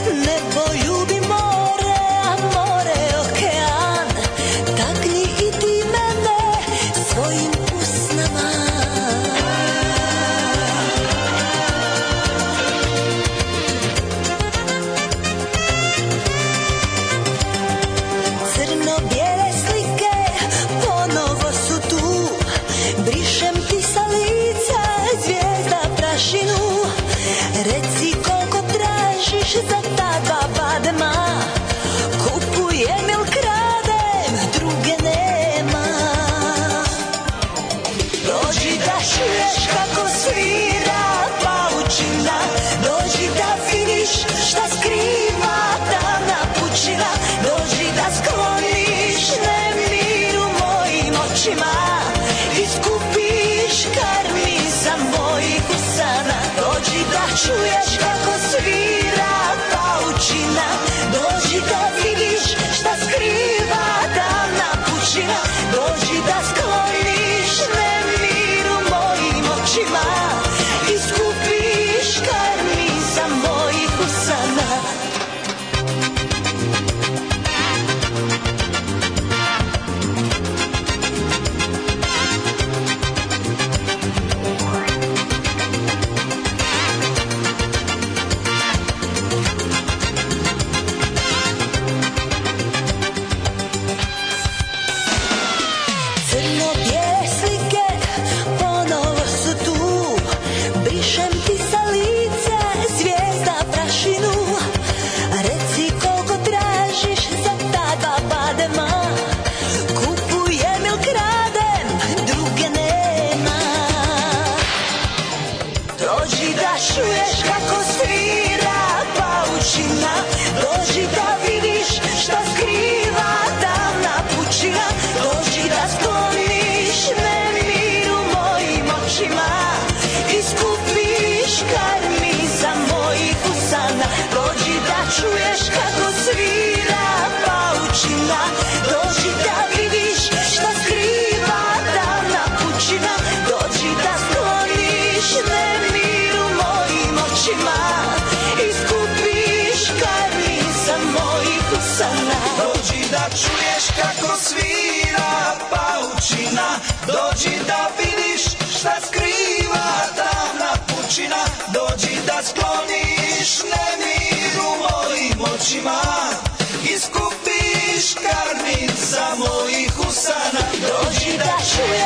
me voy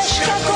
Chicago.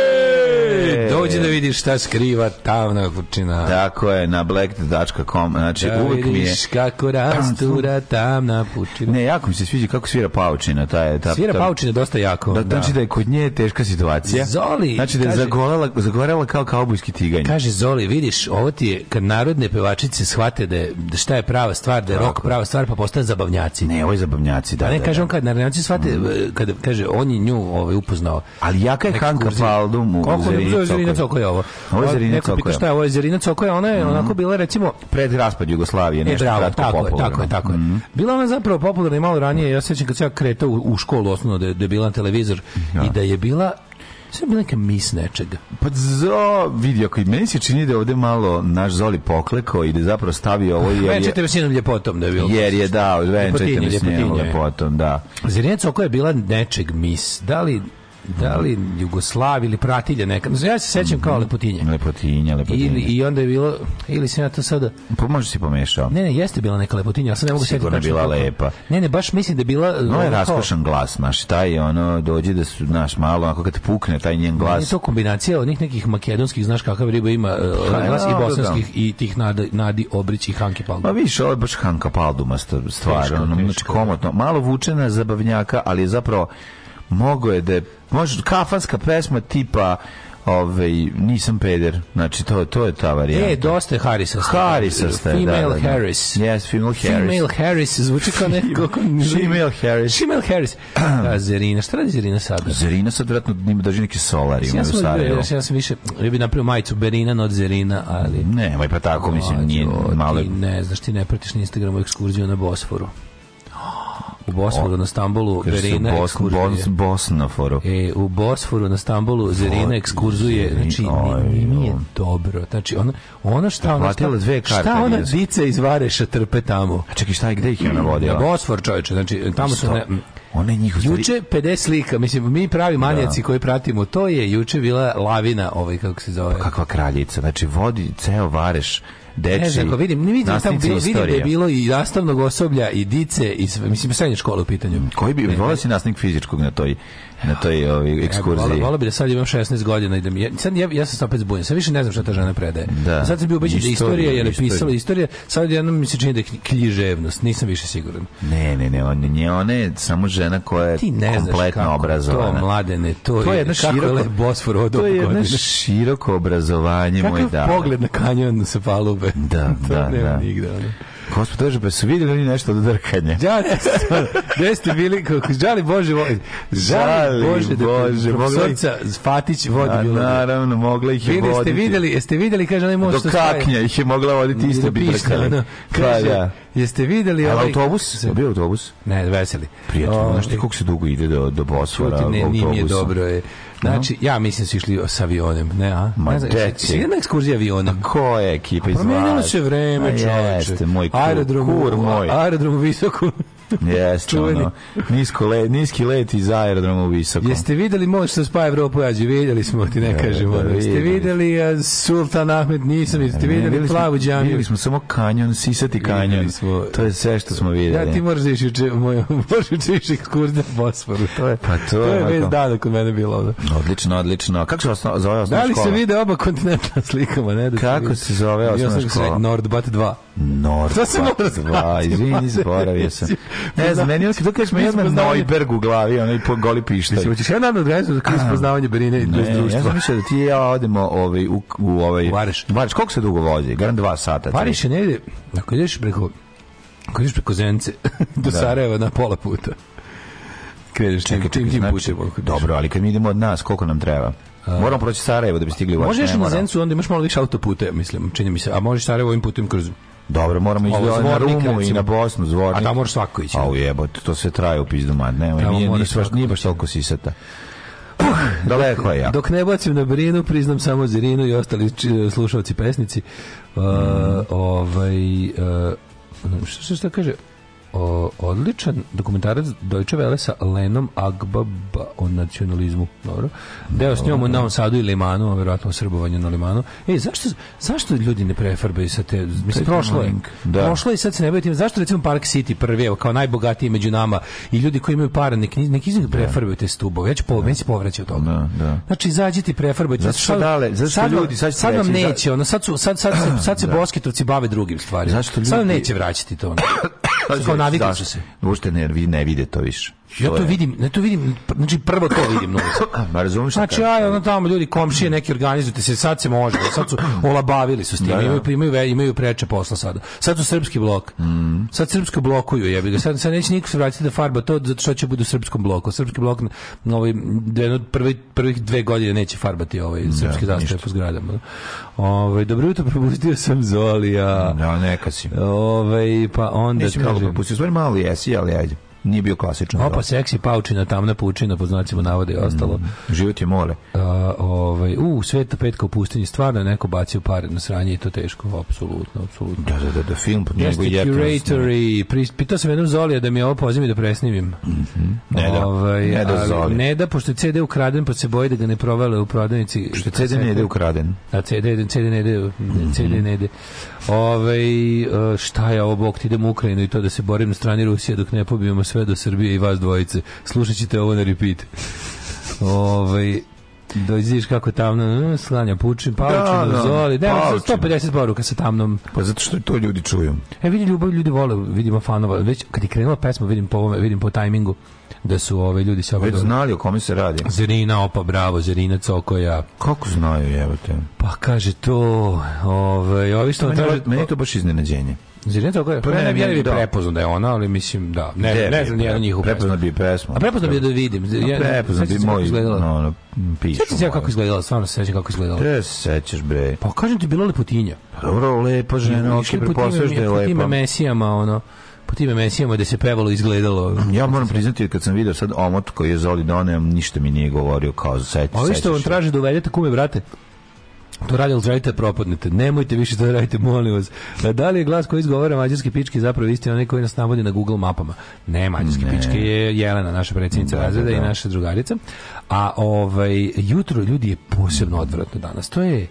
Dođi da vidiš šta skriva tamna kurčina. Tako je, na black.com. Znači, da uvek mi je... kako rastura tamna pučina. Ne, jako mi se sviđa kako svira paučina. Ta je, ta, svira ta... paučina dosta jako. Da, da. Znači da je kod nje teška situacija. Zoli! Znači da je kaže, zagorela, zagorela kao kaubojski tiganj. Kaže, Zoli, vidiš, ovo ti je, kad narodne pevačice shvate da, je, da šta je prava stvar, da je rok prava stvar, pa postane zabavnjaci. Ne, ovo je zabavnjaci, da. A pa ne, da, kaže, da. on kad narodnjaci shvate, mm. E, kada, kaže, on je nju ovaj, upoznao. Ali jaka je Hanka Paldum u Zerinicu. Coko je ovo. Ovo je Zerina Neko šta je ovo je Zerina Coko ona je mm onako bila recimo... Pred raspad Jugoslavije, nešto e, bravo, kratko tako popularno. Je, tako je, tako Mm -hmm. Bila ona zapravo popularna i malo ranije, ja sećam kad se ja kretao u, u školu osnovno da je, da je bila na televizor ja. Da. i da je bila sve bila neka mis nečega. Pa zo, vidi, ako i meni se čini da ovde malo naš Zoli poklekao i da zapravo stavio ovo... Jer je, je, s njenom ljepotom da je bilo. Jer je, da, venčete s njenom ljepotom, da. Zirina Coko je bila nečeg mis. Da li, da li mhm. Jugoslav ili pratilja neka. Znači, ja se sećam kao mhm. lepotinje. Lepotinja, lepotinja. Ili, I onda je bilo, ili se ja to sada... Pa može si pomešao. Ne, ne, jeste bila neka lepotinja, ali sad ne mogu Sigurno je bila lepa. Ne, ne, baš mislim da je bila... No je raskošan glas, znaš, taj ono, dođe da su, znaš, malo, ako kad pukne taj njen glas. Ne, to kombinacija onih nekih makedonskih, znaš kakav riba ima, e, pa, uh, glas ja, i da. bosanskih da, i tih Nadi, Nadi Obrić i Hanke Palduma. Pa više, ovo je baš Hanka Palduma stvar, teško, ono, teško. komotno. Malo vučena zabavnjaka, ali je zapravo mogo je da je, može kafanska pesma tipa ovaj nisam peder. Znači to to je ta varijanta. E, dosta je Harrisa. Harrisa ste, Female da, da, da, Harris. Yes, female Harris. Female Harris zvuči kao neko Female Harris. Female Harris. Da, Zerina, šta radi Zerina sada? Zerina sad vjerojatno ima drži neki solari ja sam, u Ja, sam više, ja bih napravio majicu Berina od Zerina, ali... Ne, moj ovaj, pa tako, mislim, nije malo... Ti ne znaš, ti ne pratiš na Instagramu ekskurziju na Bosforu u Bosforu, na Stambolu, Verena Bos, Bos, Bosnaforu. E, u Bosforu, na Stambolu, Zerina ekskurzuje, znači, nije, dobro. Znači, ona, ona šta ona... Platila dve karte. Šta ona dica iz Vareša trpe tamo? A čekaj, šta je, gde ih je ona vodila? Bosfor, čovječe, znači, tamo su... Ne, ona je njihov Juče 50 slika, mislim mi pravi manijaci da. koji pratimo, to je juče bila lavina, ovaj kako se zove. Pa kakva kraljica, znači vodi ceo Vareš deči. Ne vidim, ne vidim, tamo, bilo, vidim da je bilo i nastavnog osoblja i dice i mislim srednje škole u pitanju. Koji bi volio si nastavnik fizičkog na toj na toj ovi ekskurziji. Ja, Volao bi da sad imam 16 godina i da mi, sad ja, ja sam opet zbunjen, sad više ne znam šta ta žena predaje. Da. Sad sam bio ubeđen da istorija je napisala istorija, sad jednom mi se čini da je književnost, nisam više siguran. Ne, ne, ne, ona nije ona je samo žena koja je ne kompletno znaš obrazovana. To, mladene, to, to je, jedna kako široko, je Bosfor od To je jedno široko obrazovanje, moj da. Kakav pogled na kanjon se palube. Da, to da, da. Nigde, Gospodože, pa su vidjeli oni nešto od drkanja? Ja, gde ste bili, kako, žali Bože, vo, žali Bože, da Bože, profesorca Fatić vodi bilo. Naravno, mogla ih je Bili voditi. Ste vidjeli, jeste vidjeli, kaže, onaj može što stoje. Do kaknja ih je mogla voditi, isto bi drkali. No, pa kaže, da. jeste videli Ali ovaj, autobus? Je bio autobus? Ne, veseli. Prijatelj, znači ovaj- kako se dugo ide do, do Bosfora? Ne, nije dobro je. Znači, ja mislim da su išli s avionem, ne a? Ma, ne deci. Jedna ekskurzija avionom. A ko je ekipa pa iz Promijenilo se vreme, čoveče. Jeste, moj kur, aerodrom, kur moj. Aerodrom visoko. Jeste, ono, nisko le, niski let iz aerodroma u visoko. Jeste videli moć što da spa Evropu, ja videli smo, ti ne da, da, kažemo. Da, da, jeste videli uh, Sultan Ahmed, nisam, jeste videli bili plavu džamiju. Vidjeli smo samo kanjon, sisati kanjon. Smo, to je sve što smo videli. Ja ti moraš ići uče, moj, moraš ići ići kurda Bosforu. To je, pa to, to je već dana kod mene bilo. Ono. Odlično, odlično. Kako se osno, zove osnovna škola? Da li škola? se vide oba kontinentna slikama? Ne, da Kako se zove osnovna škola? Nordbat 2. North Šta se mora znači? Izvini, zaboravio sam. Ne znam, meni kad kažeš meni odmah Neuberg u glavi, onaj po goli pištolj. Hoćeš ja nadam da, da kažeš da poznavanje brine i društvo. Ja sam mislio da ti i ja odemo ovaj u, u ovaj u Vareš. Vareš koliko se dugo vozi? Garan dva sata. Vareš je negde, ako ideš preko ako ideš preko Zence do da. Sarajeva na pola puta. Kreneš čekaj, čekaj, tim, tim znači, putem. Dobro, ali kad mi idemo od nas, koliko nam treba? Moramo proći Sarajevo da bi stigli u Vareš. Možeš na Zencu, onda imaš malo više autoputa, mislim, čini mi se. A možeš Sarajevo ovim putem kroz Dobro, moramo ići na Rumu i na Bosnu, zvornik. A tamo moraš svako ići. A ujebote, to se traje u pizdu, man. Nemoj, nije, nije, nije baš toliko sisata. Uh, daleko je ja. Dok ne bacim na Brinu, priznam samo Zirinu i ostali slušalci pesnici. Uh, mm. Ovaj... Uh, što, što, što kaže? o, odličan dokumentarac Deutsche Welle sa Lenom Agbab o nacionalizmu. Dobro. Deo s njom u Novom Sadu i Limanu, a vjerojatno o srbovanju na Limanu. Ej, zašto, zašto ljudi ne prefarbaju sa te... Mislim, prošlo je. Da. Prošlo je i sad se ne tim. Zašto recimo Park City prvi, evo, kao najbogatiji među nama i ljudi koji imaju para, nek, nek iz njih da. prefarbaju te stubove. Ja ću po, da. meni se povraća od toga. Da, da. Znači, izađite i prefarbajte. Zato što dale, zato što ljudi, sad, sad vam neće, ono, sad, su, sad, sad, sad, sad se da. bosketovci bave drugim stvarima. Zašto ljudi... Sad vam neće vraćati to. Ono kao navikli da. su se. Ušte ne, vi ne vide to više. Ja to vidim, ne to vidim, znači prvo to vidim novice. Znači aj ono tamo ljudi komšije neki organizujete se, sad se može, sad su olabavili su s tim, da, da. imaju, imaju, imaju preče posla sada. Sad su srpski blok. Mm. Sad srpsko blokuju, jebi ga. Sad, sad neće niko se vratiti da farba to zato što će bude u srpskom bloku. Srpski blok na ovaj prvi, prvih dve godine neće farbati ovaj srpski da, po zgradama. Ovaj dobro jutro probudite sam Zolija. Ja da, neka si. Ovaj pa onda Nisi malo propustio, stvari malo jesi, ali ajde nije bio klasičan. Opa, da. seksi, paučina, tamna paučina, po znacima navode i mm, ostalo. Mm, život je mole. A, ovaj, u, sveta petka u pustinji, stvarno neko bacio pare na sranje i to teško, apsolutno, apsolutno. Da, da, da, da film pod pa njegov je... Curatori, pitao sam jednom Zolija da mi ovo pozimi da presnimim. Mm -hmm. Ne da, ovaj, ne da Zolija. Ne da, pošto je CD ukraden, pa se boji da ga ne provale u prodavnici. Pošto CD ne ide ukraden. Da, CD, CD ne ide, CD ne ide. Mm -hmm. Ove, e, šta ja ovo, Bog idem u Ukrajinu i to da se borim na strani Rusije dok ne pobijemo sve do Srbije i vas dvojice. Slušat ćete ovo na repeat. Ove, Dođiš kako tamno, e, slanja pučin, da, paučin, da, da, zoli, da, 150 poruka sa tamnom. Pa zato što to ljudi čuju. E vidi ljubav, ljudi vole, vidimo fanova. Već kad je krenula pesma, vidim po vidim po tajmingu da su ove ljudi sa Već znali o kome se radi. Zerina, opa, bravo, Zerina Cokoja. Kako znaju, evo te? Pa kaže to, ove, ovaj, ovi što meni, traže... Meni je to baš iznenađenje. Zirina toga je. Pa da. ne, ne, bi prepoznao da je ona, ali mislim da. Ne, ne, ne znam ni jedan njihov. Prepoznao bi pesmu. A prepoznao bi da vidim. Ja, prepoznao bi moj. No, no, pišu. Sećaš se kako izgledala, stvarno se sećaš kako izgledala. Te sećaš bre. Pa kažem ti bila lepotinja. Pa dobro, lepa žena, ok, pretpostavljaš da je lepa. Tim mesijama ono po tim emisijama da se pevalo izgledalo. Ja moram priznati kad sam video sad omot koji je Zoli doneo, ništa mi nije govorio kao za seć. Ovi što vam traže da uvedete kume, brate, to radi, ali želite da propadnete. Nemojte više to da radite, molim vas. Da li je glas koji izgovara mađarske pičke zapravo isti onaj koji nas navodi na Google mapama? Ne, mađarske ne. pičke je Jelena, naša predsjednica da, da, razreda da, da. i naša drugarica. A ovaj, jutro ljudi je posebno odvratno danas. To je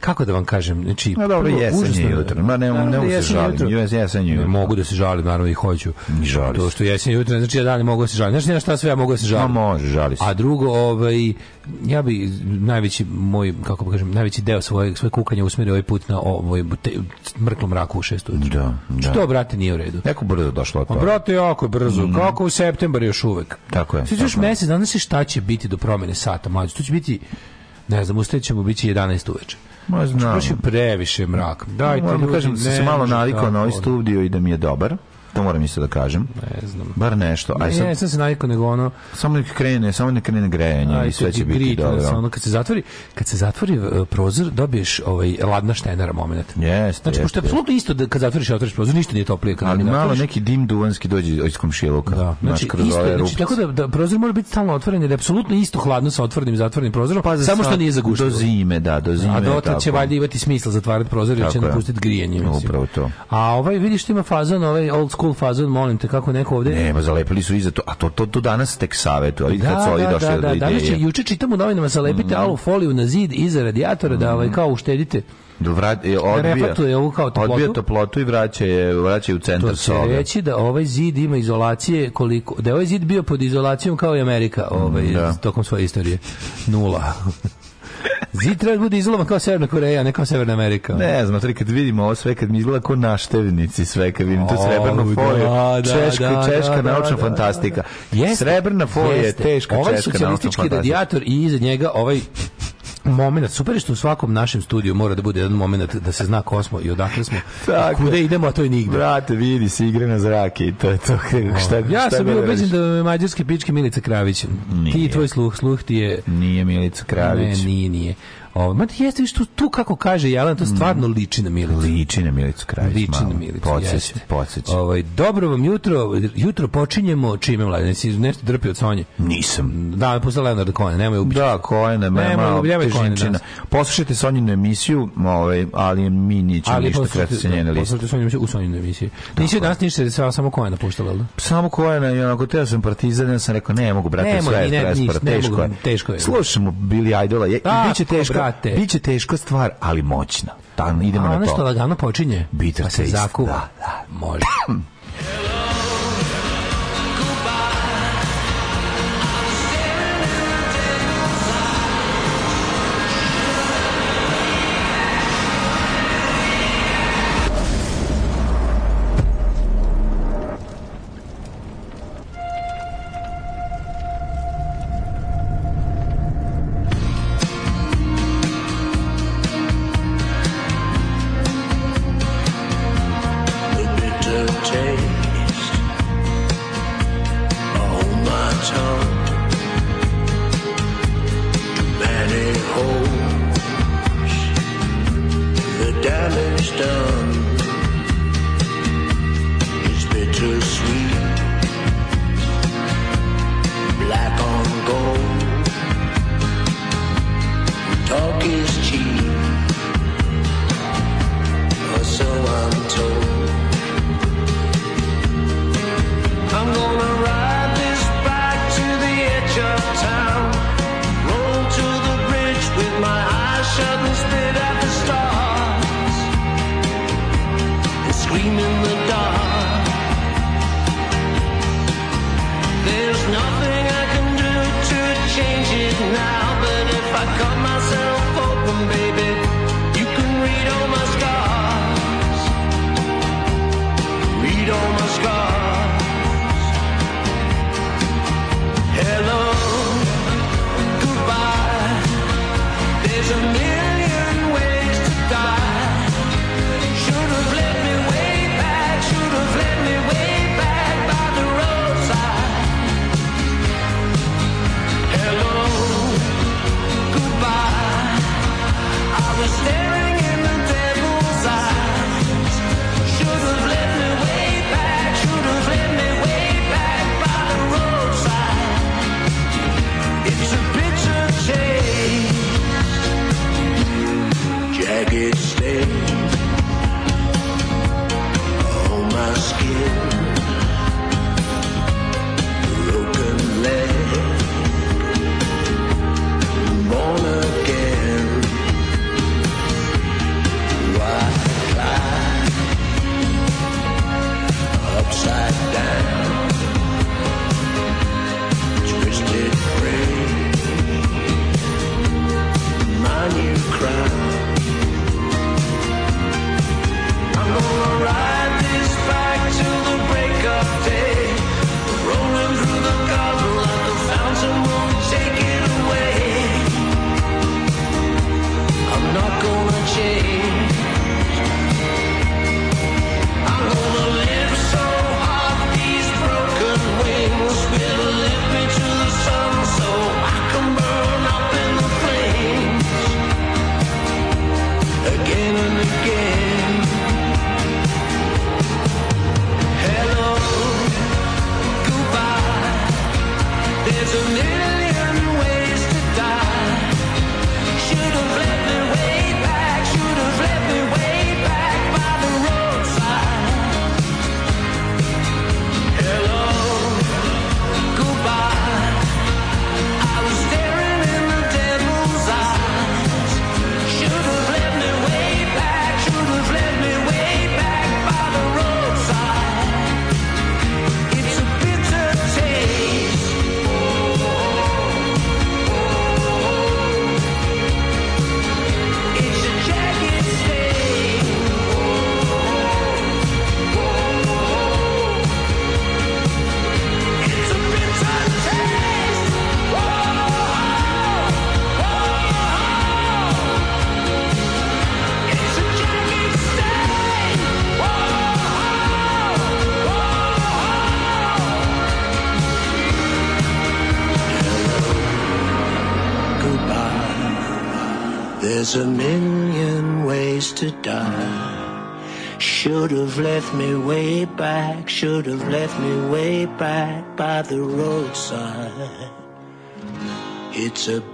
kako da vam kažem, znači no, dobro jesen je jutro. Ma ne, ne mogu da se žalim. Jesen jutro. Mogu da se žalim, naravno i hoću. I žalim. To što jesen jutro, znači da ja dalje mogu da se žalim. Znači ja šta sve ja mogu da se žalim. Ma može, žali se. A drugo, ovaj ja bi najveći moj kako bih da kažem, najveći deo svojeg svoje kukanja usmerio ovaj put na ovaj te, mrklom mraku u 6 Da, da. Što brate nije u redu. Jako brzo došlo to. Pa brate jako je brzo. Mm. Kako u septembar još uvek. Tako je. Sjećaš mesec, danas se šta će biti do promene sata, mlađe. To će biti ne znam, ustajat ćemo biti 11 uveče. Ma znači, znam. Baš je previše mrak. Dajte, Moram da kažem, ne, sam se malo navikao na ovaj studio i da mi je dobar. To moram isto da kažem. Ne znam. Bar nešto. Aj, ne, sad, se navikao nego ono... Samo nek krene, samo nek krene grejanje i sve će biti dobro. Ono, kad se zatvori, kad se zatvori e, prozor, dobiješ ovaj ladna štenera moment. Jeste, Znači, pošto je apsolutno isto da kad zatvoriš i otvoriš prozor, ništa nije toplije. Kad Ali ne malo neki dim duvanski dođe iz komšiluka. Da. Znači, isto, ovaj znači, tako da, da prozor mora biti stalno otvoren, jer je apsolutno isto hladno sa otvorenim zatvorenim prozorom, pa samo što nije zagušeno. Do zime, da, do zime. A do ta će valjda imati smisla zatvarati prozor jer će napustiti grijanje. Upravo to. A ovaj, vidiš, ima fazon, ovaj old school cool fazon, molim te, kako neko ovde... Nema, zalepili su iza to, a to, to, to danas tek savetu, ali da, kad su da, došli da, da, do ideje. Danas juče čitam u novinama, zalepite mm. foliju na zid iza radijatora, mm. da ovaj, kao uštedite. Da vrat, e, da odbija, ovu kao toplotu. odbija toplotu i vraća je, vraća je u centar to sobe. To će reći da ovaj zid ima izolacije koliko, da je ovaj zid bio pod izolacijom kao i Amerika ovaj, mhm, da. tokom svoje istorije. Nula. Zid da bude izolovan kao Severna Koreja, ne kao Severna Amerika. Ne znam, tri kad vidimo ovo sve, kad mi izgleda kao naštevnici sve, kad vidim tu srebrnu oh, foju, da, da, češka, da, da, češka da, naučna fantastika. Jeste, Srebrna foja je teška ovaj češka naučna fantastika. Ovaj socijalistički radijator i iza njega ovaj moment, super je što u svakom našem studiju mora da bude jedan moment da se zna ko smo i odakle smo, Tako, kude idemo, a to je nigde. Brate, vidi se igre na zrake i to je to. Ovaj, šta, ja šta sam bio ubeđen da je mađarske pičke Milica Kravić. Nije. Ti tvoj sluh, sluh ti je... Nije Milica Kravić. Ne, nije, nije. Ovo, ma jeste vi što tu kako kaže Jelan, to stvarno mm. liči na Milicu. Liči na Milicu kraj. Liči malo. na Milicu. Podsjeća, podsjeća. Ovaj dobro vam jutro, jutro počinjemo čime mlađe, si nešto drpio od Sonje. Nisam. Da, je posle Leonard Cohen, nemoj ubiti. Da, Cohen, nema, nema, nema Poslušajte Sonjinu emisiju, ovaj, ali mi nićemo ništa kretati se njene liste. Poslušajte Sonjinu emisiju u Sonjinu emisiji. Nisi danas ništa, samo samo Cohen puštala, da? Samo Cohen, ja ako te sam partizan, ja sam rekao ne mogu brate sve, ne, ne, ne, ne, Teško je. Slušamo Billy Idola, biće teško brate. Biće teška stvar, ali moćna. Tam idemo A na to. Ono što lagano počinje, Bitter pa se taste, zakuva. Da, da. Može.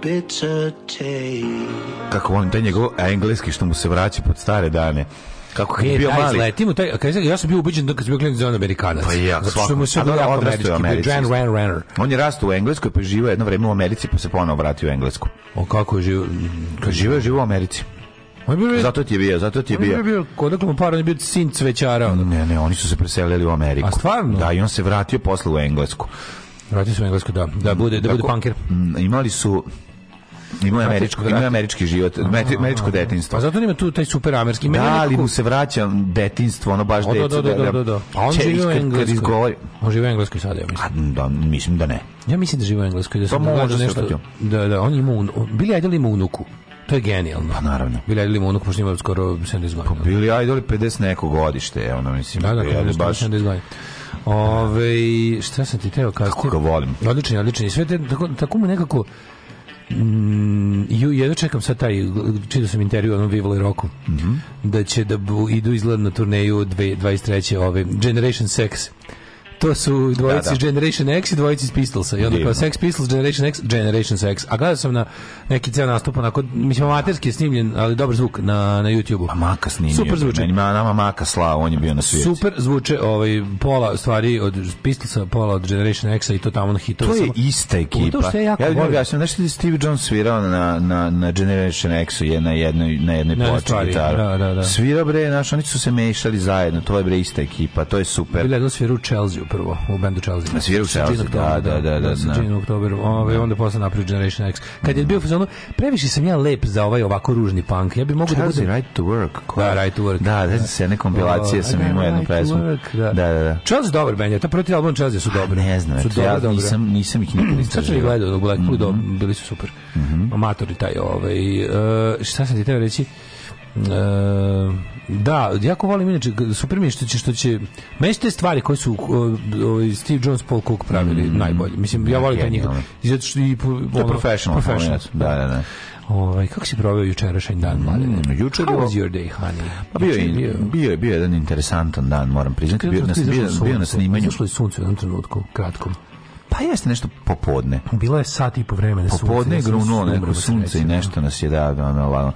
bitter taste. Kako volim, taj njegov engleski što mu se vraća pod stare dane. Kako je e, bio mali. Letimo, taj, kad, ja sam bio ubeđen da kad sam bio klinac on Amerikanac. Pa ja, zato što mu se bio američki, bio Ran Runner. On je rastao u Engleskoj, pa je živio jedno vreme u Americi, pa se ponovo vratio u Englesku. O kako je živio? Kad pa živio, živio u Americi. On bio, zato ti je bio, zato ti je bio. On je bio, odakle mu par, on je bio sin cvećara. Onda. Ne, ne, oni su se preselili u Ameriku. A stvarno? Da, i on se vratio posle u Englesku. Vratio se u Englesku, da. Da bude, da bude punker. Imali su Ima je američko, ima američki život, američko detinjstvo. Pa zato nema tu taj super američki. Da, ali mu se vraća detinjstvo, ono baš da, da, detinjstvo. Da, da, da, da, da. A on živi u Engleskoj. On živi u Engleskoj sad, ja mislim. da, mislim da ne. Ja mislim da živi u Engleskoj, da se događa nešto. Da, da, on ima, Billy Idol ima unuku. To je genijalno. Pa naravno. Bili Idol ima unuku, pošto ima skoro 70 godina. Pa Bili ajdoli 50 neko godište, ono mislim. Da, da, da, baš... 70 godina. Ove, šta sam ti teo kazati? Kako ga volim. Odličan, odličan. sve te, tako, tako mu nekako Mm, ju, jedno čekam sa taj, čitao sam intervju onom Vivoli Roku, mm -hmm. da će da bu, idu izgled na turneju dve, 23. ove, Generation Sex To su dvojici da, da. Generation X i dvojici iz Pistolsa. I onda kao Sex Pistols, Generation X, Generation X. A gledao sam na neki ceo nastup, onako, mislim, amaterski je snimljen, ali dobar zvuk na, na YouTube-u. A Maka snimio. Super zvuče. Meni, nama Maka slao, on je bio na svijetu. Super zvuče ovaj, pola stvari od Pistolsa, pola od Generation X-a i to tamo na hitova. To je samo... ista ekipa. U što je jako ja volim. Ja sam nešto da Steve Jones svirao na, na, na Generation X-u je na jednoj, na jednoj na ploči gitaru. Da, da, da. Svira bre, naš, oni su se mešali zajedno, to je bre ista ekipa, to je super. Bila jedno da sviru Chelsea Chelsea prvo, u bendu Chelsea. Svirao u Chelsea, da, da, da, da. da, da sa Gene da. Oktober, ovaj, onda posle napravio Generation X. Kad je bio u previše sam ja lep za ovaj ovako ružni punk. Ja bih mogao da budem... Right to Work. Da, Right to Work. Da, da, se jedne kompilacije sam imao jednu pesmu. Da, da, da. Chelsea dobar band, ta prvi album Chelsea su dobri. Ne znam, su ja nisam, nisam ih nikad istražio. Sad sam ih gledao, Blackpool, mhm. bili su super. Mhm. Amatori taj, ovaj, e, šta sam ti teo reći? Uh, Da, jako volim inače super mi što će što će meni te stvari koje su uh, Steve Jones Paul Cook pravili mm -hmm. najbolje. Mislim ja volim taj njih. I zato što i ono, professional, professional. Da, da, da. Ovaj kako si proveo jučerašnji dan, mlade? Mm, juče bio your day, honey. Pa bio je bio, bio, bio jedan interesantan dan, moram priznati. Bio, na, bio, bio na snimanju. Izašlo je sunce u jednom trenutku, kratkom. Pa jeste nešto popodne. Bilo je sat i po vremena. Popodne je grunulo neko da sunce i nešto da. nas je da, da, da, da,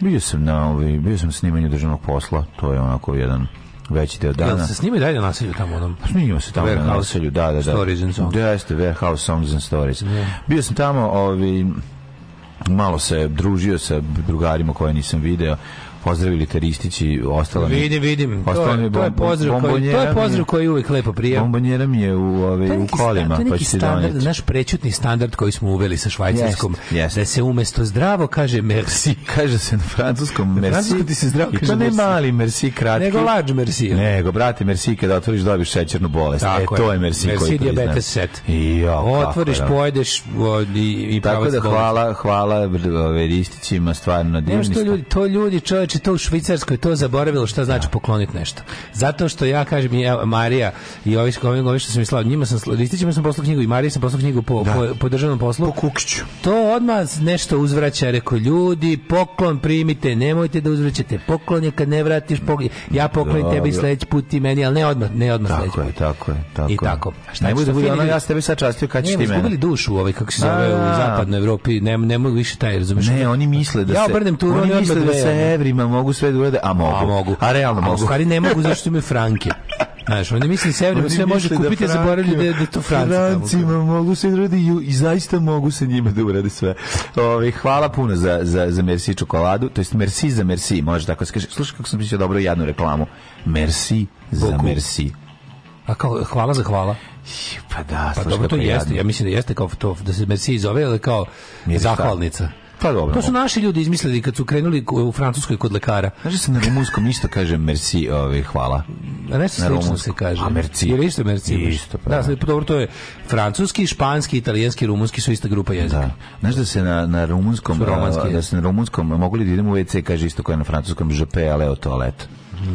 Bio sam na ovaj, bio sam snimanju državnog posla, to je onako jedan veći deo dana. Jel se snima i dalje naselju tamo onom? Pa Snimimo se tamo warehouse, na naselju, da, da, da. Stories and Songs. Da, jeste, Warehouse Songs and Stories. Yeah. Bio sam tamo, ovi, ovaj, malo se družio sa drugarima koje nisam video pozdravili teristići i ostala mi. Vidim, vidim. to, je, to je pozdrav koji to je pozdrav koji uvek lepo prija. Bombonjera mi je u ove u kolima, to je pa neki pa će standard, naš prećutni standard koji smo uveli sa švajcarskom. Yes, yes. Da se umesto zdravo kaže merci, kaže se na francuskom merci. francuskom ti se zdravo kaže. I To ne mali merci kratki. Nego large merci. Nego brate merci kada otvoriš dobiš šećernu bolest. E, Tako e, to je merci, merci koji diabetes set. I jo, otvoriš, kako, da. pojedeš i i Tako da hvala, hvala Veristićima stvarno divni. Nešto ljudi, to ljudi čovjek inače to u Švicarskoj to zaboravilo šta znači da. pokloniti nešto. Zato što ja kažem ja, Marija i ovi ovi što sam mislila, njima sam listićima sam poslao knjigu i Mariji sam poslao knjigu po, da. po, po državnom poslu. Po kukiću. To odmah nešto uzvraća, reko ljudi, poklon primite, nemojte da uzvraćate poklon je kad ne vratiš poklon. Ja poklonim da, tebi sledeći put i meni, al ne odmah, ne odmah sledeći put. Je, tako je, tako I tako. šta ne bude bude ona ja tebi sačastio kad ćeš ti mene. Izgubili dušu ovaj kako se da, zove u da, da. zapadnoj Evropi, ne ne mogu više taj, razumeš? Ne, oni misle da se. Ja obrnem tu, oni misle da se evrima filma mogu sve da urade, a mogu. A, mogu. a realno a, mogu. Kari ne mogu zašto imaju franke. Znaš, oni misle s evrima sve može da kupiti, zaboravili da, da to Franci. Francima mogu sve da i, i zaista mogu sa njima da urade sve. Ove, hvala puno za, za, za Merci čokoladu, to jest Merci za Merci, može tako da se kaže. Slušaj kako sam pričao dobro jadnu reklamu. Merci za Bogu. Merci. A kao, hvala za hvala. Pa da, pa dobro, to jeste, ja mislim da jeste kao to, da se Merci zove, ali kao Mirista. Da. zahvalnica. Pa dobro. To su naši ljudi izmislili kad su krenuli u Francuskoj kod lekara. Znaš da se na rumunskom isto kaže merci, ovaj, hvala. A nešto slično se kaže. A merci. Jer isto merci. Isto, pa. Da, da. Pa dobro, to je francuski, španski, italijanski, rumunski su ista grupa jezika. Da. Znaš da se na, na rumunskom, romanski, da se na rumunskom, mogu li da idemo u WC, kaže isto kao na francuskom, žp, ale o toalet.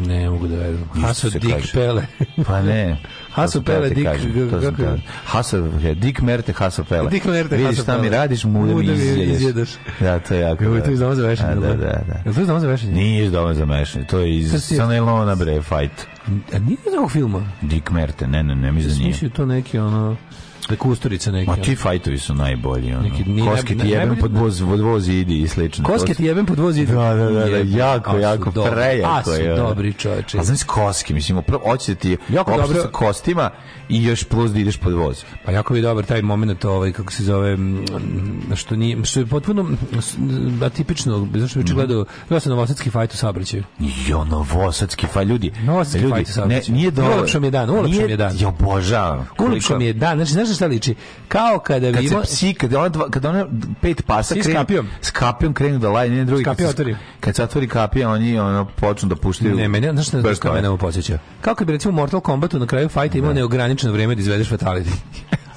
Ne mogu da verujem. Haso dik pele. pa ne. Haso Pele, Dick... Haso, Dik Merte, Haso Pele. Dik Merte, Vidiš šta mi radiš, muda mi da izjedaš. Da, to je jako. Kako je to da. iz doma za vešanje? Da, da, da, da. Je to iz doma za vešanje? Nije iz doma za vešanje, to je iz Sanelona, bre, fight. A nije iz ovog filma? Dik Merte, ne, ne, ne, mislim da nije. Smišljaju to neki, ono... Kusturica neki. Ma ti fajtovi su najbolji. Ono. Neki, nije, Koske ti jebem pod voz, pod voz idi i slično. Koske ti jebem pod voz idi. Da, da, da, da jako, jako, prejako. A su dobri čoveče. A znaš koski, mislim, opravo, hoćete ti, jako opšte sa kostima i još plus da ideš pod voz. Pa jako bi dobar taj moment ovaj kako se zove što nije što je potpuno atipično, zašto bi mhm. gledao, ja sam novosadski fajt u saobraćaju. Jo novosadski fajt ljudi. Novosadski ljudi, fajt ne, nije dobro. Ulepšo mi je dan, ulepšo mi je dan. Ja obožavam. Ulepšo mi je dan. Znači znaš šta liči? Kao kada kad bi ima psi kad ona dva, kad ona pet pasa krenu s kapijom, s kapijom krenu da laje, ne drugi. Kad se otvori. Kad se otvori kapija, oni ono počnu da puštaju. Ne, mene znači ne, ne, ne, ne, Kako bi, ne, ne, ne, ne, ne, ne, ne, ne, ne, ograničeno vreme da izvedeš fatality.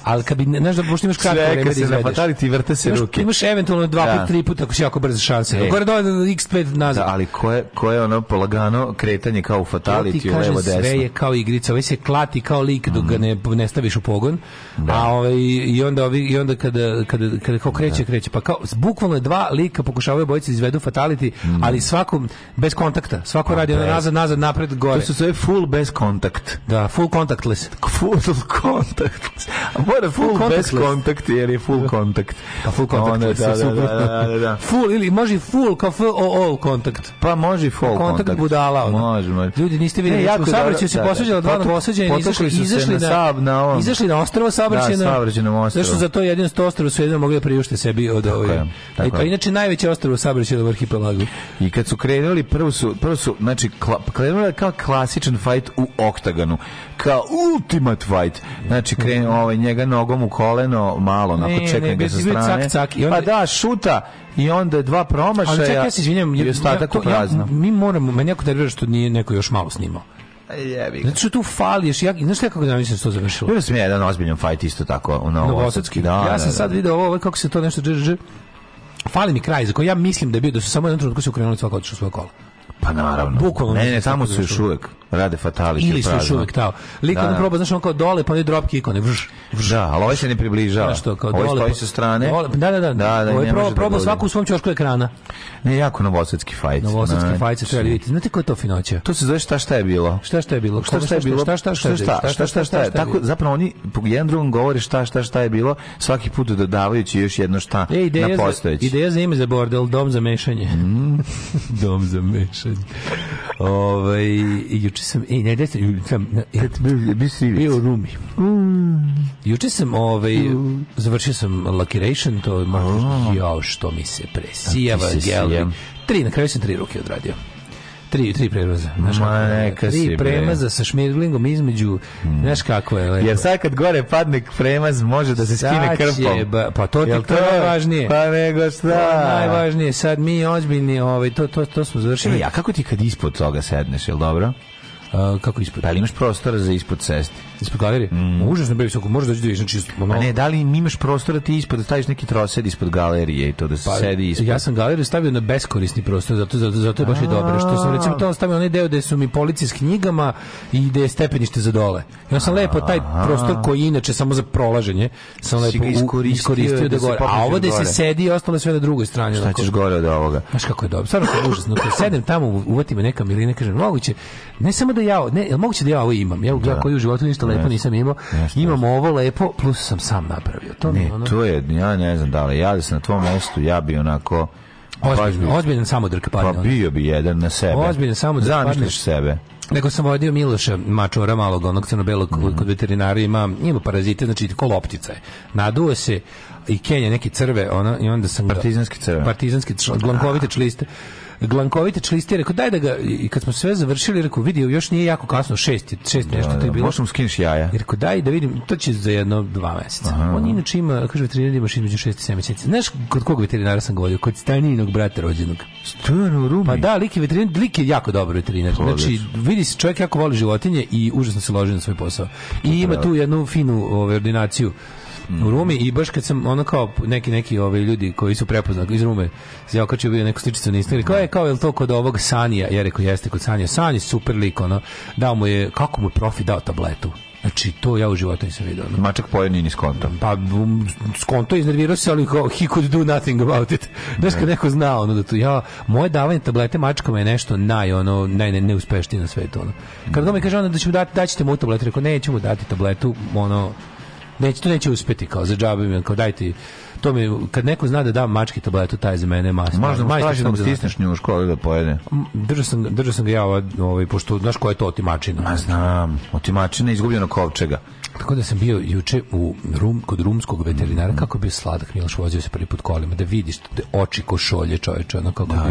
Ali kad bi, znaš da pošto imaš kratko vreme da, da pa izvedeš. Čeka se vrte se imaš, ruke. Imaš eventualno 2 da. 3 puta ako si jako brze šanse. E. Gore dole x5 nazad. Da, ali ko je ono polagano kretanje kao u fatality ja u levo desno. Sve je kao igrica, sve ovaj se klati kao lik dok ga mhm. ne, ne staviš u pogon. Da. A ovaj, i onda, ovi i onda kada, kada, kada kako kreće, da. kreće. Pa kao, bukvalno dva lika pokušavaju bojice da izvedu fatality, mm. ali svakom bez kontakta. Svako radi ono nazad, nazad, napred, gore. To su sve full bez kontakt. Da, full contactless. Full contactless mora full, full bez kontakt, jer je full kontakt. Pa full kontakt Onda, da da, da, da, da, da, da. Full ili može full kao F O kontakt. Pa može full kontakt. Kontakt budala. Ono. Može, može. Ljudi niste videli, ne, u saobraćaju se posvađala dva novosađaja, izašli izašli na, na ovom. izašli na ostrvo saobraćajno. Da, saobraćajno ostrvo. Zašto za to jedino sto ostrvo su jedino mogli da priušte sebi od ove. E pa inače najveće ostrvo saobraćajno u arhipelagu. I kad su krenuli, prvo su prvo su znači krenuli kao klasičan fight u oktagonu. Kao ultimate fight. Znači krenuo ovaj njega njega nogom u koleno, malo, onako ne, čekam ga sa strane. Cak, cak, i onda... Pa da, šuta i onda dva promašaja. Ali čekaj, ja se izvinjam, i ostatak ja, prazno. Ja, mi moramo, meni jako nervira što nije neko još malo snimao. Jebi. Znači tu fališ, ja, znaš kako da mislim što da završilo? Bilo sam jedan ozbiljan fajt isto tako, ono, Novosadski. Da, ja da, sam da, sad video ovo, kako se to nešto dž, dž, Fali mi kraj za koji ja mislim da je bio da su samo jedan trenutku se okrenuli svako otišao svoje kola. Pa naravno. Bukvalno. Ne, ne, tamo su još uvek rade fatality. Ili su još uvek tao. Lik da, on da. proba, znaš, on kao dole, pa oni drop kick, on je vrš, vrš. Da, ali ovaj se ne približava. Znaš to, kao ovaj dole. Ovaj sa strane. Dole, pa da, da, da. da, da ovaj proba, da proba svaku u svom čošku ekrana. Ne, jako novosadski fajt. Novosadski znači. fajt se treba vidjeti. Znate koja je to finoća? To se zove šta šta je bilo. Šta šta je bilo? Šta šta je bilo? Šta šta šta Šta šta šta šta Tako, zapravo oni jedan drugom govore šta šta šta je bilo, svaki put dodavajući još jedno šta e, na postojeći. Ideja za ime za bordel, dom za mešanje. Mhm. Dom za mešanje. Ovaj juče juče sam, ej, ne, desam, ju, sam, bio u Rumi. Mm. Juče sam, ovaj, završio sam Lakiration, to je malo, ja što mi se presijava, gel. Tri, na kraju sam tri ruke odradio. Tri, tri premaza. znači tri si, premaza sa šmirglingom između, mm. znaš kako je. Lepo. Jer sad kad gore padne premaz, može da se sad skine krpom. Je, ba, pa to ti to najvažnije. Pa nego šta? To najvažnije. Sad mi ozbiljni, ovaj, to, to, to smo završili. E, a kako ti kad ispod toga sedneš, jel dobro? Uh, kako ispod? Da li imaš prostora za ispod ceste? Ispod galerije? Mm. Užasno bre visoko, možeš doći da vidiš znači ono... A pa ne, da li imaš prostora ti ispod da staviš neki trosed ispod galerije i to da se pa, sedi ispod? Ja sam galeriju stavio na beskorisni prostor, zato zato, zato je baš i dobro što sam recimo to stavio onaj deo gde su mi polici s knjigama i gde je stepenište za dole. Ja sam lepo taj prostor koji inače samo za prolaženje, sam lepo iskoristio, iskoristio da gore. A ovo da se sedi i ostalo sve na drugoj strani. Šta ćeš gore od ovoga? Znaš kako je dobro. Stvarno užasno. Sedem tamo, uvati me neka milina, kažem, moguće, ne samo da da ja, ne, jel moguće da ja ovo imam? Ja, da. ja koji u životu ništa lepo nisam imao. Nešto, imam nešto. ovo lepo, plus sam sam napravio. To ne, ono... to je, ja ne znam da li, ja da sam na tvom mestu, ja bi onako... Ozbiljno, ozbiljan samo padne. Pa bio bi jedan na sebe. Ozbiljan samo drkapadin. sebe. Nego sam vodio Miloša Mačora malog, onog crno-belog mm -hmm. kod veterinara ima, ima parazite, znači ko loptica je. Naduo se i Kenja neke crve, ona, i onda sam... Partizanske crve. Partizanske, čl, glankovite čliste. Glankovite člisti, rekao daj da ga i kad smo sve završili, rekao vidi još nije jako kasno, 6 6 da, nešto to je da, bilo. Možemo da skinš jaja. Rekao daj da vidim, to će za jedno dva meseca. Aha. On inače ima, kaže veterinar ima između 6 i 7 meseci. Znaš kod kog veterinara sam govorio? Kod Stanjinog brata rođenog. Stvarno rumi. Pa da, lik je veterinar, lik je jako dobar veterinar. Pa, znači vidi se čovjek jako voli životinje i užasno se loži na svoj posao. I ima tu jednu finu ovaj, ordinaciju mm. u Rumi i baš kad sam ono kao neki neki ovi ljudi koji su prepoznati iz Rume, ja okačio bio neko sličicu na Instagramu, kao je kao je to kod ovog Sanija, ja rekao jeste kod Sanija, Sanji super lik, ono, dao mu je kako mu je profi dao tabletu. Znači, to ja u životu nisam vidio. No. Mačak pojeni ni skonto. Pa, um, skonto iznervirao se, ali he could do nothing about it. Znaš, kad da. neko zna, ono, da tu, ja, moje davanje tablete mačkama je nešto naj, ono, naj, ne, neuspešnije na svetu, ono. Kad mm. mi kaže, ono, da ću dati, daćete mu tabletu, rekao, nećemo dati tabletu, ono, neće, to neće uspeti, kao za džabe mi, kao dajte, to mi, kad neko zna da dam mački tabletu, taj za mene mas. Možda mu traži da mu stisneš nju u školi da pojede. Držao sam, držao sam ga ja, ovaj, ovaj pošto, znaš koja je to otimačina? Ma znam, otimačina izgubljeno kovčega. Tako da sam bio juče u rum, kod rumskog veterinara, kako bi sladak Miloš vozio se prvi put kolima, da vidiš te oči ko šolje čoveče, ono kako da,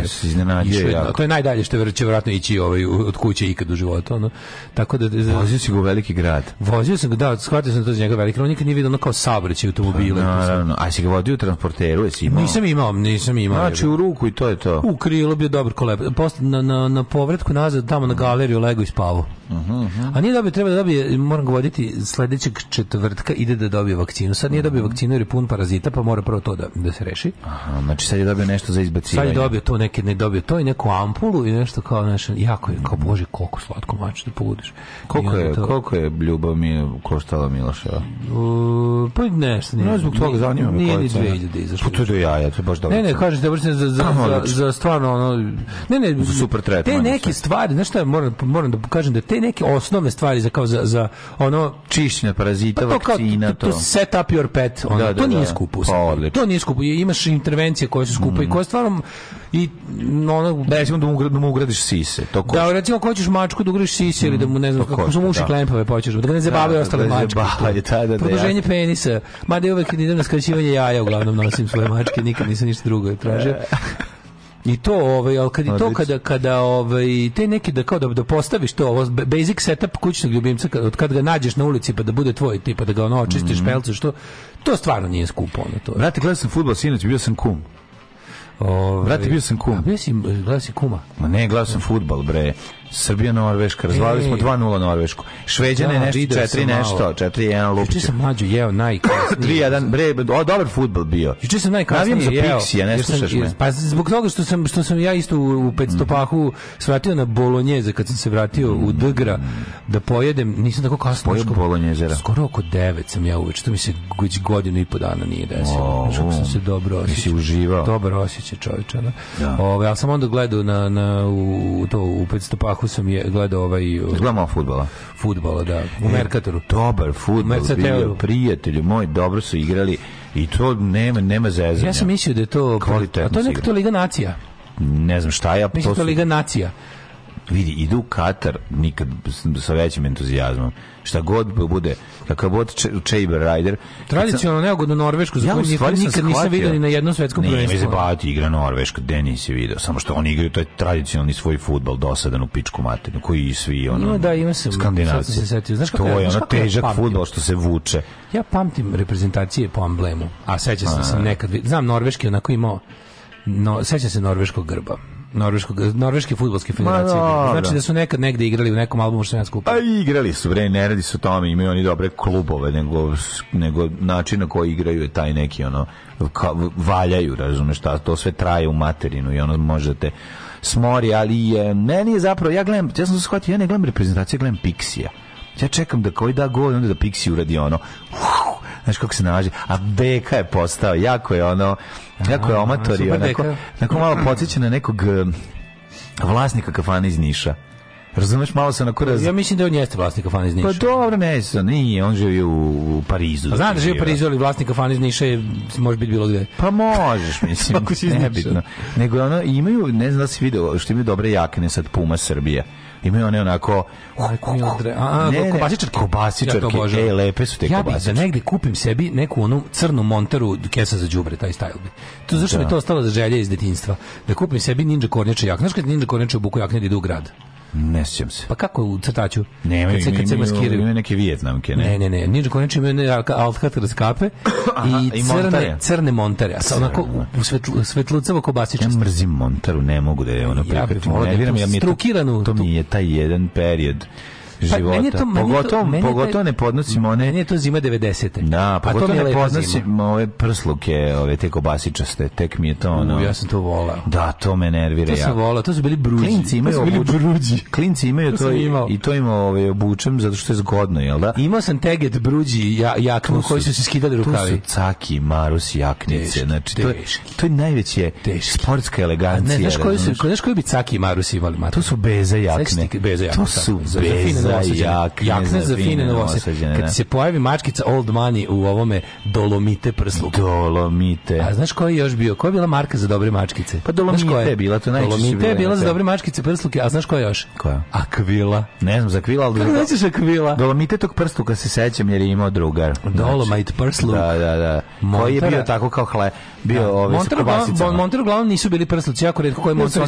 bi... Išle, to je najdalje što je će vjerojatno ići ovaj, od kuće ikad u životu, ono. Tako da, da... Vozio si ga u veliki grad. Vozio sam ga, da, shvatio sam to za njega veliki on nikad nije vidio ono kao sabreći automobile. Pa, da, no, no, a si ga vodio u transporteru, jesi imao? Nisam imao, nisam imao. Znači u ruku i to je to. U krilo bio dobro kolep. Posle, na, na, na povratku nazad, tamo na galeriju lego i spavo. Uh mhm, -huh, mhm. uh -huh. A nije dobio, treba da dobije, moram ga voditi sledeći sledećeg četvrtka ide da dobije vakcinu. Sad nije dobio mhm. vakcinu jer je pun parazita, pa mora prvo to da, da se reši. Aha, znači sad je dobio nešto za izbacivanje. Sad je dobio to neke, ne dobio to i neku ampulu i nešto kao, znaš, jako je, kao, bože, koliko slatko mače da pogudiš. Koliko je, to... koliko je ljubav mi je koštala Miloševa? Uh, pa nešto nije. No, zbog toga zanima me Nije ni 2000 izašlo. Pa to je do jaja, to je baš dobro. Ne, ne, kažete, dobro za, za, za, za, stvarno, ono, ne, ne, za super tretman. Te neke stvari, znaš šta, moram, moram da kažem da te neke osnovne stvari za, kao za, za ono, čiš odlična parazita pa to vakcina. To, to, to set up your pet. Ono, da, da, da. Pa to nije skupo. Pa, to nije skupo. Imaš intervencije koje su skupe mm. i mhm. koje stvarno i ono da recimo da mu, da mu ugradiš sise to košta. Da recimo ako hoćeš mačku da ugradiš sise mm, ili da mu ne znam mhm, kako su mu uši da. klempave počeš pa da ga ne zabavaju da, da ostale da, mačke. Zabavaju, da, da, Produženje ja. penisa. Ma da uvek idem na skraćivanje jaja uglavnom nosim svoje mačke nikad nisam ništa drugo tražio. I to, ovaj, al kad i pa to kada kada ovaj te neki da kao da, da postaviš to ovo basic setup kućnog ljubimca kad, od kad ga nađeš na ulici pa da bude tvoj tipa da ga ono očistiš mm -hmm. što to stvarno nije skupo ono to. Brate, gledao sam fudbal sinoć, bio sam kum. Ovaj, Brate, bio sam kum. A bio si, gledao si kuma? Ma ne, gledao sam fudbal, bre. Srbija Norveška, razvalili smo 2:0 e. Norvešku. Šveđane da, nešto 4 nešto, 4:1 1 lupci. Juče sam mlađu jeo najkasnije. 3 bre, o, dobar fudbal bio. Juče sam najkasnije Navijam jeo. Navijam za Pixija, ne slušaš me. Pa zbog toga što sam što sam ja isto u, u 500 mm. pahu svratio na Bolonjeze kad sam se vratio u Dgra da pojedem, nisam tako kasno. Pojeo Bolonjezera. Skoro oko 9 sam ja uveče, to mi se već godinu i po dana nije desilo. Oh, Kako sam se dobro osjećao. Nisi uživao. Dobro osjećaj čovječana. Da. da. Ove, ja sam onda gledao na, na, u, to, u 500 pahu Yahoo sam je gledao ovaj gledamo fudbala. Fudbala, da. U e, Merkatoru. Dobar fudbal, prijatelju moj, dobro su igrali i to nema nema zezanja. Ja sam mislio da je to kvalitetno. A to neka to Liga nacija. Ne znam šta ja, Mislim, to, da to Liga nacija vidi, idu u Katar nikad sa većim entuzijazmom. Šta god bude, kakav god Chamber Rider. Tradicionalno neugodno Norvešku, za ja, koju nikad nisam, nisam vidio ni na jednom svetskom prvenstvu. Nije, zapati igra Norveška, Denis je video, Samo što oni igraju taj tradicionalni svoj futbal, dosadan u pičku materinu, koji i svi ono, ima, da, ima se, skandinavci. Se setio. Znaš kako, to je ono težak ja futbal što se vuče. Ja pamtim reprezentacije po amblemu, a seća se da sam nekad, znam Norveški onako imao, no, seća se Norveškog grba norveškog norveške fudbalske federacije. Ma, znači da su nekad negde igrali u nekom albumu što ja skupio. igrali su, bre, ne radi se o tome, imaju oni dobre klubove, nego nego način na koji igraju je taj neki ono ka, valjaju, razumeš, ta to sve traje u materinu i ono možete smori, ali je, meni je zapravo ja gledam, ja sam shvatio, ja ne gledam reprezentacije, gledam Pixija. Ja čekam da koji da gol, onda da Pixi uradi ono. znaš kako se nađe A BK je postao, jako je ono, jako je omatori, onako, onako malo podsjeća na nekog eh, vlasnika kafane iz Niša. Razumeš, malo se na raz... Ja mislim da on jeste vlasnik kafane iz Niša. Pa dobro, ne, nije, on živi u Parizu. A znam da živi u Parizu, ali vlasnik kafane iz Niša je, može biti bilo gde. Pa možeš, mislim, Ako si iz nebitno. Nego ono, imaju, ne znam da si video, što imaju dobre jakne sad Puma Srbije imaju one onako Majko ovaj mi odre. A, ne, ne, kobasičarke. Kobasičarke. Ja Ej, lepe su te ja da kobasičarke. Ja da negde kupim sebi neku onu crnu montaru kesa za đubre, taj stil bi. To zašto da. mi to ostalo za želje iz detinjstva. Da kupim sebi ninja kornjače jakne. Znaš kad ninja kornjače buku jakne da idu u grad? Ne sjećam se. Pa kako u crtaču? Nema, kad se, kad se maskiraju. Ima neke vijetnamke, ne? Ne, ne, ne. Ninja Koneči ne altkatr skape i, i crne, montare. crne montare. A sa onako da. u svetlu, svetlucavo kobasiče. Ja mrzim montaru, ne mogu da je ono prikatim. Ja bih volao da je strukiranu. To mi je taj jedan period života. Pa, meni to, meni pogotovo, to, meni pogotovo ne podnosim one... Meni je to zima 90. Da, pogotovo pa to ne podnosimo ove prsluke, ove te kobasičaste, tek mi je to ono... U, ja sam to volao. Da, to me nervira. To sam ja. volao, to su bili bruđi. Klinci imaju to bili bruđi. Klinci imaju to, to imao. i to imao ove, ovaj, obučem zato što je zgodno, jel da? Imao sam teget bruđi ja, jaknu koji su se skidali rukavi. To su caki, marus, jaknice. Teški, znači, to, je, to je najveće teški. sportska elegancija. Ne, znaš koji, su, znaš koji bi caki i marus imali? Mater? To su beze jakne. Beze jakne. To su beze novosađene. Jakne, jakne za fine novosađene. Kad da. se pojavi mačkica Old Money u ovome Dolomite prsluk. Dolomite. A znaš koja je još bio? Koja je bila marka za dobre mačkice? Pa Dolomite je bila, to najčešće. Dolomite je bila za da. dobre mačkice prsluke, a znaš koja još? Koja? Akvila. Ne znam za Akvila, ali... Kako nećeš Akvila? Dolomite tog prsluka se sećam jer je imao drugar. Znači, Dolomite prsluk. Da, da, da. Koji je bio tako kao hle, bio da. ove Montero, sa Montero uglavnom nisu bili prsluci, jako redko koje Montero...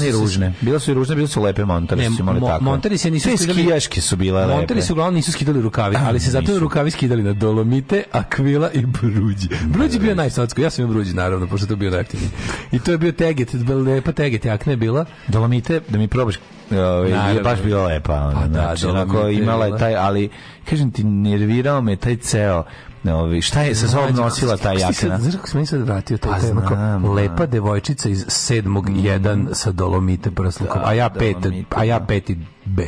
Bile su i ružne, bile su lepe Montero, su imali tako. Montero se nisu... Te skijaške su bile bile lepe. Monteri su uglavnom nisu skidali rukavi, da, ali se zato rukavi skidali na Dolomite, Akvila i Bruđi. Bruđi bio najsatsko, ja sam imao Bruđi naravno, pošto to bio najaktivniji. I to je bio Teget, lepa Teget, jakna je bila. Dolomite, da mi probaš Ovaj je baš bila lepa, pa, da, znači, da, onako imala je taj, ali kažem ti nervirao me taj ceo Ovi, ovaj, šta je sa sobom nosila ta jakna? Znaš kako sam mi sad vratio taj pa, kao, da. lepa devojčica iz sedmog mm. jedan sa dolomite prslukom, a ja pet, a ja peti B.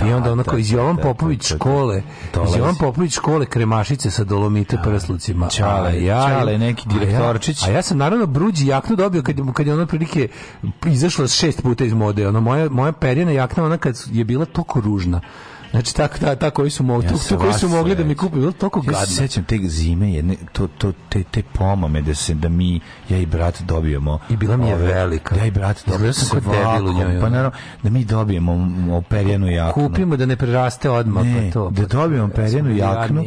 Da, I onda onako iz Jovan Popović škole, iz Jovan Popović škole kremašice sa dolomite preslucima. Čale, ja, čale, neki direktorčić. A ja, a ja sam naravno Bruđi jaknu dobio kad, kad je ona prilike izašla šest puta iz mode. Ona moja, moja perjena jakna, ona kad je bila toliko ružna Znači tako da tako su mogli, ja to, koji su mogli da mi kupe, bilo toliko gadno. se sećam te zime jedne to to te te pomame da se da mi ja i brat dobijemo. I bila mi je ove, velika. Ja i brat dobijemo sam kod debilu njoj. Pa naravno da mi dobijemo operjenu jaknu. Kupimo da ne preraste odmah pa to. Da pa dobijemo operjenu jaknu.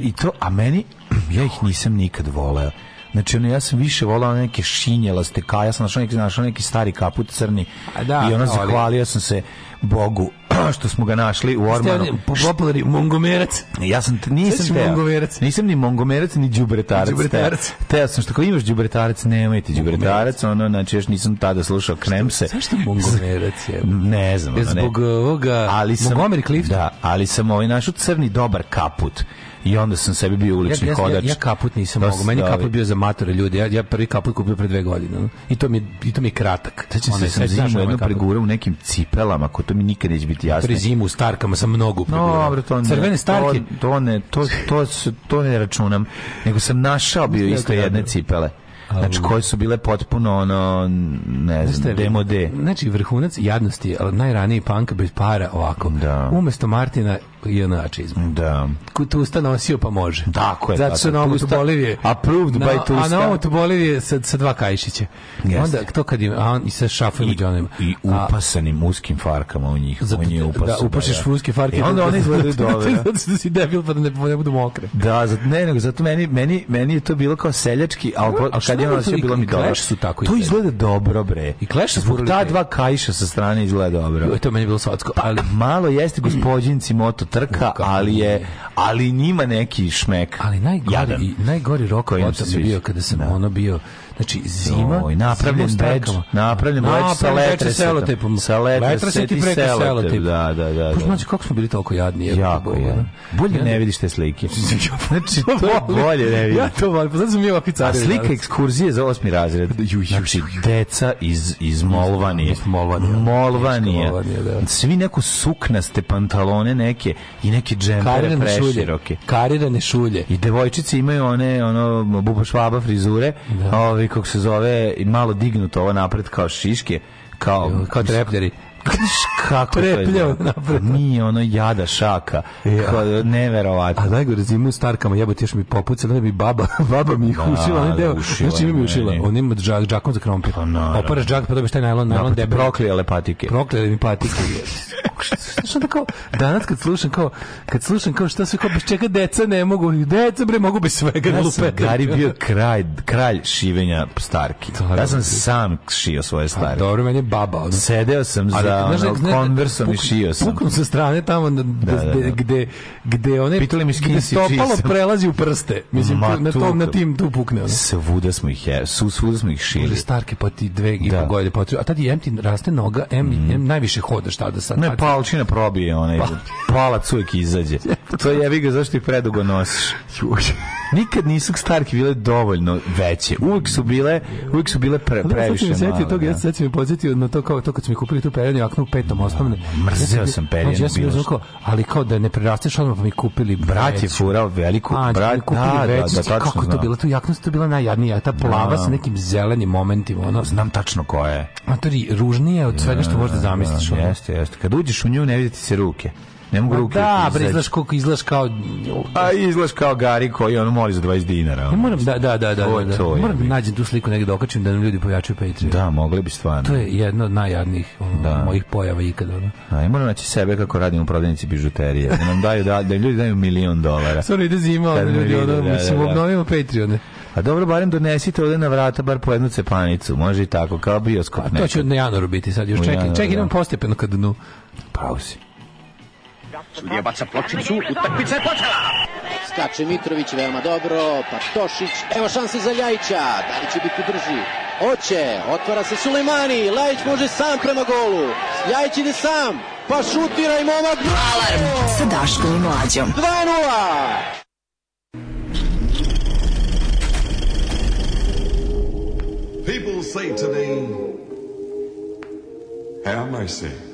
I to a meni ja ih nisam nikad voleo. Znači, ono, ja sam više volao neke šinjelaste kaja, ja sam našao neki, našao neki stari kaput crni A da, i ono, zahvalio sam se Bogu što smo ga našli u Ormanu. Popularni mongomerac. Ja sam nisam teo. Mongomerac. Nisam ni mongomerac ni đubretarac. Đubretarac. Teo sam što kao imaš đubretarac, ti đubretarac, ono znači još nisam tada slušao Kremse. Zašto mongomerac je? Ne znam, ono, ne. Zbog e, ovoga ali sam Montgomery Clift. Da, ali sam ovaj našu crni dobar kaput i onda sam sebi bio ulični ja, hodač. Ja, ja, kaput nisam Dosta, mogu, meni da, kaput da. bio za matore ljudi, Ja, ja prvi kaput kupio pre dve godine. No? I to mi, i to mi je kratak. Sećam da se, sam zimu jednu pregura u nekim cipelama, ko to mi nikad neće biti jasno. Pre zimu u starkama sam mnogo pregurao. No, ne, Crvene starke. To, to, ne, to, to, to to ne računam. Nego sam našao bio isto jedne cipele. Znači, koje su bile potpuno, ono, ne znam, demo de. Znači, vrhunac jadnosti, najraniji punk bez para, ovako. Da. Umesto Martina junačizma. Da. Ko Tusta nosio pa može. Tako je. Zato pa su na omotu Bolivije. Approved by Tusta. A na omotu Bolivije sa, sa dva kajšića. Yes. Onda to kad im, a on i sa šafom i džonima. I upasanim a, uskim farkama u njih. Za, on je upasan. Da, upašeš da, da, da, uske farke. E, I onda da- oni izgledaju dobro. Zato što si debil pa da ne, ne budu mokre. Da, zato, ne, nego zato meni, meni, meni je to bilo kao seljački, ali a, a kad je ono nosio bilo mi dobro. su tako To izgleda dobro, bre. I Clash Zbog ta dva kajša sa strane izgleda dobro. To meni bilo svatsko. Pa, ali... malo jeste gospodinci moto trka, ali je ali njima neki šmek. Ali najgori Jadan. najgori rok je bio kada sam da. ono bio Znači zima, Oj, napravljen zima beč, napravljen beč sa letre selotepom. Sa letre se ti preko selotep. Da, da, da. Pošto znači kako smo bili toliko jadni, je jako je. Bolje ne vidiš te slike. Znači, znači to bolje ne vidiš. Ja to volim, pa zato smo mi ovakvi cari. Slika ekskurzije za osmi razred. Znači deca iz iz Molvanije. Molvanije. Da. Molvanije. Da. Svi neko suknaste pantalone neke i neke džempere preširoke. Karirane šulje. I devojčice imaju one ono bubošvaba frizure. Da ovaj kako se zove malo dignuto ovo napred kao šiške kao kao trepneri kako Prepljao to je Nije ono jada šaka. Ja. E, neverovatno. A najgore zimu u starkama, jebote, još mi popucala, bi baba, baba mi ih da, ušila, ne deo. Znači mi ušila, on ima džak, džakom za krompir. Pa Oparaš džak, pa dobiješ taj najlon, najlon debel. Proklejale patike. Proklejale mi patike. Znaš onda kao, danas kad slušam kao, kad slušam kao šta sve kao, bez čega deca ne mogu, deca bre mogu bez svega. Ja da sam Gari bio kralj, kralj šivenja starki. Ja sam da. sam šio svoje pa starke. Dobro, meni je baba. Sedeo sam za sa da, ono, konversom da da puk, i šio sam. Puknu sa strane tamo da, da, da, gde, gde one Pitali mi gde stopalo prelazi u prste. Mislim, Ma, na, to, na tim tu pukne. Ono. Svuda smo ih, je, su, svuda smo ih šili. Može starke pa ti dve i po godine potrebu. A tad je M raste noga, M, mm. M najviše hodaš tada sad. Ne, palčina probije onaj. Pa. Palac uvijek izađe. to je, vi ga zašto ih predugo nosiš. Nikad nisu starke bile dovoljno veće. Uvijek su bile, uvijek su bile pre, previše. Ja sam se setio toga, ja sam se podsjetio na to kao to kad su mi kupili tu peranje jaknu u petom osnovne. mrzeo sam znači, perje. Ja sam uzukao, znači, ali kao da ne prerasteš odmah pa mi kupili brat je furao veliku a, znači, brat kupili da, već, da, da, kako to bilo, tu jakna to bila najjadnija, ta plava da. sa nekim zelenim momentima, ono. Znam tačno koja je. A to je ružnije od svega što da, možeš da, da Jeste, jeste. Kad uđeš u nju ne vidite se ruke. Ne mogu ruke. Da, bre, izlaš, izlaš kao... A izlaš kao Gari koji on moli za 20 dinara. ne moram, da, da, da, da. To, da, da, to moram da nađem tu sliku negdje dokačim da, da nam ljudi pojačaju Patreon. Da, mogli bi stvarno. To je jedna od najjadnijih um, da. mojih pojava ikada. Ono. A, i moram naći sebe kako radim u prodavnici bižuterije. Da nam daju, da, da ljudi daju milion dolara. Stvarno ide zima, ali ljudi, ono, mislim, obnovimo Patreone. A dobro, barem donesite ovde na vrata bar po jednu cepanicu, može i tako, kao bioskop. A to će na januaru biti sad, još čekaj, čekaj, idemo postepeno kad dnu. Pravo si. Sudija baca pločicu, utakmica je počela! Skače Mitrović veoma dobro, pa Tošić, evo šanse za Ljajića, da li će biti drži? Oće, otvara se Sulejmani, Ljajić može sam prema golu, Ljajić ide sam, pa šutira i momak! Alarm sa Daškom i Mlađom. 2 People say to me, Have mercy.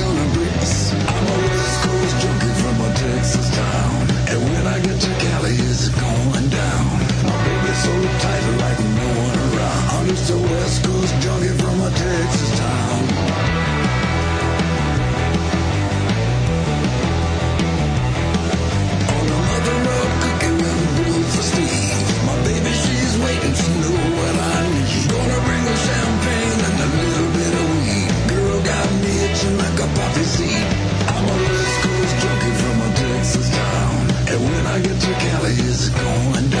a West Coast junkie from a Texas town. On blue for Steve. My baby, she's waiting, what I need. gonna bring her champagne and a little bit of weed. Girl got me itching like a poppy seed. I'm a West Coast junkie from a Texas town. And when I get to Cali, it's going down.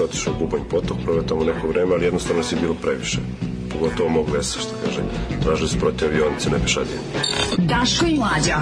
se otišao u Bubanj potok, prove tamo neko vreme, ali jednostavno si bilo previše. Pogotovo mog vesa, što kaže, Tražili su protiv avionice, ne pešadije. Daško i Mlađa.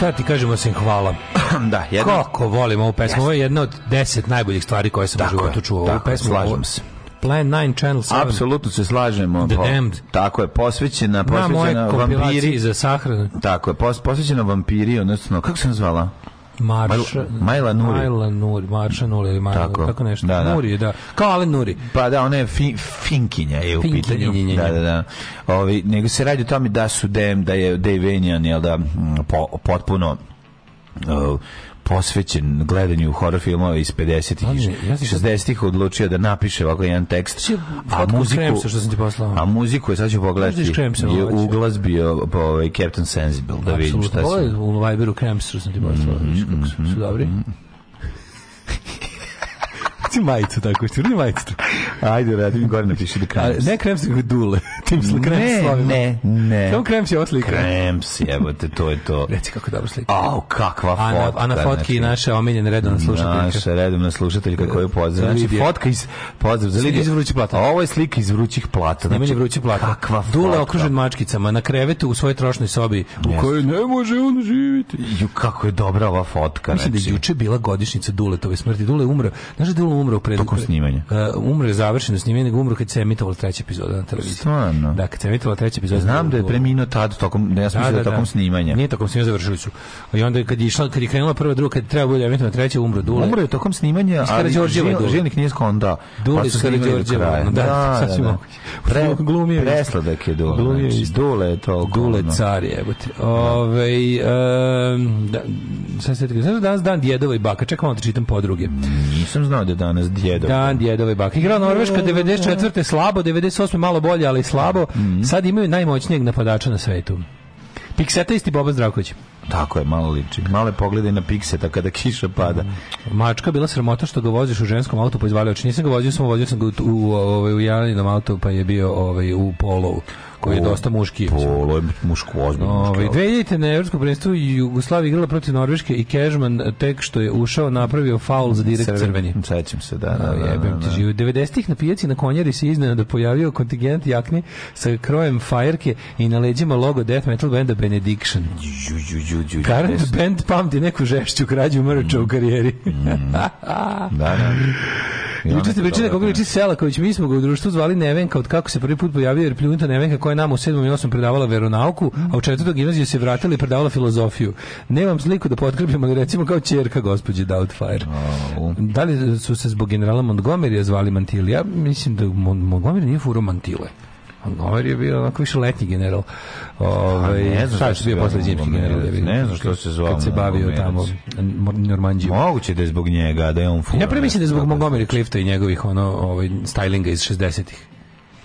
Šta ti kažemo osim hvala? da, jedna... Kako volim ovu pesmu. Yes. Ovo je jedna od deset najboljih stvari koje sam tako u životu čuo. Ovu pesmu slažem se. Plan 9 Channel 7. Apsolutno se slažemo. The Damned. Tako je, posvećena, posvećena Na vampiri. za sahranu. Tako je, pos, posvećena vampiri, odnosno, kako se nazvala? Marš, Majla Nuri. Majla Nuri, Marša Nuri ili Majla, tako. tako nešto. Da, da. Nuri, da. Kao Alen Nuri. Pa da, ona je fin, Finkinja je u pitanju. Da, da, da. Ovi, nego se radi o tome da su Dem, da je Dave Venian, jel da, po, potpuno uh, posvećen gledanju horror filmova iz 50-ih i 60-ih odlučio da napiše ovako jedan tekst. Znači, a muziku, se što sam ti poslao. A muziku je sad ću pogledati. Je uglazbio po ovaj Captain Sensible da vidim šta se. Ovo je u Viberu Krems što sam ti poslao. Mhm, su mhm, dobri. Mhm. Ti majicu tako, što ti majicu tako. Ajde, radim gore napiši da Krems. Ne Krems, nego Dule. Tim sli ne, Ne, ne. Samo Krems je ovo slika. Krems, evo te, to je to. Reci kako dobro slika. Au, kakva fotka. a na Fotki znači. i naša omiljena redovna slušateljka. Naša redovna slušateljka koju pozdravim. Znači, znači fotka iz... Pozdrav za Lidiju. Iz vrućih plata. Ovo je slika iz vrućih plata. Znači, Nemanje vrućih plata. Kakva fotka. Dule okružen mačkicama na krevetu u svojoj trošnoj sobi u kojoj ne može on živjeti. Ju, kako je dobra ova fotka. Mislim da je znači. juče bila godišnica Duletove smrti. Dule umro. Znaš da Dule umro pred... Tokom snimanja. Uh, umre za završeno snimanje, nego umro kad se emitovala treća epizoda na televiziji. Stvarno? Da, kad se emitovala treća epizoda. Znam da je preminuo tad, tokom, da ja sam da, da, da, da, tokom da. snimanja. Nije tokom snimanja, završili su. I onda kad je, išla, kad je krenula prva, druga, kad treba bude emitovana treća, umro Dule. Umro je tokom snimanja, ali Žilnik nije skonda. Dule su Đorđeva. Da, da, da, da. Pre, glumio presladak je Dule. Glumio znači, Dule je to. Dule car je. Ove, um, da, sad se da danas dan djedova i baka. Čekam, da čitam podruge. Nisam znao da danas djedova. Dan djedova i baka. Igrao Norveška 94. slabo, 98. malo bolje, ali slabo. Mm. Sad imaju najmoćnijeg napadača na svetu. Pikseta isti Boba Zdravković. Tako je, malo liči. Male poglede na pikseta kada kiša pada. Mhm. Mačka bila sramota što ga voziš u ženskom autu po pa izvaljaču. Nisam ga vozio, sam vozio sam ga u, u, u, ovaj, u Janinom autu pa je bio ovaj, u polovu koji je dosta muški. Polo je muško, ozbiljno no, muški. Dve jedite na Evropskom prvenstvu Jugoslavija igrala protiv Norveške i Kežman tek što je ušao napravio faul za direkt crveni. Sećam se, da, da, da, jebem ti živu. 90-ih na pijaci na konjari se iznenada pojavio kontingent jakni sa krojem fajerke i na leđima logo death metal benda Benediction. Current band pamti neku žešću krađu mrča u karijeri. da, da. Juče ste pričali kako liči Selaković, mi smo ga u društvu zvali Nevenka od kako se prvi put pojavio jer pljunta Nevenka koja nam u 7. i 8. predavala veronauku, a u 4. gimnaziju se vratila i predavala filozofiju. Nemam sliku da potkrepim, ali recimo kao čerka gospođe Doubtfire. Oh. Da li su se zbog generala Montgomerya zvali Mantili? mislim da Montgomery nije furo Mantile. Montgomery je bio onako više letnji general. Ovaj ne znam šta, je bio posle zimski general. Ne, da ne znam što se zvao. Kad se bavio tamo Normandijom. Moguće da je zbog njega, da je on fura. Ja premislim da je zbog Montgomery Clifta i njegovih ono ovaj stylinga iz 60-ih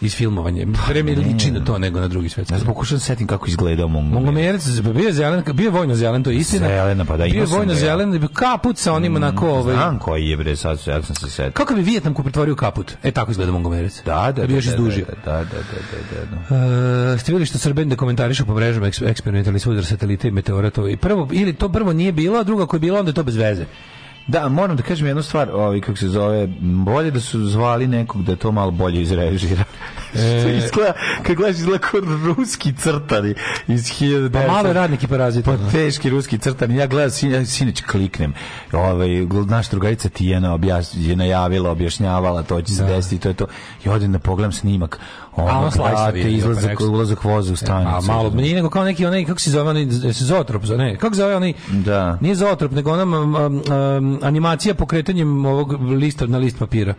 iz filmovanja. Pa Pre mi liči na to nego na drugi svet. Ja sam pokušao da setim kako izgledao Mongomerac. Mongomerac, bio je zelen, bio vojno zelen, to je istina. Zelena, pa da, bio vojno zelen, kaput sa onim mm, onako... Ovaj... Znam koji je, bre, sad ja sam se setio. Kako bi Vijetnam ko pretvorio kaput? E, tako izgleda Mongomerac. Da, da, da. da još da, izdužio. Da, da, da, da, da. Uh, ste vidjeli što Srben da komentarišu po mrežama eksperimentalni sudar satelita i meteora, to i prvo, ili to prvo nije bilo, a drugo koje je bilo, onda je to bez veze. Da, moram da kažem jednu stvar, ovaj kako se zove, bolje da su zvali nekog da to malo bolje izrežira. E... izgleda, kad gledaš izgleda kao ruski crtani iz 1900. Pa malo radnik i Pa da. teški ruski crtani. Ja gledam, sin, ja sinoć kliknem. Ovaj, naša drugarica Tijena objaš, je najavila, objašnjavala, to će se da. desiti, to je to. I odim da pogledam snimak. Ono, a ono brate, izlazak, pa ulazak voza u e, stanicu. A malo, nije nego kao neki, onaj, kako se zove, onaj, e, se zotrop, ne, kako se zove onaj, da. nije zotrop, nego ona um, um, animacija pokretanjem ovog lista na list papira.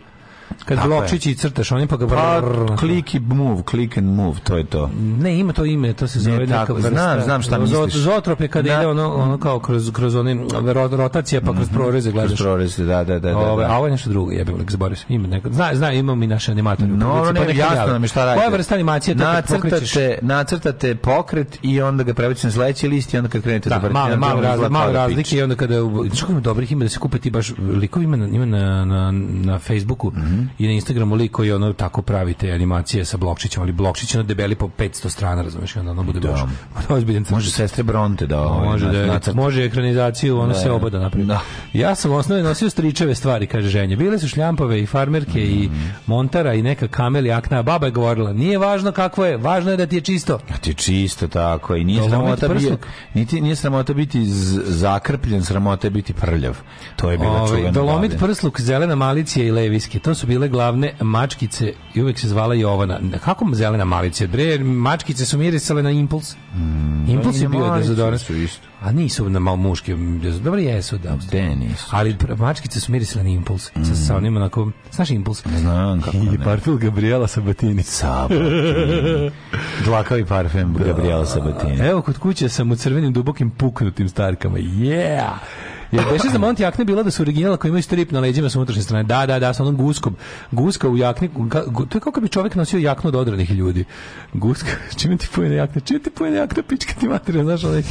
Kad Tako blokčići crtaš je pa ga pa, click i move, click and move, to je to. Ne, ima to ime, to se zove neka vrsta. Znam, znam šta misliš. Zotrop je kada ide ono, ono kao kroz, kroz one rotacije, pa kroz mhm. proreze gledaš. Kroz proreze, da, da, da. da Ove, da. a ovo je nešto drugo, jebim, lik, zaboravim se. Ima neko, zna, zna, imam i naše animatore. No, ne, pa jasno nam je šta radite. Koja vrsta animacije to nacrtate, nacrtate pokret i onda ga prebacite na sledeći list i onda kad krenete da, da malo, malo razlike i onda kada, čak ima dobrih ima da se ti baš likovi ima, ima na, na, na Facebooku mhm. -hmm. i na Instagramu lik koji ono tako pravite animacije sa Blokčićem, ali Blokčić na debeli po 500 strana, razumeš, onda ono bude da. baš ozbiljen Može sestre Bronte da ovaj, može, da, nacrt. može ekranizaciju, ono da, se obada napravi. Da. Ja sam osnovno nosio stričeve stvari, kaže ženje. Bile su šljampove i farmerke mm -hmm. i mhm. montara i neka kamel akna. Baba je govorila, nije važno kakvo je, važno je da ti je čisto. Da ti je čisto, tako. I nije sramota, bio, niti, nije sramota biti zakrpljen, sramota je biti prljav. To je bila Ove, ovaj, čuvena. Dolomit prsluk, zelena malicija i leviske, To su bile glavne mačkice i uvek se zvala Jovana. Kako zelena malice? Bre, mačkice su mirisale na impuls. Mm, impuls pa je bio dezodorant. Da su isto. A nisu na malo muške. Da dobro jesu da. De, pa nisu. Ali mačkice su mirisale na impuls. Mm. Sa, sa onim onako, znaš impuls? Znam kako I parfum Gabriela Sabatini. Sabatini. Dlakavi parfum da. Gabriela Sabatini. Evo, kod kuće sam u crvenim dubokim puknutim starkama. Yeah! Jer beše za Monty jakne bila da su originala koji imaju strip na leđima sa unutrašnje strane. Da, da, da, sa onom guskom. Guska u jakni, to je kako bi čovjek nosio jaknu od odranih ljudi. Guska, čime ti pojene jakne? Čime ti pojene jakne, pička ti materija, znaš, onaj,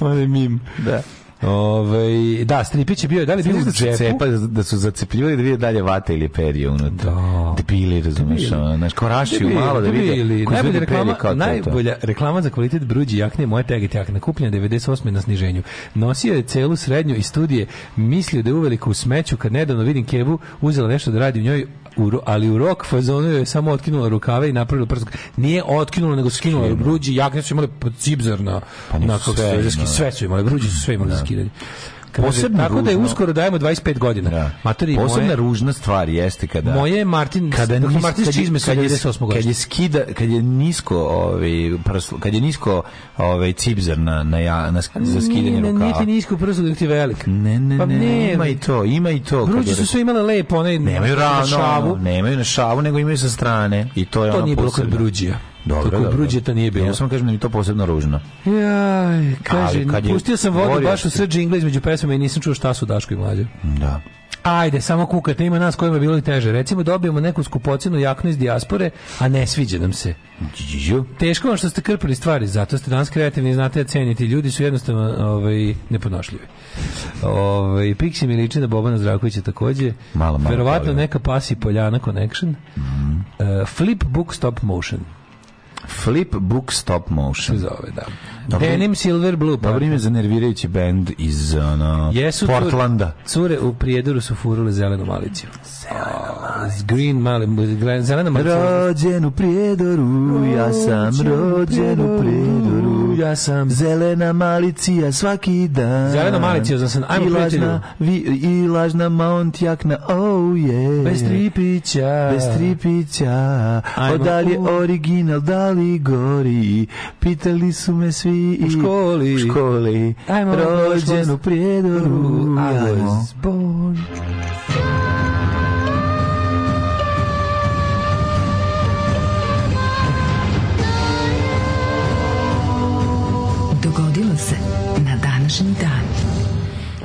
onaj mim. Da. Ove, da, stripić je bio, da li bio u da džepu? Cepa, da su zacepljivali da vide dalje vate ili perje unutra. Da. Debili, razumeš, znaš, kao rašiju malo da vide. Najbolja reklama, najbolja reklama za kvalitet bruđi jakne moja teget jakna, kupljena 98. na sniženju. Nosio je celu srednju i studije, mislio da je uveliko u smeću, kad nedavno vidim Kevu, uzela nešto da radi u njoj, u, ali u rok fazonu je samo otkinula rukave i napravila prsk. Nije otkinula, nego skinula je bruđi, jakne su imali cipzar na, pa na sve, sve su imali, bruđi su sve imali da. skidanje posebna tako da je uskoro dajemo 25 godina. Da. Materi, posebna moje, ružna stvar jeste kada Moje Martin kada nis, Martin kad, čizme sa 98. Kad je skida, kad je nisko, ovaj prslu, kad je nisko ovaj cipzer na na ja na za skidanje rukava. Ne, niti nisko prslu, ti velik. Ne, ne, pa ne, ne, ima i to, ima i to. Ruđe su sve imale lepo, one nemaju rano, šavu. nemaju na šavu, nego imaju sa strane i to je to ona posebna. To nije bilo kod Bruđija. Dobro, Tako to nije bilo. Ja sam kažem da mi to posebno ružno. Jaj, kaže, je, pustio sam vodu baš u sve džingle između pesama i nisam čuo šta su Daško i Mlađe. Da. Ajde, samo kukate, ima nas kojima je bilo i teže. Recimo, dobijemo neku skupocenu jaknu iz dijaspore, a ne sviđa nam se. Teško vam što ste krpili stvari, zato ste danas kreativni, znate da ceniti. Ljudi su jednostavno ovaj, neponošljivi. Ovaj, Pixi mi liči na Bobana Zdravkovića takođe. Malo, malo Verovatno neka pasi Poljana Connection. Mm -hmm. uh, eh, flip book stop motion. Flip Book Stop Motion. Se zove, da. Dobro, Denim Silver Blue. Dobro ime za nervirajući band iz ono, Jesu Portlanda. Cure, cure u Prijedoru su furule zelenu maliciju. Zelena Green mali, zelena malicija. Rođen u Prijedoru, ja sam rođen u Prijedoru ja sam zelena malicija svaki dan. Zelena malicija za sam. Ajmo I lažna, vi, i lažna mount jakna. Oh yeah. Bez tripića. Bez tripića. Odalje original, da li gori. Pitali su me svi u školi. U školi. Ajmo, rođen u prijedoru. I was born. dogodilo se na današnji dan.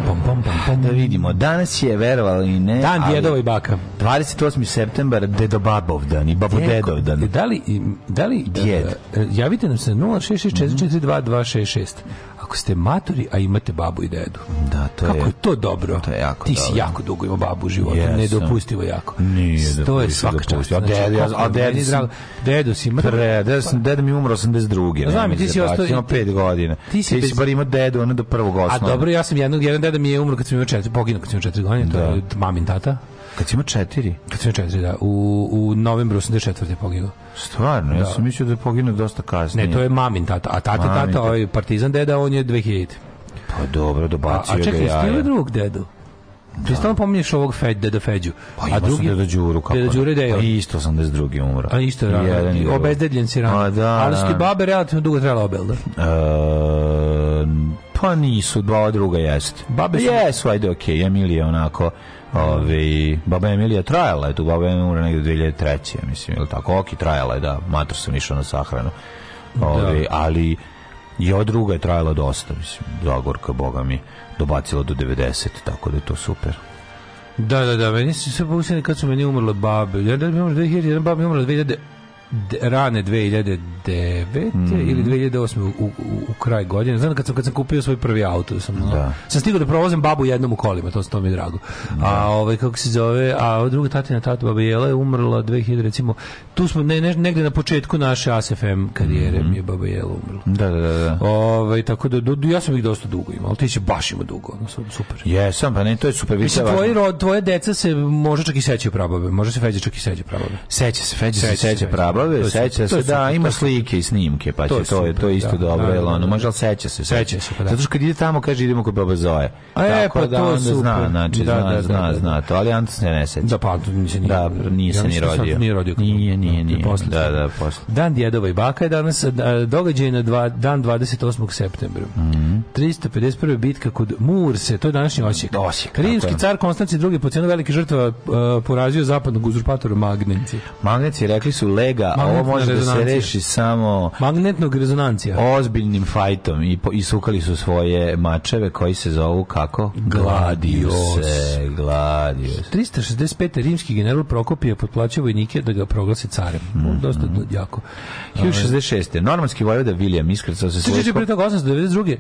Pom, pom, pom, pom. Da vidimo, danas je, verovali i ne... Dan djedova i baka. 28. septembar, babov dan i babodedov dan. Da, da li, da li... Djed. E, javite nam se 066 442 266 ako ste matori, a imate babu i dedu. Da, to Kako je, je to dobro. To je jako Ti si jako dugo imao babu u životu, yes. nedopustivo jako. Nije to je svaka čast. A dedu, znači, a, a dedu, si, dedu si mrtav. Pre, dedu, sam, pa- dedu mi umro 82. Pa znam, ti da si ostao... Imao 5 godina. Ti si, ti si bar imao dedu, ono do prvog osnovna. A dobro, ja sam jednog, jedan deda mi je umro kad sam imao četiri, poginuo kad sam imao četiri godine, to da. je mamin tata. Kad si imao četiri? Kad sam imao četiri, da. U, u novembru 84. poginuo. Stvarno, da. ja sam mislio da je poginuo dosta kasnije. Ne, to je mamin tata. A tata, mamin, tata, ovaj partizan deda, on je 2000. Pa dobro, dobacio a, a čekaj, ga jaja. A drugog dedu? Da. Ti stalno pominješ ovog Fed, Deda Feđu. Pa ima a drugi, sam Deda Đuru. Kako Deda Đuru je Pa isto sam des drugi umra. A isto da, da. je rano. Obezdeljen si rano. A, pa da, Ali da. su ti babe relativno dugo trebala obel, da? E, pa nisu, dva druga jeste. Babe su... Jesu, ajde, okej, okay. Emilija onako Ove, baba Emilija trajala je tu, baba Emilija umre negde 2003. mislim, ili tako, ok, trajala je, da, matru sam išao na sahranu. Da. Ove, da. ali i ova druga je trajala dosta, mislim, Zagorka, boga mi, dobacila do 90, tako da je to super. Da, da, da, meni se sve pokusili kad su meni umrle babe. Ja da mi umrla 2001, baba mi umrla 2000, rane 2009 mm. ili 2008 u, u, u kraj godine. Znam kad sam kad sam kupio svoj prvi auto, da sam da. da. sam stigao da provozim babu jednom u kolima, to to mi je drago. Da. A ovaj kako se zove, a druga tatina tata baba Jela je umrla 2000 recimo. Tu smo ne, ne negde na početku naše ASFM karijere mm. mi je baba Jela umrla. Da, da, da. da. Ovaj tako da, da, ja sam ih dosta dugo imao, ali ti će baš ima dugo, ono super. Jesam, pa ne, to je super. Mislim, tvoji rod, tvoje deca se možda čak i sećaju prababe, može se feđe čak i seđe prababe. Seća se, feđe se seća prababe Dobro, seća se, da, ima slike i snimke, pa će to, je to isto da, dobro, jel da, da, ono, možda ali seća se, seća se. Pa Zato što kad ide tamo, kaže, idemo kod Baba Zoje. E, pa je, pa to zna, znači, zna, zna, zna to, ali Anton se ne seća. Da, pa Anton da, nije se ni rodio. Nije rodio. Nije, nije, nije. Da, da, posle. Dan djedova i baka je danas, događaj na dva, dan 28. septembra. 351. Mhm. bitka kod Murse, to je današnji Osijek. Osijek Rimski car Konstantin II. po cijenu velike žrtva porazio zapadnog uzurpatora Magnenci. Magnenci rekli su lega ga, ovo može da se reši samo magnetnog rezonancija. Ozbiljnim fajtom i po, sukali su svoje mačeve koji se zovu kako? Gladius. Gladius. 365. rimski general Prokopije potplaćao vojnike da ga proglase carem. Mm -hmm. Dosta jako. 1066. Normanski vojvoda William iskrcao se svojsko... Čuče, toga 892.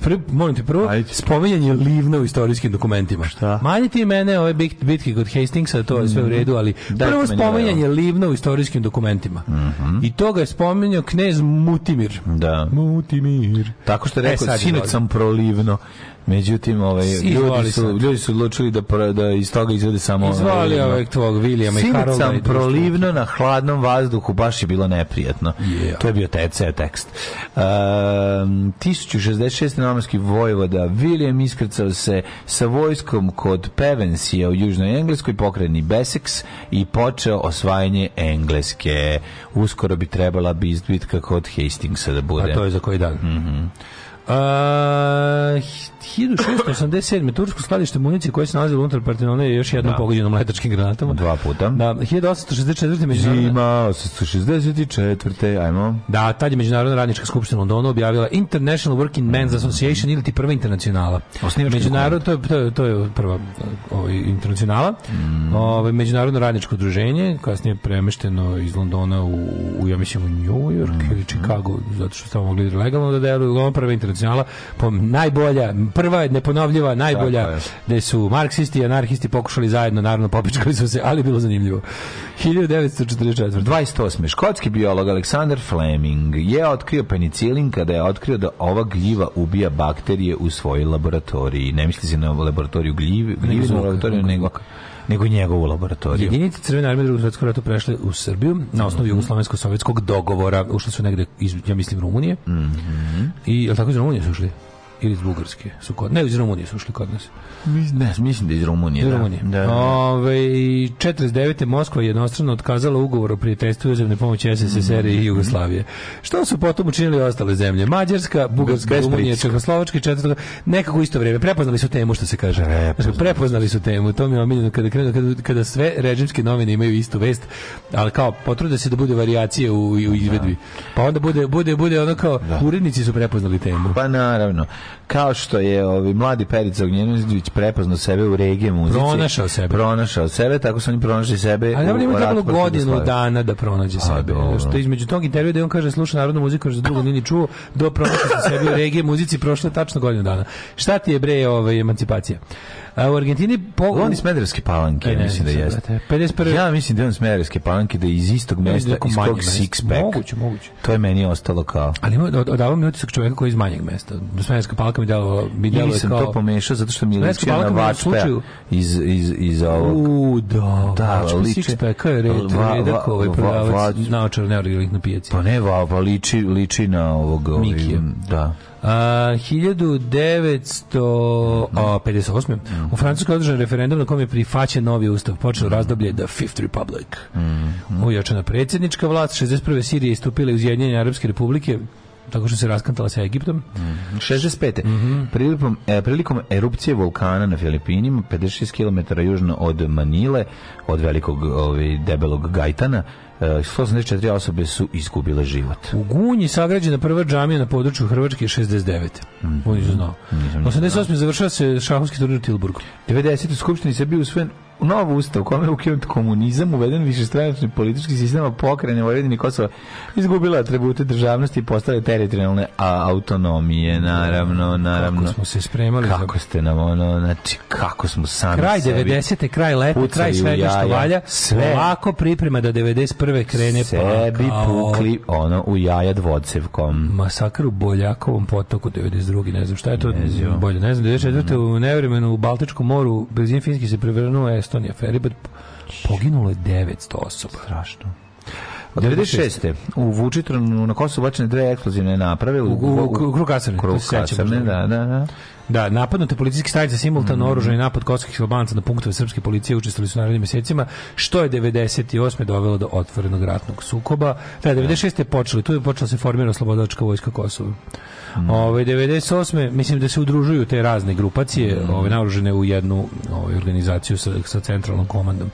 Prvi, molim te, prvo, Ajde. spominjanje livna u istorijskim dokumentima. Šta? Manje ti mene ove bitke kod Hastingsa, to je sve u redu, ali prvo da spominjanje livna u istorijskim dokumentima dokumentima. Mm -hmm. I toga je spominjao knez Mutimir. Da. Mutimir. Tako što je rekao, e, sinoć sam prolivno. Međutim, ovaj, ljudi, su, ljudi su odlučili da, da iz toga izvede samo... Izvali ovaj tvog Vilijama i Harolda. sam prolivno na hladnom vazduhu, baš je bilo neprijatno. Yeah. To je bio taj tekst. Uh, 1066. namarski vojvoda Vilijem iskrcao se sa vojskom kod Pevensija u Južnoj Engleskoj, pokreni Bessex i počeo osvajanje Engleske. Uskoro bi trebala bitka kod Hastingsa da bude. A to je za koji dan? Mhm. Mm Uh, 1687. tursko skladište municije koje se nalazilo unutar Partenona je još jedno da. pogođeno mletačkim granatama. Dva puta. Da, 1864. Međunarodna... Zima, 1864. Ajmo. Da, tad je Međunarodna radnička skupština Londona objavila International Working Men's Association ili ti prva internacionala. Međunarod, to, je, to, je, to je prva ovaj, internacionala. Mm. Ovaj, međunarodno radničko udruženje, kasnije premešteno iz Londona u, u ja mislim, u New York mm. ili mhm. Chicago, zato što su tamo mogli legalno da deluju. Ono prva internacionala, po najbolja prva je najbolja, da su marksisti i anarhisti pokušali zajedno, naravno popičkali su se, ali bilo zanimljivo. 1944. 28. Škotski biolog Alexander Fleming je otkrio penicilin kada je otkrio da ova gljiva ubija bakterije u svojoj laboratoriji. Ne misli se na laboratoriju gljive, gljivu laboratoriju, nego nego njegovu laboratoriju. Jedinice Crvene armije drugog svjetskog rata prešle u Srbiju na osnovu mm -hmm. jugoslovensko-sovjetskog dogovora. Ušli su negde iz, ja mislim, Rumunije. Mm -hmm. I, je li tako iz Rumunije su ušli? ili iz Bugarske su kod ne iz Rumunije su ušli kod nas da- ne mislim da iz Rumunije iz da. Rumunije da, da. Ove, 49. Moskva jednostrano otkazala ugovor o prijateljstvu i uzemne pomoći SSSR i mhm. Jugoslavije što su potom učinili ostale zemlje Mađarska Bugarska Bez, Rumunija Čehoslovačka četvrta nekako isto vrijeme prepoznali su temu što se kaže prepoznali, prepoznali su temu to mi je omiljeno kada krenu kada, kada sve režimske novine imaju istu vest ali kao potrude se da bude varijacije u, u izvedbi da. pa onda bude bude bude ono kao da. urednici su prepoznali temu pa naravno kao što je ovi mladi Perica Ognjenović prepoznao sebe u regije muzici. Pronašao sebe. Pronašao sebe, tako su oni pronašli sebe. Ali dobro ima trebalo godinu da dana da pronađe sebe. A, što između tog intervjua da on kaže sluša narodnu muziku, što drugo nini čuo, do pronašao sam sebe u regije muzici prošle tačno godinu dana. Šta ti je bre ovaj, emancipacija? A u Argentini po on iz Smederevske Palanke, e, ne, mislim da je. 51. Ja mislim da je on Smederevske Palanke da je iz istog mesta, iz tog six pack. Moguće, moguće. To je meni ostalo kao. Ali odavao mi otisak čovjeka koji je iz manjeg mesta. Smederevska palka mi delo mi delo kao. to pomešao zato što mi je ličio na vačpe iz iz iz ovog. U da. Da, liči peka je red redak ovaj prodavac naočar neoriginalnih na pijaci. Pa ne, va, va liči liči na ovog ovaj, da. A, 1958. Mm. U Francuskoj održan referendum na kom je prihvaćen novi ustav. Počeo mm. razdoblje The Fifth Republic. Mm. mm. Ujačana predsjednička vlast, 61. Sirije istupila iz Ujedinjenja Arabske republike, tako što se raskantala sa Egiptom. Mm. 65. Mm -hmm. prilikom, e, prilikom erupcije vulkana na Filipinima, 56 km južno od Manile, od velikog ovaj, debelog Gajtana, 184 e, osobe su izgubile život. U Gunji sagrađena prva džamija na području Hrvatske 69. Mm -hmm. On je mhm. znao. 88. završava se šahovski turnir u Tilburgu. 90. u Skupštini se bio usvojen nov ustav kome je ukinut komunizam, uveden višestranačni politički sistem a pokrene Vojvodine i Kosova, izgubila atribute državnosti i postale teritorijalne autonomije, naravno, naravno. Kako smo se spremali. Kako ste nam ono, znači, kako smo sami Kraj 90. kraj leta, kraj svega što valja, sve. Lako priprema da 91. krene pa Sebi pa kao... pukli ono u jaja dvodcevkom. Masakar u Boljakovom potoku 92. Ne znam šta je to, ne bolje, ne znam, 94. Mm. u nevremenu u Baltičkom moru, brzin finski se prevrnuo e, Estonia Feribet poginulo je 900 osoba. Strašno. 96. u Vučitronu na Kosovo bačene dve eksplozivne naprave u, u, u, u Krukasarne. Krukasarne, da. da, da, da. Da, napadnute policijske stanice simultano mm. oružani napad kosovskih albanca na punktove srpske policije učestvovali su narednim mesecima, što je 98. dovelo do otvorenog ratnog sukoba. Da, 96. Da. je počelo, tu je počela se formirati slobodačka vojska Kosova. Ove mm. Ovaj 98. mislim da se udružuju te razne grupacije, mm. ove ovaj, naoružene u jednu ovaj organizaciju sa, sa centralnom komandom.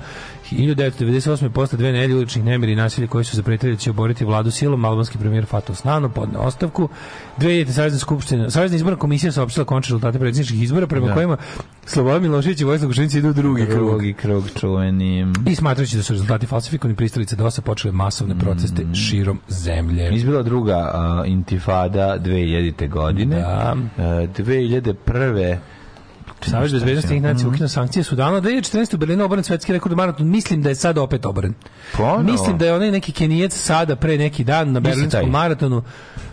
1998. posle dve nedelje uličnih nemiri i nasilja koji su zapretili da će oboriti vladu silom, albanski premijer Fatos Nano podne ostavku. 2000. Savezna skupština, Savezna izborna komisija saopštila končne rezultate predsjedničkih izbora prema da. kojima Slobodan Milošević i Vojislav Košenić idu u drugi, drugi krug. Drugi krug čuveni. I smatrajući da su rezultati falsifikovani pristalice DOS-a počele masovne proteste mm. širom zemlje. Izbila druga uh, intifada 2000. godine. Da. Uh, e, 2001. Savez bezbednosti nacija mhm. ukinuo sankcije Sudana. Da je 14. u Berlinu oboren svetski rekord maraton. Mislim da je sada opet oboren. Ponovo. Pa mislim da je onaj neki kenijec sada pre neki dan na berlinskom maratonu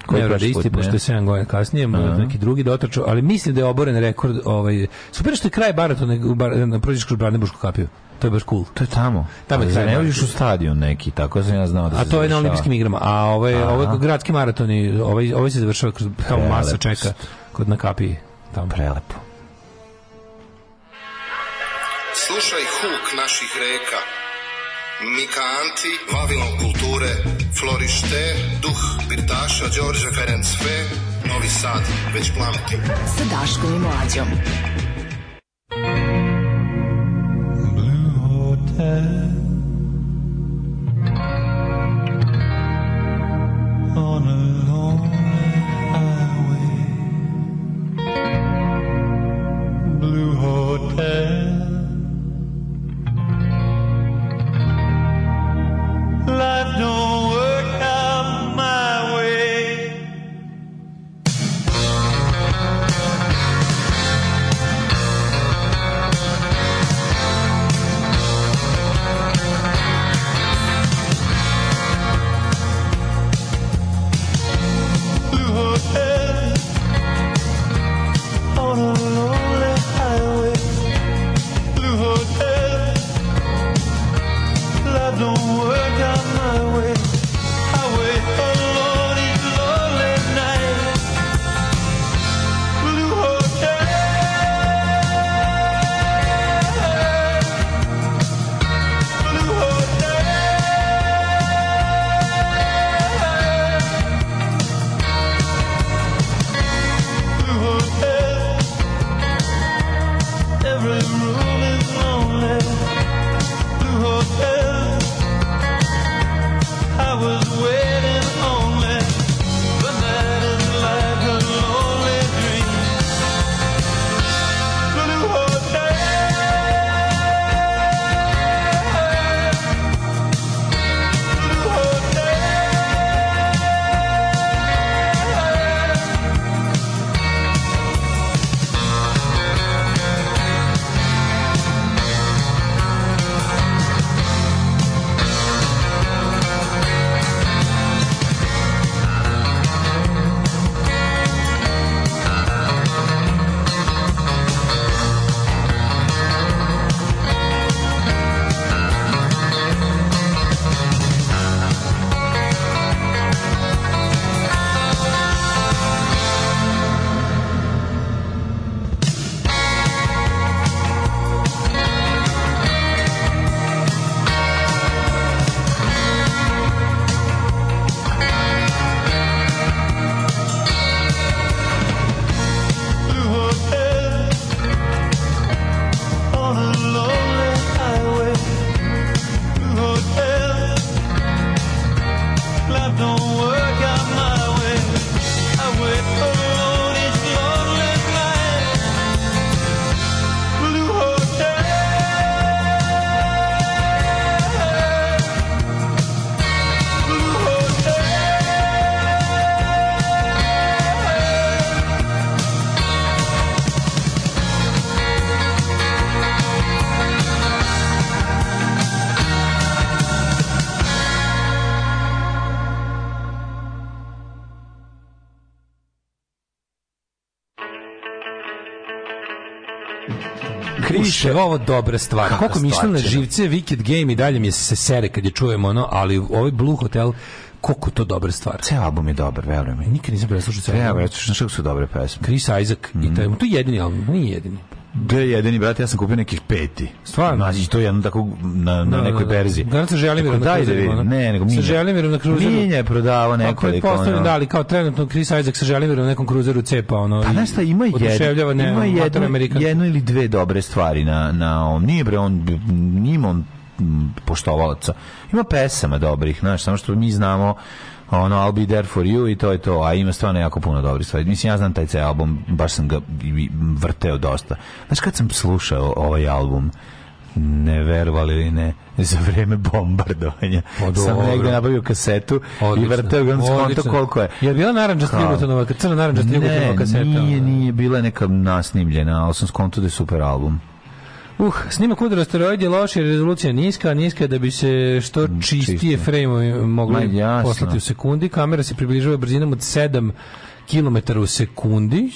koji je isti, pošto je 7 godina kasnije, uh -huh. neki drugi dotrčao, ali mislim da je oboren rekord. Ovaj, super što je kraj maratona bar, na prođičku Brandenburgsku kapiju. To je baš cool. To je tamo. Tamo je ne vidiš u stadion neki, tako sam ja znao da se A to je na olimpijskim igrama. A ovaj, ovaj gradski maratoni, ovaj, ovaj se završava kroz kao masa čeka kod na kapiji. Tamo. Prelepo. Slušaj huk naših reka, Mika Anti, Vavilon kulture, Florište, duh Birtaša, Đorđe Ferenc Fe, Novi Sad, već plameti. Sa Daškom i Mlađom. Blue Hotel Blue Hotel više ovo dobra stvar. Kako mi na da- živce Wicked Game i dalje mi se sere kad je čujemo ono, ali ovaj Blue Hotel koliko to dobra stvar. Ceo album je dobar, verujem. Nikad nisam preslušao ceo album. Treba, ja, su dobre pesme. Chris Isaac mm -hmm. i mhm. taj, to je jedini album, nije jedini. Da, je jedini brat, ja sam kupio nekih peti. Stvarno? Znači, to je jedno tako na, na da, da, nekoj da. berzi. Da, se Želimirom na kruzeru. Ne, nego mi. Sa Želimirom na kruzeru. Minja je prodavao nekoliko. Ako je da, ali kao trenutno Chris Isaac sa Želimirom na nekom kruzeru cepa, ono. Pa znaš šta, ima, jedno, ne, ima jedno, jedno ili dve dobre stvari na, na on. Nije bre, on, nije on poštovalaca. Ima pesama dobrih, znaš, samo što mi znamo ono I'll be there for you i to je to, a ima stvarno jako puno dobri stvari. Mislim ja znam taj ceo album, baš sam ga vrteo dosta. Znaš kad sam slušao ovaj album, ne verovali ili ne, za vreme bombardovanja. Pa o, Sam negde nabavio kasetu odlično, i vrteo ga skonto koliko je. Je bila naranđasta Ljubotanova, crna naranđasta Ljubotanova kaseta? Ne, nije, nije bila neka nasnimljena, ali sam skonto da je super album. Uh, snimak udara steroid je loš jer rezolucija niska, niska je da bi se što mm, čistije frame mogli poslati u sekundi. Kamera se približava brzinom od 7 km u sekundi,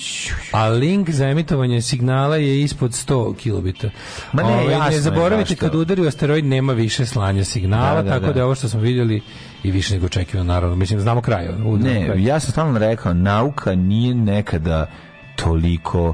a link za emitovanje signala je ispod 100 kilobita. Ma ne, Ove, ovaj, ne zaboravite kad udari u asteroid nema više slanja signala, da, da, tako da. da. je ovo što smo vidjeli i više nego očekivano naravno. Mislim znamo kraj. Ne, kraju. ja sam stalno rekao nauka nije nekada toliko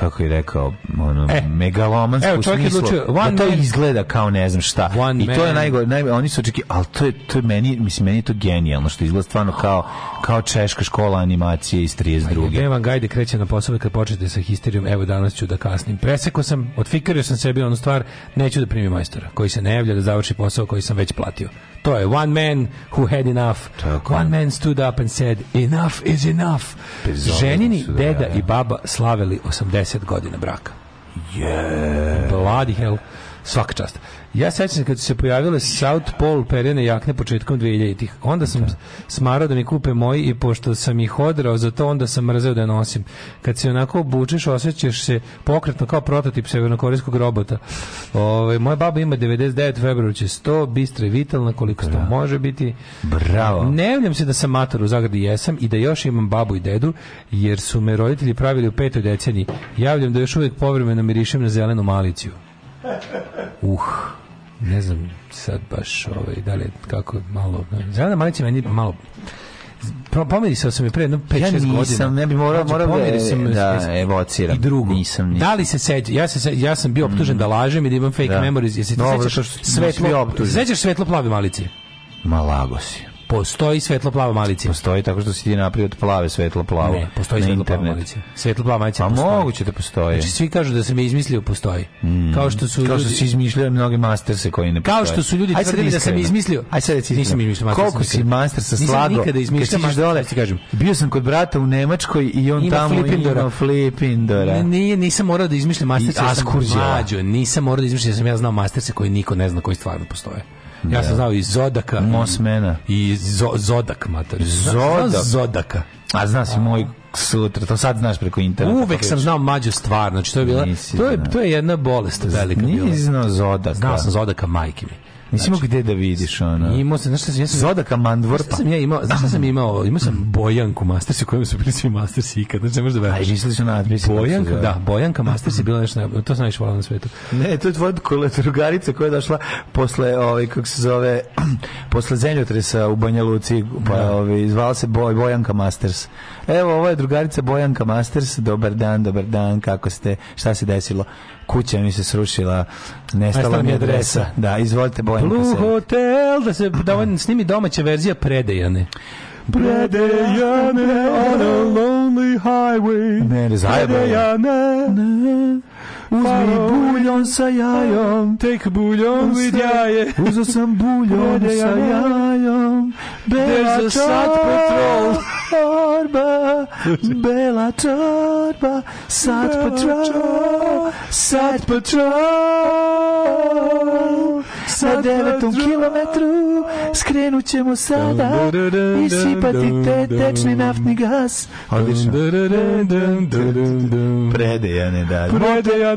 kako je rekao, ono, e, megalomanskog evo, čovjek smislu, da to izgleda kao ne znam šta. I to je najgore, naj, oni su očekivali, ali to je, to je meni, mislim, meni je to genijalno, što izgleda stvarno kao, kao češka škola animacije iz 32. Ajde, vam gajde kreće na posao kad počnete sa histerijom, evo danas ću da kasnim. Preseko sam, otfikario sam sebi onu stvar, neću da primim majstora, koji se ne javlja da završi posao koji sam već platio. To je One Man Who Had Enough. Tako. One Man Stood Up and Said Enough is Enough. Ženini da, deda ja. Da. i baba slavili 80 godina braka. Yeah. Bloody hell svaka čast. Ja sećam se kad su se pojavile South Pole perene jakne početkom 2000-ih. Onda sam smarao da mi kupe moji i pošto sam ih odrao zato onda sam mrzeo da nosim. Kad se onako obučeš, osjećaš se pokretno kao prototip severnokorejskog robota. Ove, ovaj, moja baba ima 99 februar će 100, bistra i vitalna, koliko to može biti. Bravo. Ne javljam se da sam mator u Zagradi jesam i da još imam babu i dedu, jer su me roditelji pravili u petoj deceniji. Javljam da još uvijek povremeno mirišem na zelenu maliciju. Uh, ne znam sad baš ovaj, da li kako malo... Zelena da malica meni malo pomirisao da sam je pre jedno 5-6 godina. Ja nisam, ja bi morao, znači, morao znači, sam, da evociram. I drugo, nisam, nisam. da li se seđa, ja, se ja sam bio optužen mm. da lažem i da imam fake da. memories, jesi ti Dobro, sećaš svetlo, sećaš svetlo plave malice? Malago si. Postoji svetlo-plava malicija. Postoji tako što si ti napravio od plave svetlo-plavo. Ne, postoji svetlo-plava malicija. Svetlo-plava malicija A postoji. moguće da postoji. Znači, svi kažu da sam je izmislio, postoji. Mm. Kao što su Kao što ljudi... si izmišljao mnogi masterse koji ne postoje. Kao što su ljudi tvrdili da, da sam izmislio. Aj sad reci. Da nisam izmislio masterse. Koliko si master mastersa slago? Nisam nikada izmislio masterse, da ti kažem. Bio sam kod brata u Nemačkoj i on ima tamo flipindora. ima flipindora. Nije, nisam morao da izmišljam masterse. Ja sam mlađo, nisam morao da izmišljam, ja sam ja znao masterse koji niko ne zna koji stvarno postoje. Ja sam znao i Zodaka. Mosmena. I zo, Zodak, mater. Zodak? Zodaka. A znaš si moj sutra, to sad znaš preko interneta. Uvek pa sam znao mađu stvar, znači to je bila, to, je, to je jedna bolest velika bila. Nisi znao Zodaka. Znao sam Zodaka majke mi. Nisi znači, gde da vidiš ono. Imao sam, znaš šta sam, ja sam Zodaka Mandvorpa. sam ja imao, znaš šta sam imao, imao sam Bojanku Masters u kojem su bili svi Masters ikad, znači ne možeš da veruješ. Aj, mislili su nadpisi. Bojanka, da. da, Bojanka Masters je bila nešto, to sam najviše volao na svetu. Ne, to je tvoja drugarica koja je došla posle, ovaj, kako se zove, posle zemljotresa u Banja Luci, pa, da. ovaj, zvala se Boj, Bojanka Masters. Evo, ovo je drugarica Bojanka Masters. Dobar dan, dobar dan, kako ste? Šta se desilo? Kuća mi se srušila, nestala mi adresa. Da, izvolite Bojanka. Blue Hotel, da se da on snimi domaća verzija predejane. Predejane on a lonely highway. Ne, ne, Predejane. Ne. Uzmi buljon sa jajom, tek buljon with jaje. Uzao sam buljon sa jajom, there's a sad patrol čorba, bela čorba, sad patrol, sad patrol na devetom kilometru skrenut ćemo sada isipati te tečni naftni gas odlično Predejane, da predeja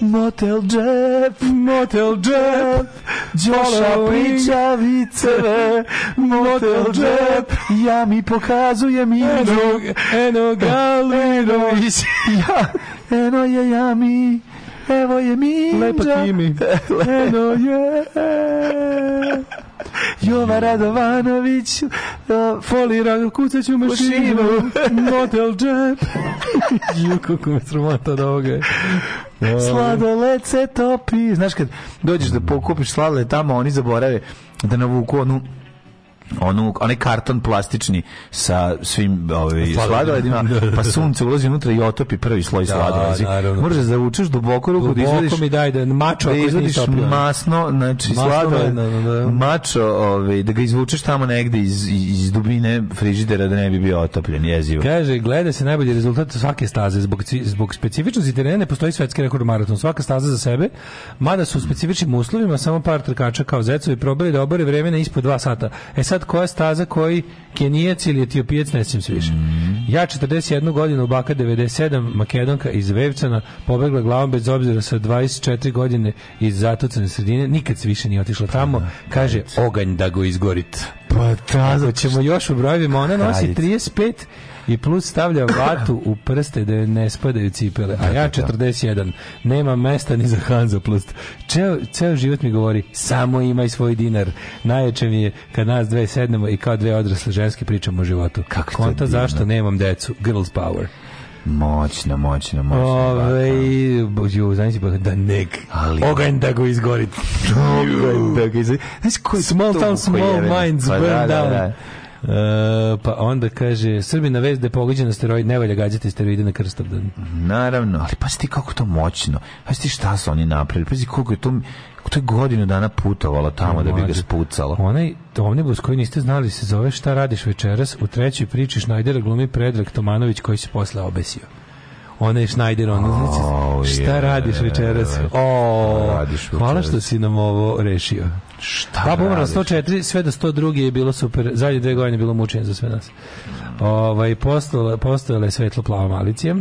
motel džep motel džep Đoša priča viceve motel džep ja mi pokazujem eno eno galinović ja eno je jami Evo je Minđa. Lepa Kimi. Eno je. Jova Radovanović, uh, foliran kucaću mašinu, motel Jet Ju, kako me sramota od ovoga e, Sladoled se topi. Znaš kad dođeš da pokupiš sladoled tamo, oni zaborave da navuku onu onu, onaj karton plastični sa svim ovaj, sladoledima, pa sunce ulazi unutra i otopi prvi sloj da, sladoleda. Znači, možeš da uvučeš duboko ruku, da duboko da izvadiš, mi daj da mačo, da izvadiš masno, znači masno sladoled, da, da. mačo, ovaj, da ga izvučeš tamo negde iz, iz dubine frižidera da ne bi bio otopljen, jezivo. Kaže, gleda se najbolji rezultat svake staze, zbog, zbog specifičnosti terena ne postoji svetski rekord maraton, svaka staza za sebe, mada su u specifičnim uslovima samo par trkača kao zecovi probali da obore vreme na ispod 2 sata. E sad sad koja staza koji Kenijac ili Etiopijac, ne sjećam se više. Ja 41 godinu, baka 97, Makedonka iz Vevcana, pobegla glavom bez obzira sa 24 godine iz zatucane sredine, nikad se više nije otišla tamo, da, da, kaže da. oganj da go izgorit. Pa tako ćemo još u brojevima, ona nosi 35 I plus stavlja vatu u prste da ne spadaju cipele. A ja 41. Da. Nema mesta ni za plus. Ceo, ceo život mi govori, samo imaj svoj dinar. Najjače mi je kad nas dve sednemo i kao dve odrasle ženske pričamo o životu. Kako Konta zašto nemam decu. Girls power. Moćno, moćno, moćno. Ove, ju, znaš si da nek. Ali... Oganj da go izgorit. Oganj da go izgorit. Znaš koji small town, small minds pa, burn da, da down. Da, da. E, pa onda kaže, Srbi na vez da je pogođen asteroid, ne valja gađati asteroide na Krstovdan. Naravno, ali pa ti kako to moćno. Pa ti šta su oni napravili? Pazi koliko je to to je godinu dana putovala tamo da bi ga spucalo. Onaj omnibus koji niste znali se zove Šta radiš večeras, u trećoj priči Šnajdera glumi Predrag Tomanović koji se posle obesio onaj Schneider, on, oh, znači, šta je, radiš večeras? O, oh, radiš večeras. hvala što si nam ovo rešio. Šta da, bumra 104, sve do 102 je bilo super. Zadnje dve godine je bilo mučenje za sve nas. Ovaj, postojala, postojala je svetlo plava malicija.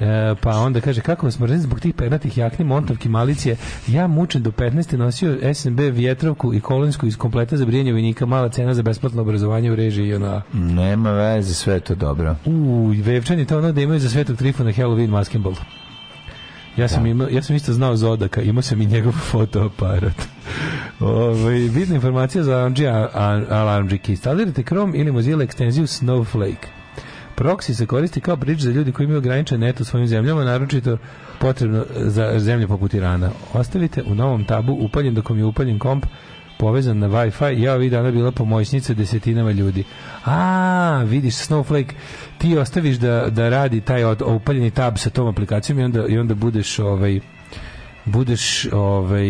E, pa onda kaže kako vas mrzim zbog tih pernatih jakni, montavki, malicije. Ja mučen do 15. nosio SNB vjetrovku i kolonsku iz kompleta za brijanje vojnika, mala cena za besplatno obrazovanje u režiji i ona. Nema veze, sve to dobro. U, vevčani to ono da imaju za svetog trifuna Halloween maskenball. Ja sam, da. Ima, ja sam isto znao Zodaka, imao sam i njegov fotoaparat. Ove, ovaj, bitna informacija za Alamdžija Alamdžiki. Instalirajte Chrome ili Mozilla ekstenziju Snowflake. Proxy se koristi kao prič za ljudi koji imaju ograničen net u svojim zemljama, naročito potrebno za zemlje poput Irana. Ostavite u novom tabu upaljen dok vam je upaljen komp povezan na Wi-Fi, ja ovih dana bila pomoćnica desetinama ljudi. A, vidiš, Snowflake, ti ostaviš da, da radi taj od, upaljeni tab sa tom aplikacijom i onda, i onda budeš ovaj, budeš ovaj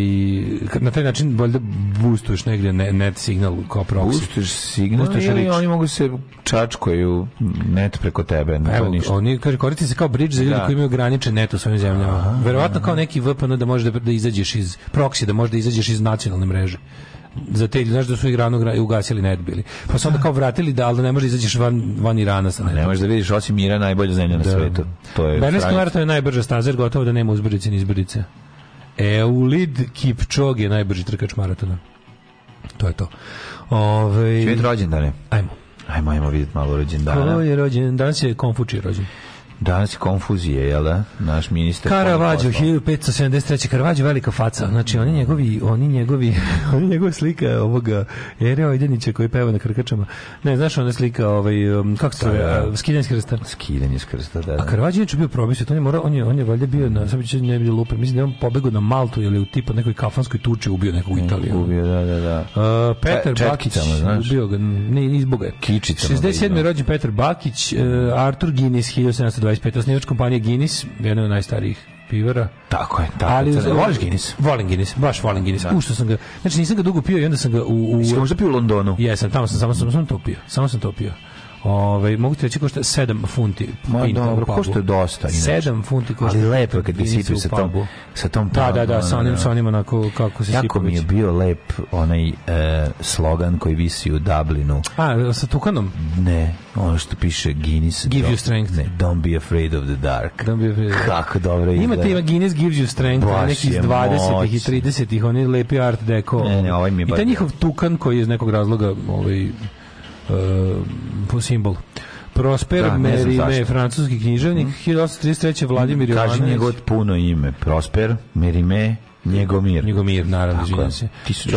na taj način valjda boostuješ negde net signal kao proxy. Boostuješ signal, boostuješ no, oni mogu se čačkaju net preko tebe, ne Evo, ništa. Oni kaže koristi se kao bridge za ljudi da. koji imaju ograničen net u svojim zemljama. Verovatno kao neki VPN da možeš da, da izađeš iz proxy, da možeš da izađeš iz nacionalne mreže za te, znaš da su ih rano ugasili net bili. Pa su onda kao vratili da, ali da ne može da izađeš van, van Irana sa netom. Ne možeš da vidiš osim Mira najbolje zemlja na da. svetu. To je Berlinski maraton je najbrža staza, jer gotovo da nema uzbrdice ni izbrdice. Eulid Kipčog je najbrži trkač maratona. To je to. Ove... Čujet rođendane. Ajmo. Ajmo, ajmo vidjeti malo rođendana. Ko je rođen? Danas je Konfučije rođen. Danas je konfuzije, jel da? Naš ministar... Karavađo, 1573. Karavađo, velika faca. Znači, oni njegovi, oni njegovi, oni njegova slika ovoga Jereo Idenića koji peva na krkačama. Ne, znaš ona slika, ovaj, um, kako se da, zove, da, da. skidenje s krsta. Skidenje s krsta, da, da. A Karavađo bio promisio, on je morao, on je, on je valjda bio, na, sam će ne bilo lupe, mislim da on pobegao na Maltu ili u tipa nekoj kafanskoj tuči ubio nekog u Italiju. Mm, ubio, da, da, da. Uh, Petar Bakić, znaš. ubio ga, ne, izboga je. Kičicama. 67. rođen Petar Bakić, uh, Artur Guinness, 1720 25. osnivač kompanije Guinness, jedna od najstarijih pivara. Tako je, tako. Ali uz, voliš Guinness? Volim Guinness, baš volim Guinness. Da. Ušto sam ga, znači nisam ga dugo pio i onda sam ga u... u... Jesi ga možda pio u Londonu? Jesam, tamo sam, samo sam, sam to pio. Samo sam to pio. Ovaj mogu ti reći košta 7 funti. Ma dobro, košta dosta inače. 7 funti košta. Ali lepo kad ga sipu sa tom sa tom da, da, da, sa onim sa onim onako kako se sipa. Jako mi je bio lep onaj e, slogan koji visi u Dublinu. A sa tukanom? Ne, ono što piše Guinness. Give you strength. Ne, don't be afraid of the dark. Don't be afraid. Kako dobro je. Imate ima Guinness gives you strength, Baš neki iz 20-ih i 30-ih, oni lepi art deco. Ne, ne, ovaj mi je. I taj njihov tukan koji je iz nekog razloga ovaj po simbolu. Prosper da, Merime, francuski književnik, mm. 1833. Vladimir Jovanović. Kaži njegov puno ime. Prosper Merime Njegomir. Njegomir, naravno, izvinjam se.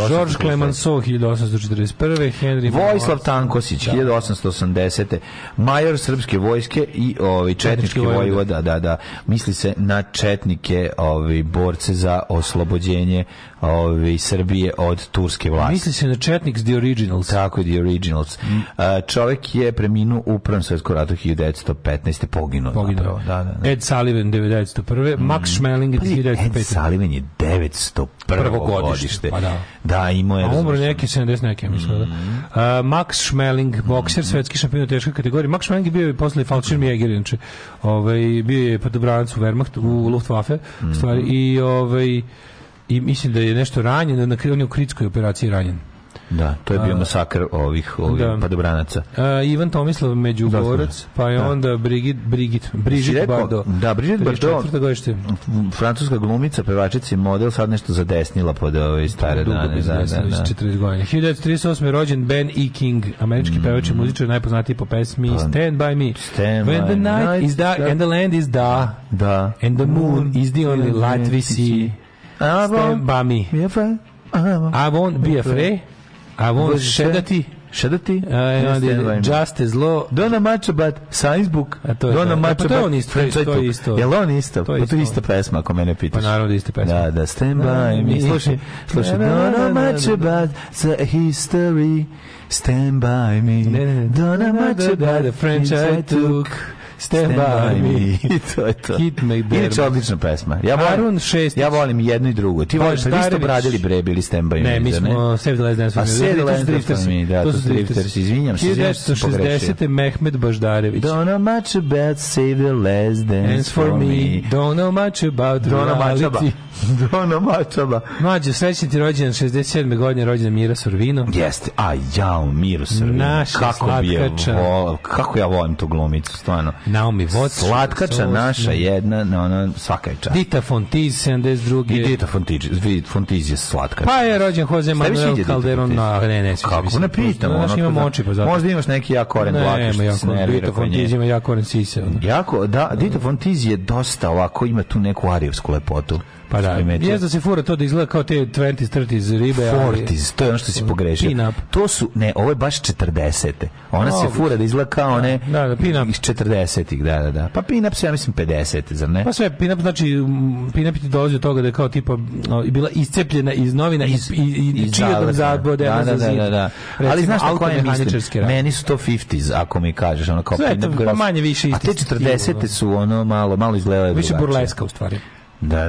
George Clemenceau, 1841. Henry Vojislav Tankosić, 1880. Da. Major srpske vojske i ovaj, četnički vojvoda, da, da. Misli se na četnike, ovi, ovaj, borce za oslobođenje ovi, ovaj, Srbije od turske vlasti. Misli se na četnik The Originals. Tako, The Originals. Mm. A, je preminuo u Prvom svjetskom ratu 1915. Poginuo. Poginuo, da, da, da. Ed Sullivan, 1901. Mm. Max Schmeling, 1905. Pa Ed Sullivan je 1901. Prvo godište. Pa da. Da, imao je... A umro neke 70 neke, mislim. Mm da. Uh, Max Schmeling, bokser, mm -hmm. svetski šampion u teškoj kategoriji. Max Schmeling je bio i posle Falčir Mjeger, inače. Ovaj, bio je podobranac pa u Wehrmacht, u mhm. Luftwaffe, mm -hmm. stvari. Mhm. I, ovaj, i mislim da je nešto ranjen, na, on je u kritskoj operaciji ranjen. Da, to je bio masakr ovih, ovih da. padobranaca. A, Ivan Tomislav Međugorac, da, pa je da. onda Brigit, Brigit, Brigit Bardo. Da, Brigit Bardo, francuska glumica, pevačica i model, sad nešto zadesnila pod ove stare Dugo dane. Dugo da, da, da. 40 godina. 1938. je rođen Ben E. King, američki mm. pevač i muzičar, najpoznatiji po pesmi pa, Stand By Me. Stand When the night, night is dark da. and the land is da, da. and the moon is the only light we see. Stand by me. I won't be afraid. I won't šedati. Šedati? Just as low. Donna Mačabat, Sainsbook. A to je Donna Mačabat, e, pa to je on isto. To je isto. Jel on isto? To je isto, pa to isto pesma, ako mene pitaš. Pa naravno da isto pesma. Da, da, stand by me. Slušaj, slušaj. Donna but the history, stand by me. Donna da, da, da, but the French I took. Stand, by, me. I to je to. Hit me Inače, odlična pesma. Ja volim, ja volim jedno i drugo. Ti pa, voliš, vi ste obradili Brebi ili Stand by ne, me. ne, mi smo Save the Last Dance. A Save the Last Dance, da, to su Drifters. Izvinjam se, 1960. Mehmed Baždarević. Don't know much about Save the Last Dance for me. Don't know much about reality. Don't know much about. Mađo, srećni ti rođendan 67. godine rođendan Mira Sorvino. Jeste. A jao, Miro Sorvino. Naša kako bi je volao, kako ja volim tu glumicu, stvarno. Naomi Watts. Slatkača so, naša jedna, no, ona svaka je čast. Dita Fontiz, 72. I Dita Fontiz, Fontiz je slatkača. Pa je rođen Jose Manuel Calderon. No, ne, ne, sviđa Kako ne da pitam? Znaš, ono, imam oči, pa da- Možda imaš neki jak koren ne, ima jako, Dita Fontiz ima jak koren sise. Jako, da, Dita Fontiz je dosta ovako, ima tu neku arijevsku lepotu. Pa da, jes da se fura to da izgleda kao te 20, 30 iz ribe. 40, to je ono što si pogrešio. To su, ne, ovo je baš 40. Ona no, se fura da izgleda kao one da, da, pin iz 40-ih, da, da, da. Pa pin-up se, ja mislim, 50, te zar ne? Pa sve, pin-up znači, pin-up ti dolazi od toga da je kao tipa no, bila iscepljena iz novina iz, i, i, iz čijodom zabode. Da, da da, da, da, da, da. Recimo, Ali znaš šta je mislim? Meni su to 50s, ako mi kažeš, ono kao pin-up. Sve, manje više isti. A te 40 te su ono malo, malo izgledaju drugačije. Više burleska u stvari. Da, da,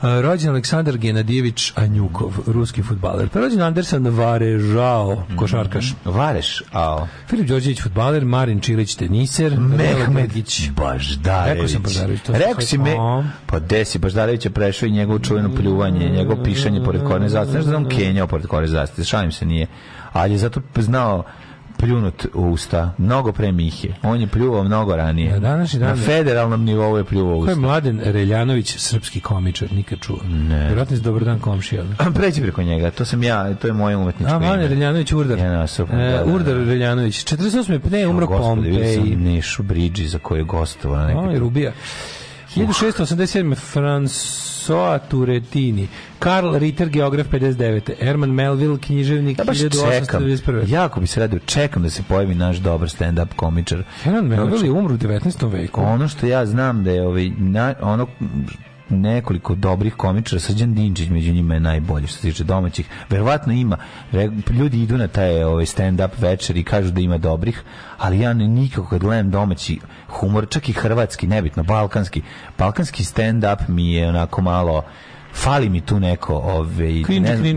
da. rođen Aleksandar Genadijević Anjukov, ruski futbaler. Pa rođen Andersan Varežao, mm-hmm. košarkaš. Mm Vareš, ao. Filip Đorđević, futbaler, Marin Čilić, teniser. Mehmedić Baždarević. Rekao sam Baždarević. Rekao si me, pa desi, Baždarević je prešao i njegovo čuveno pljuvanje, njegovo pišanje pored korne zastave. Znaš da on kenjao pored korne zastave, šalim se nije. Ali je zato znao pljunut u usta, mnogo pre Mihe. On je pljuvao mnogo ranije. Na današnji dan na federalnom nivou je pljuvao usta. Ko je Mladen Reljanović, srpski komičar, nikad čuo. Ne. Vjerojatno je dobar dan komšija. Pređi preko njega, to sam ja, to je moje umetničko. A Mladen Reljanović Urdar. Ja, na, super, e, da, da, da. Urdar Reljanović. 48. pne umro Pompej. Nišu Bridži za koje je gostovao. Rubija. 1687. François Turetini. Karl Ritter, geograf 59. Herman Melville, književnik ja 1891. Jako bi se radio, čekam da se pojavi naš dobar stand-up komičar. Herman Melville je umro u 19. veku. Ono što ja znam da je ovaj, na, ono nekoliko dobrih komičara, Srđan Dinđić među njima je najbolji što se tiče domaćih. Verovatno ima, ljudi idu na taj ovaj stand up večer i kažu da ima dobrih, ali ja nikako kad gledam domaći humor, čak i hrvatski, nebitno, balkanski, balkanski stand up mi je onako malo fali mi tu neko ovaj ne, ne,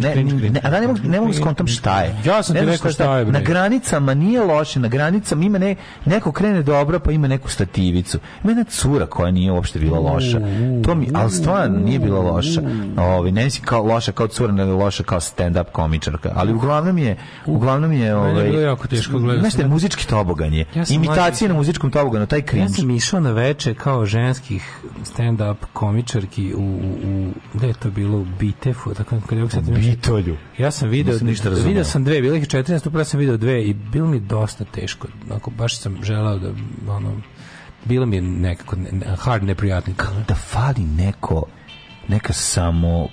ne, a da ne mogu ne mogu skontam šta je ja sam ti rekao šta je na granicama nije loše na granicama ima ne neko krene dobro pa ima neku stativicu ima jedna cura koja nije uopšte bila loša to mi al stvarno nije bila loša ovaj ne mislim kao loša kao cura nego loša kao stand up komičarka ali uglavnom je uglavnom je ovaj bilo jako teško gledati znači muzički toboganje ja imitacije na muzičkom toboganu taj cringe ja sam išao na veče kao ženskih stand up komičarki u, u gde je to bilo u Bitefu, tako kad je sad Bitolju. Ja sam video, ništa video sam dve, bilo ih 14, upravo sam video dve i bilo mi dosta teško. Onako baš sam želeo da ono bilo mi je nekako hard neprijatno. da fali neko neka samo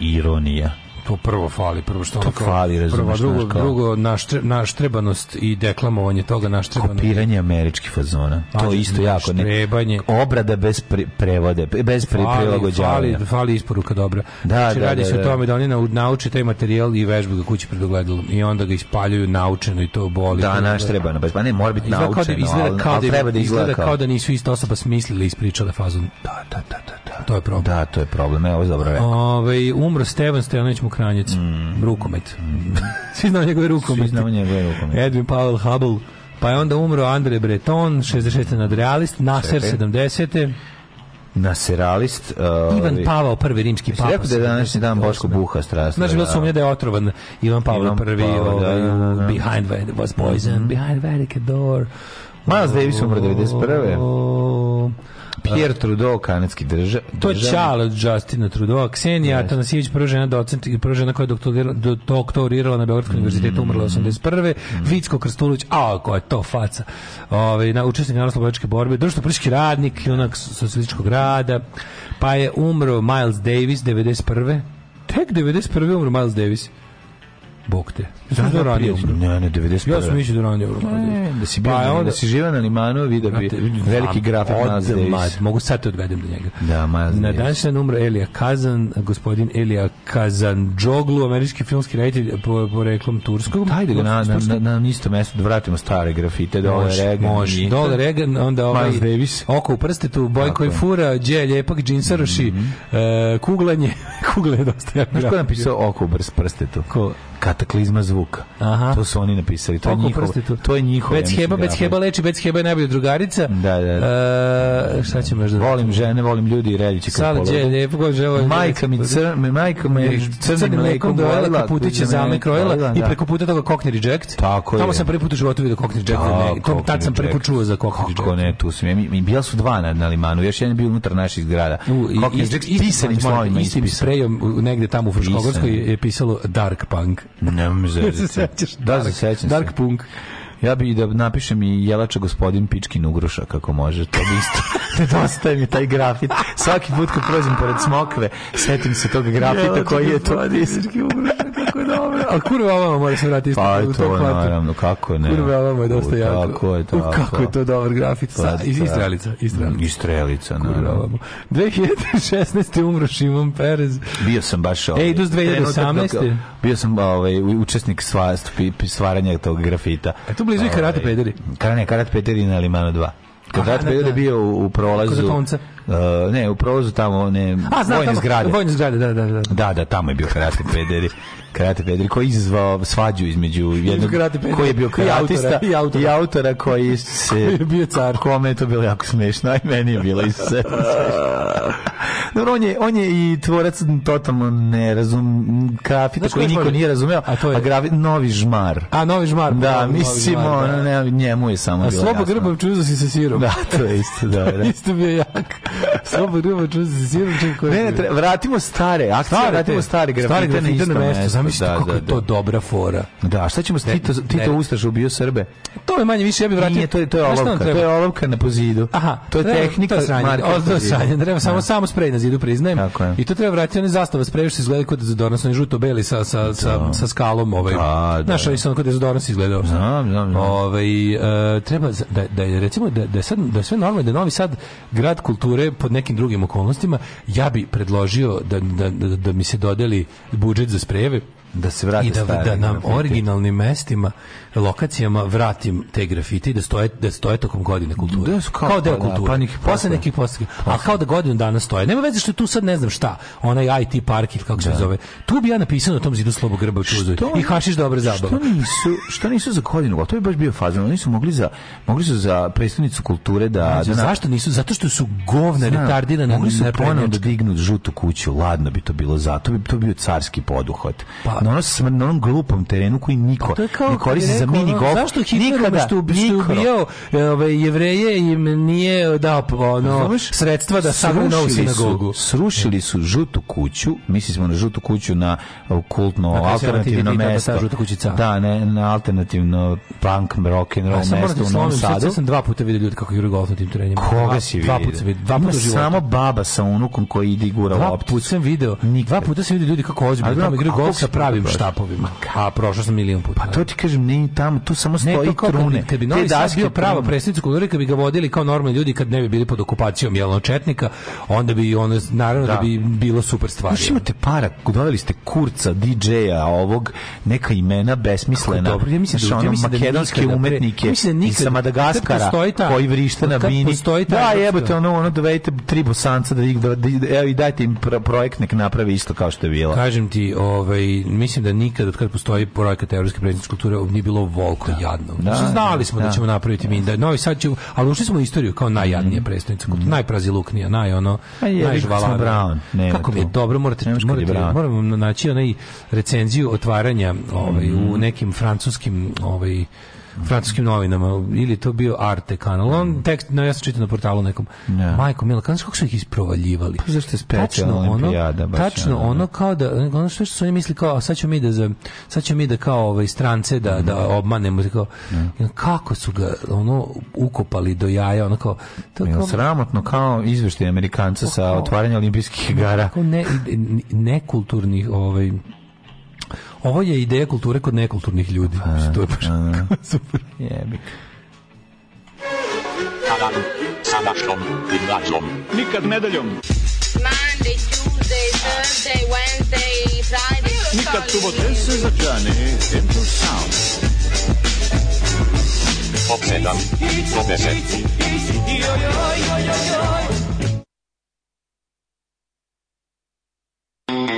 ironija to prvo fali, prvo što to fali, razumeš, prvo, drugo, kao... drugo naštre, naštrebanost i deklamovanje toga naštrebanost. Kopiranje američki fazona. to isto jako ne. Obrada bez pre, prevode, bez pre, fali, prilagođavanja. Fali, fali isporuka dobra. Da, znači, da, radi da, se o da. tome da oni nauče taj materijal i vežbaju ga kući pred i onda ga ispaljuju naučeno i to boli. Da, naštrebano, bez pa ne mora biti naučeno. Kao da, izgleda kao da, da treba da izgleda kao da nisu ista osoba smislili i ispričale fazon. Da, da, da, da, da. To je problem. Da, to je problem. Evo, dobro rekao. Ovaj umro Stevan Stevanović mu Kranjec, mm. rukomet. Mm. Svi znamo njegove rukomete. Svi znamo njegove rukomete. Edwin Powell Hubble, pa je onda umro Andre Breton, 66. nadrealist, Nasser, 70. Naseralist uh, Ivan Pavao prvi rimski papa. Rekao da je današnji dan Boško Buha strast. Znači da sumnja da je otrovan Ivan Pavao prvi ovaj, behind was poison, mhm. behind Vatican door. Miles Davis umro 91. Pierre da. Trudeau, kanadski držav. To je čal Justina Trudeau. Ksenija yes. Atanasijević, prva žena, docent, prva žena koja je doktorirala, doktorirala na Beogradskom mm. univerzitetu, umrla 81. Mm. Vicko Krstulović, a koja je to faca. Ove, ovaj, na, učesnik narodno-slobodačke borbe, društvo-politički radnik, junak socijalističkog rada, pa je umro Miles Davis, 91. Tek 91. umro Miles Davis. Bog te. Ja sam ranije umro. Ne, ne, 91. Ja sam mislio da ranije umro. Da si bio, pa, onda, si živan na limanu, vidio bi veliki grafik Nas Davis. Mogu sad te odvedem do njega. Da, Miles Na dan se umro Elija Kazan, gospodin Elija Kazan Džoglu, američki filmski reditelj po, poreklom Turskog. Hajde da ga na, na, na, na isto mesto da vratimo stare grafite, dole da ovaj Regan. Može, dole Regan, da ovaj onda ovaj Miles Davis. Oko u prstetu, boj koji fura, dje, ljepak, džinsaroši, mm -hmm. E, uh, kuglanje, kuglanje dosta. Znaš ko je napisao oko u prstetu? Ko? kataklizma zvuka. Aha. To su oni napisali. To Oko je njihovo. Tu. To je njihovo. Bec Heba, Bec da Heba leči, Bec Heba je najbolja drugarica. Da, da. da. E, šta ćemo još da... Volim žene, volim ljudi i reći kako polodu. Sad je lijepo ko žele. Majka mi cr, majka me crnim mlekom dojela, kaputiće zame krojila da, i da. preko puta toga Cockney Reject. Tako je. Tamo sam prvi put u životu vidio Cockney Reject. Da, Tom, tad sam prvi put čuo za Cockney Reject. Kako ne, tu sam. Mi, mi bila su dva na, na limanu, još jedan je bio unutar naših zgrada. Cockney Reject, pisanim slovima. Istim sprejom negde tamo u Fruškogorskoj je pisalo Dark Punk. Nemam želice. da, se da, sećam Dark Punk. Ja bih da napišem i jelača gospodin Pičkin Ugruša, kako može, to bi isto. Nedostaje mi taj grafit. Svaki put kad prođem pored smokve, setim se tog grafita koji je to. Jelača gospodin Pičkin Ugruša, kako je a kurva ovamo mora se vratiti. Pa u to, naravno, kako ne. Kurva ovamo je dosta jako. Tako je, tako. U, kako je to dobar grafit. Pa Sa, Istrelica, da. Istrelica. Mm, Istrelica, naravno. 2016. umro Šimon Perez. Bio sam baš ovaj. Ej, idu 2018. Bio sam ovaj, učesnik sva, stvaranja tog grafita. E tu blizu i Karate ovaj, Pederi. Karate Pederi na Limano 2. Kad Rat Pederi bio u u prolazu uh, ne, u prolazu tamo, ne, A, zna, vojne tamo, zgrade. Vojne zgrade, da, da, da. Da, da, tamo je bio karate pederi. Karate Pedri koji izazvao svađu između jednog koji je bio karatista i autora, i autora. I autora koji se koji je bio car. Kome je to bilo jako smešno, a i meni je bilo izuzetno Dobro, on je, on je i tvorac totalno ne razum grafita koji niko nije razumeo, a, to je... a gravi, novi žmar. A novi žmar. Da, da ne, njemu je samo a bilo. A Sloba Grbav čuzo si sa sirom. Da, to je isto da. da. isto bio jak. Slobo Duba Čuzi Siročin koji... Ne, ne, vratimo stare, akcije, stare, vratimo stare grafite, grafite na isto mesto. Zamislite da, kako je da, to da. dobra fora. Da, šta ćemo s Tito, Tito Ustaš ubio Srbe? To je manje više, ja bih vratio... Nije, to je, to je olovka, to je olovka na pozidu. Aha, to je tehnika sranja. To je sranja, treba samo, samo sprej na zidu, priznajem. I to treba vratiti, one zastava sprej, što izgleda kod Zadornosno i žuto-beli sa, sa, sa, sa skalom. Ovaj. Da, da. Znaš, oni su onako Zadornos izgledao. Znam, znam, Ovaj Ove, treba da, da, recimo, da, da, sad, da sve normalno, da Novi Sad grad kulture je pod nekim drugim okolnostima, ja bi predložio da, da, da, da mi se dodeli budžet za sprejeve da se vrate i da, da nam originalnim mestima lokacijama vratim te grafite i da stoje, da stoje tokom godine kulture. Da, kao, kao pa deo da, kulture. Pa neki posle nekih posle. A pa kao da godinu dana stoje. Nema veze što tu sad ne znam šta. Onaj IT park ili kako se da. zove. Tu bi ja napisao na tom zidu slobo grba I hašiš dobre zabave. Što nisu, što nisu za godinu? A to je baš bio fazan. Oni su mogli za mogli su za prestonicu kulture da, znači, da zašto nisu? Zato što su govna retardirana. na su ponovno da dignu žutu kuću. Ladno bi to bilo zato. Bi to bio carski poduhvat. Pa, na onom, na onom glupom terenu koji niko pa, ne koristi za za mini golf. Zašto Hitler nikada, što, ubio ove, jevreje im nije dao ono, Znaš, sredstva da sagrade novu sinagogu? srušili su žutu kuću, mislili smo na žutu kuću na uh, kultno dakle, alternativno mesto. Ta žuta kućica. Da, ne, na alternativno punk rock and roll ja, mesto u Novom Sadu. sam dva puta vidio ljudi kako igraju golf na tim terenima. Koga si vidio? Dva puta sam vidio. Dva puta samo baba sa unukom koji ide i gura Dva puta sam video. Nikad. Dva puta sam vidio ljudi kako ozbiljno igraju golf sa pravim štapovima. A prošao sam milion puta. Pa to ti kažem, ne tamo, tu samo stoji ne, to trune. Kad bi, Novi Sad bio pravo predstavnicu kulture, kad bi ga vodili kao normalni ljudi, kad ne bi bili pod okupacijom jelno četnika, onda bi ono, naravno da, da bi bilo super stvar. Još imate para, doveli ste kurca, DJ-a, ovog, neka imena besmislena. Kako, dobro, ja mislim da, ja mislim da makedonske nikada, umetnike ja mislim da nikad, Madagaskara ta, koji vrište na bini. Da, jebote, ono, ono, dovedite tri bosanca da ih, da, da, i dajte im projekt nek napravi isto kao što je bilo. Kažem ti, ovaj, mislim da nikad od kad postoji projekat Evropske predsjednice kulture nije bilo bilo volko da. jadno. Da, znači, znali da, smo da, da ćemo napraviti mi da Novi Sad će, ali ušli smo u istoriju kao najjadnija mm. prestonica, mm. najpraziluknija, naj ono, pa najžvalara. Kako mi je dobro, morate, morate, moramo naći onaj recenziju otvaranja ovaj, u mhm. nekim francuskim ovaj, francuskim novinama ili to bio Arte kanal. On mm. tekst no, ja sam čitao na portalu nekom. Yeah. Majko Mila, kako su ih isprovaljivali? Pa zašto je specijalna olimpijada? Baš tačno da. ono, kao da ono što su oni misli kao a sad ćemo mi da za, sad ćemo mi da kao ovaj strance da mm. da obmanemo kao mm. kako su ga ono ukopali do jaja ono kao to kao Milo, sramotno kao izveštaj Amerikanca oh, sa otvaranja olimpijskih igara. Ne, nekulturnih ovaj Ovo je ideja kulture kod nekulturnih ljudi. Pa, to je baš super. Jebik. Alarm sa našom gimnazijom. Nikad nedeljom. Monday, Tuesday, Thursday, Wednesday, Friday. Nikad subote se začane. Tempo sound. Od 7 do 10.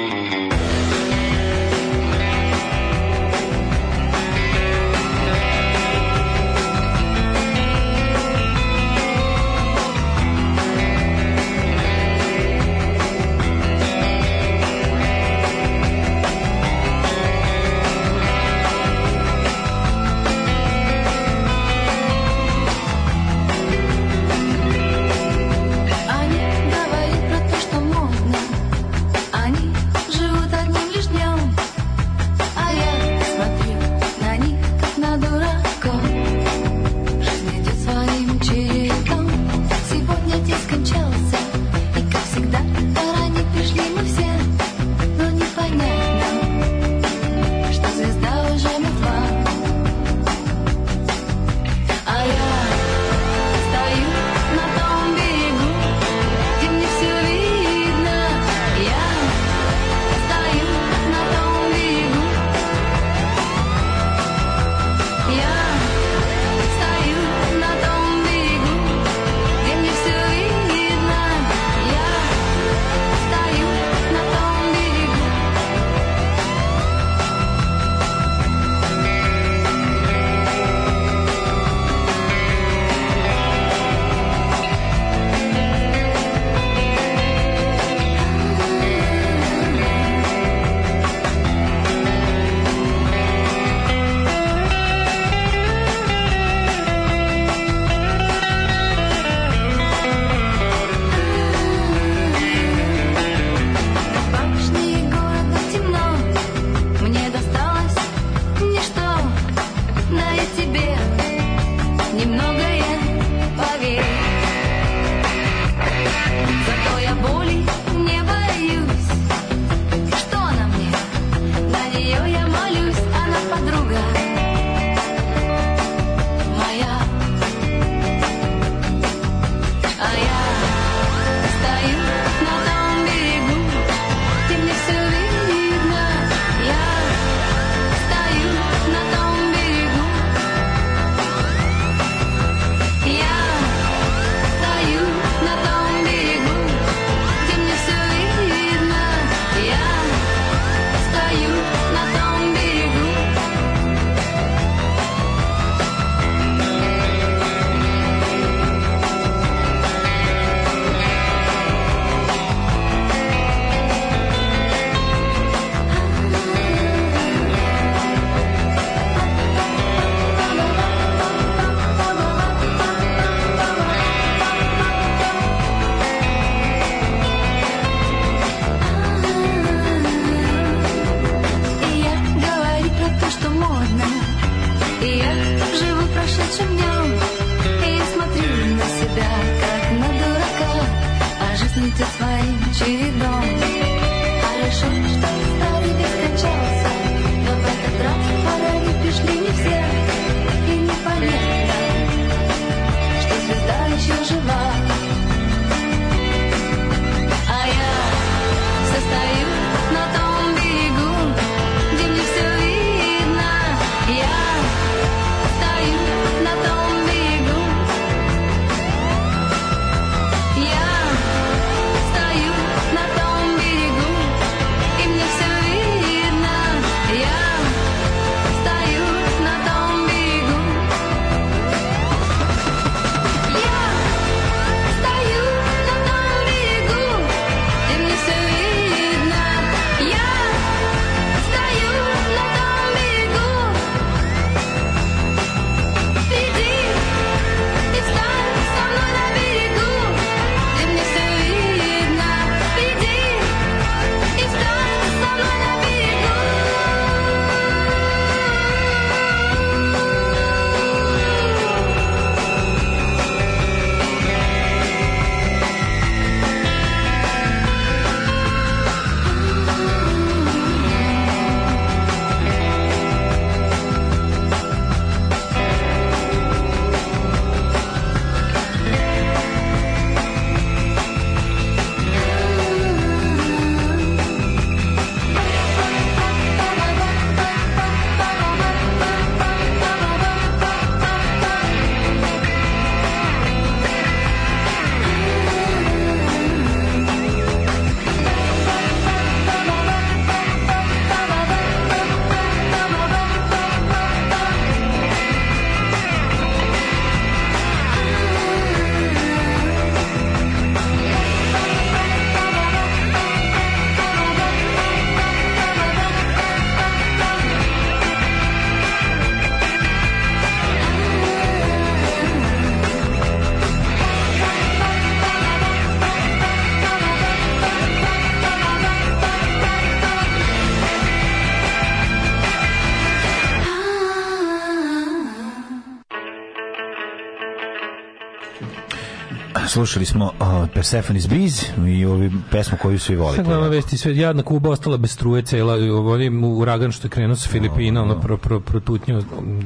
slušali smo uh, Persephone's Biz i ovi pesmu koju svi volite. Sad glavna da. vesti sve, jadna Kuba ostala bez struje cela, onim uragan što je krenuo sa Filipina, ono pro, pro, protutnju,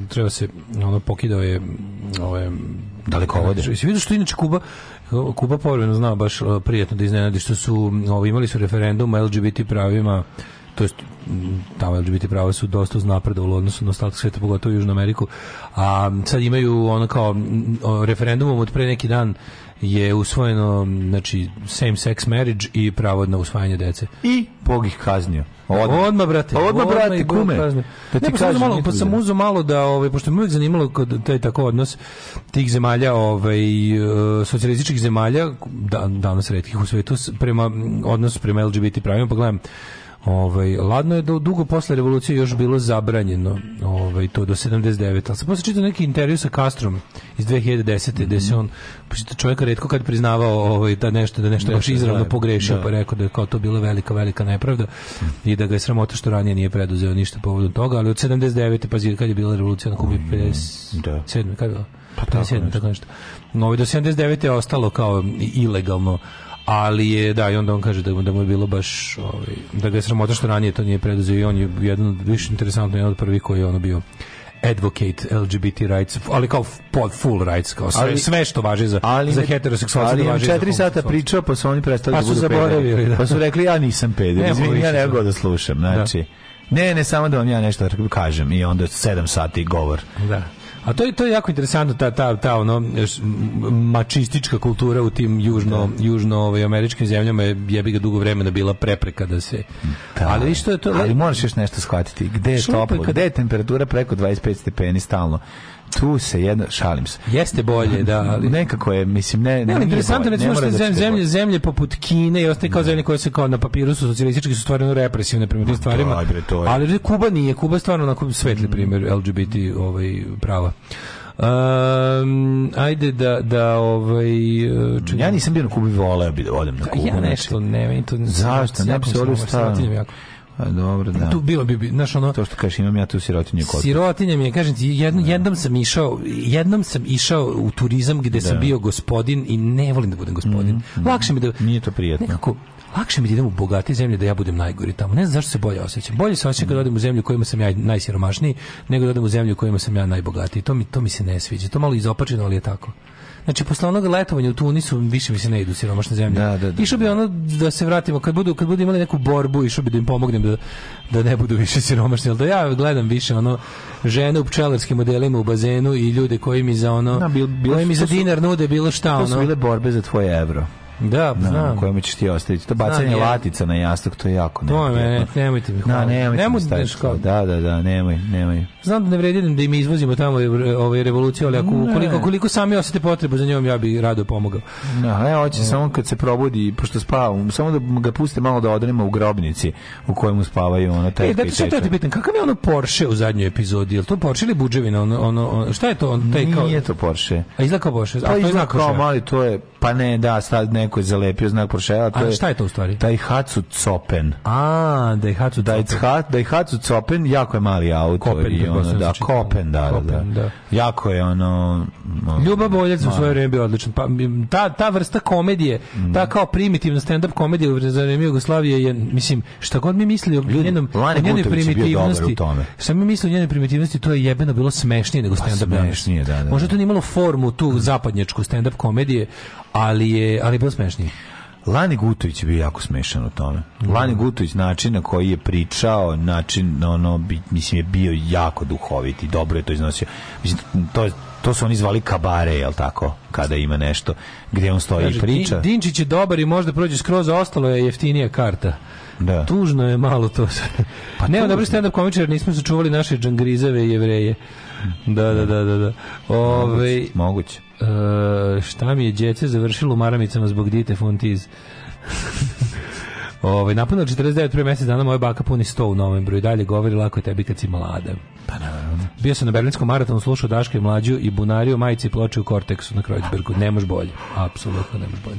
treba se, ono pokidao je ove, daleko ovde. Jesi vidio što inače Kuba Kuba povremeno zna baš prijetno da iznenadi što su ovo, imali su referendum o LGBT pravima to jest tamo LGBT prava su dosta uznapredovali u odnosu na ostatak sveta, pogotovo u Južnu Ameriku. A sad imaju ono kao referendumom od pre neki dan je usvojeno znači same sex marriage i pravo na usvajanje dece. I Bog ih kaznio. Odmah, odmah brate. Odmah, brate, kume. Da ti ne, pa malo, pa sam uzeo malo da, ovaj, pošto me uvijek zanimalo kod taj tako odnos tih zemalja, ovaj, e, socijalističkih zemalja, da, danas redkih u svetu, prema, odnos prema LGBT pravima, pa gledam Ovaj ladno je da dugo posle revolucije još bilo zabranjeno, ovaj to do 79. Al sam posle čitao neki intervju sa Kastrom iz 2010. Mm -hmm. gde se on pošto čovjek retko kad priznavao ovaj da nešto da nešto, baš izravno da, pogrešio, da. pa rekao da je kao to bila velika velika nepravda i da ga je sramota što ranije nije preduzeo ništa povodom toga, ali od 79. pa kad je bila revolucija na Kubi 57. Da. kad je bilo? Pa tako nešto. Tako nešto. No, ovaj, do 79. je ostalo kao ilegalno ali je da i onda on kaže da, da mu je bilo baš ovaj, da ga je sramota što ranije to nije preduzeo i on je jedan od više interesantno jedan od prvih koji je ono bio advocate LGBT rights, ali kao full rights, kao sve, ali, sve što važi za, ali, za heteroseksualce. Ali da važi četiri sata pričao, pa su oni prestali pa da budu zaboravili, da. Pa su rekli, ja nisam peder, izvini, ja ne da- mogu da slušam, znači... Da. Ne, ne, samo da vam ja nešto kažem i onda 7 sati govor. Da. A to je to je jako interesantno ta ta ta ono mačistička kultura u tim južno da. južno ovaj, američkim zemljama je jebi ga dugo vremena bila prepreka da se. Da. Ali što je to? Ali možeš još nešto shvatiti. Gde je toplo? Gde je temperatura preko 25 stepeni stalno? tu se jedno šalim se. Jeste bolje, da, ali nekako je, mislim ne, ne, ne interesantno bolje, recimo što da zemlje, zemlje zemlje poput Kine i ostale kao zemlje koje se kao na papiru su socijalistički su stvarno represivne prema tim pa stvarima. Da, to je. Ali Kuba nije, Kuba je stvarno onako svetli mm. primjer LGBT ovaj prava. Um, ajde da da ovaj ču... ja nisam bio na Kubi voleo bih da odem na pa Kubu. Ja znači. nešto znači. ne, meni to zašto ne bi se odustao. A dobro, e, da. Tu bilo bi, znaš, ono... To što kažeš, imam ja tu sirotinju kod. Sirotinja mi je, kažem ti, jed, da. jednom sam išao, jednom sam išao u turizam gde da. sam bio gospodin i ne volim da budem gospodin. Mm -hmm. Lakše mi da... Nije to prijetno. Nekako, lakše mi da idem u bogate zemlje da ja budem najgori tamo. Ne znam zašto se bolje osjećam. Bolje se osjećam kad mhm. odem u zemlju u kojima sam ja najsiromašniji nego da odem u zemlju u kojima sam ja najbogatiji. To mi, to mi se ne sviđa. To malo izopačeno, ali je tako. Znači, posle onog letovanja u Tunisu više mi se ne idu siromašne zemlje. Da, da, da. Išao bi da. ono da se vratimo, kad budu, kad budu imali neku borbu, išao bi da im pomognem da, da ne budu više siromašni. Ali da ja gledam više ono žene u pčelarskim modelima u bazenu i ljude koji mi za ono, da, bil, bil, koji mi za dinar nude bilo šta. To su bile borbe za tvoje evro. Da, pa znam. Na kojima ćeš ti ostaviti. To bacanje znam, latica na jastuk, to je jako To je, ne, nemojte mi da, hvala. Na, nemojte, nemojte mi staviti. Kao... Da, da, da, nemoj, nemoj. Znam da ne vredi da im izvozimo tamo ove revolucije, ali ako, koliko, koliko sami osete potrebu za njom, ja bih rado pomogao. Da, ja hoće e. samo kad se probudi, pošto spavam, samo da ga puste malo da odrema u grobnici u kojemu spavaju ono taj. E, da što te pitam, kakav je ono Porsche u zadnjoj epizodi? Jel to Porsche ili Budževina? Ono, ono, šta je to? On, taj, kao... Nije to Porsche. A izlako Porsche? A pa to izlako kao mali, to je Pa ne, da, sad neko je zalepio znak prošela. To je, A šta je to u stvari? Taj Daihatsu Copen. A, da Daihatsu Copen. Daihatsu Copen, jako je mali auto. Kopen, i ono, da, Kopen, da, Kopen, da, da, da. da. Jako je ono... Ljuba Boljec u svoje vrijeme bio odličan. Pa, ta, ta vrsta komedije, mm. ta kao primitivna stand-up komedija u vremenu Jugoslavije je, mislim, šta god mi mislili o njenom, o njenoj primitivnosti, šta mi mislili o njenoj primitivnosti, to je jebeno bilo smešnije nego pa stand-up. Pa smešnije, da, da, da. Možda to nije imalo formu tu zapadnječku stand-up komedije, ali je, ali je bilo Lani Gutović je bio jako smešan u tome. Lani Gutović način na koji je pričao, način ono mislim je bio jako duhovit i dobro je to iznosio. Mislim to to su oni zvali kabare, jel tako? Kada ima nešto gdje on stoji Kaže, i priča. Din, Dinčić je dobar i možda prođe skroz, a ostalo je jeftinija karta. Da. Tužno je malo to. pa ne, dobro stand-up komičar, nismo sačuvali naše džangrizave jevreje. Da, da, da, da. da. Ove, moguće. moguće. E, šta mi je djece završilo u maramicama zbog dite fontiz? Ovaj napunila 49 pre mjesec dana moja baka puni 100 u novembru i dalje govori lako je tebi kad si mlada. Pa naravno. Bio sam na Berlinskom maratonu, slušao Daške mlađu i Bunario majici ploče u Korteksu na Kreuzbergu. Ne može bolje. Apsolutno ne može bolje.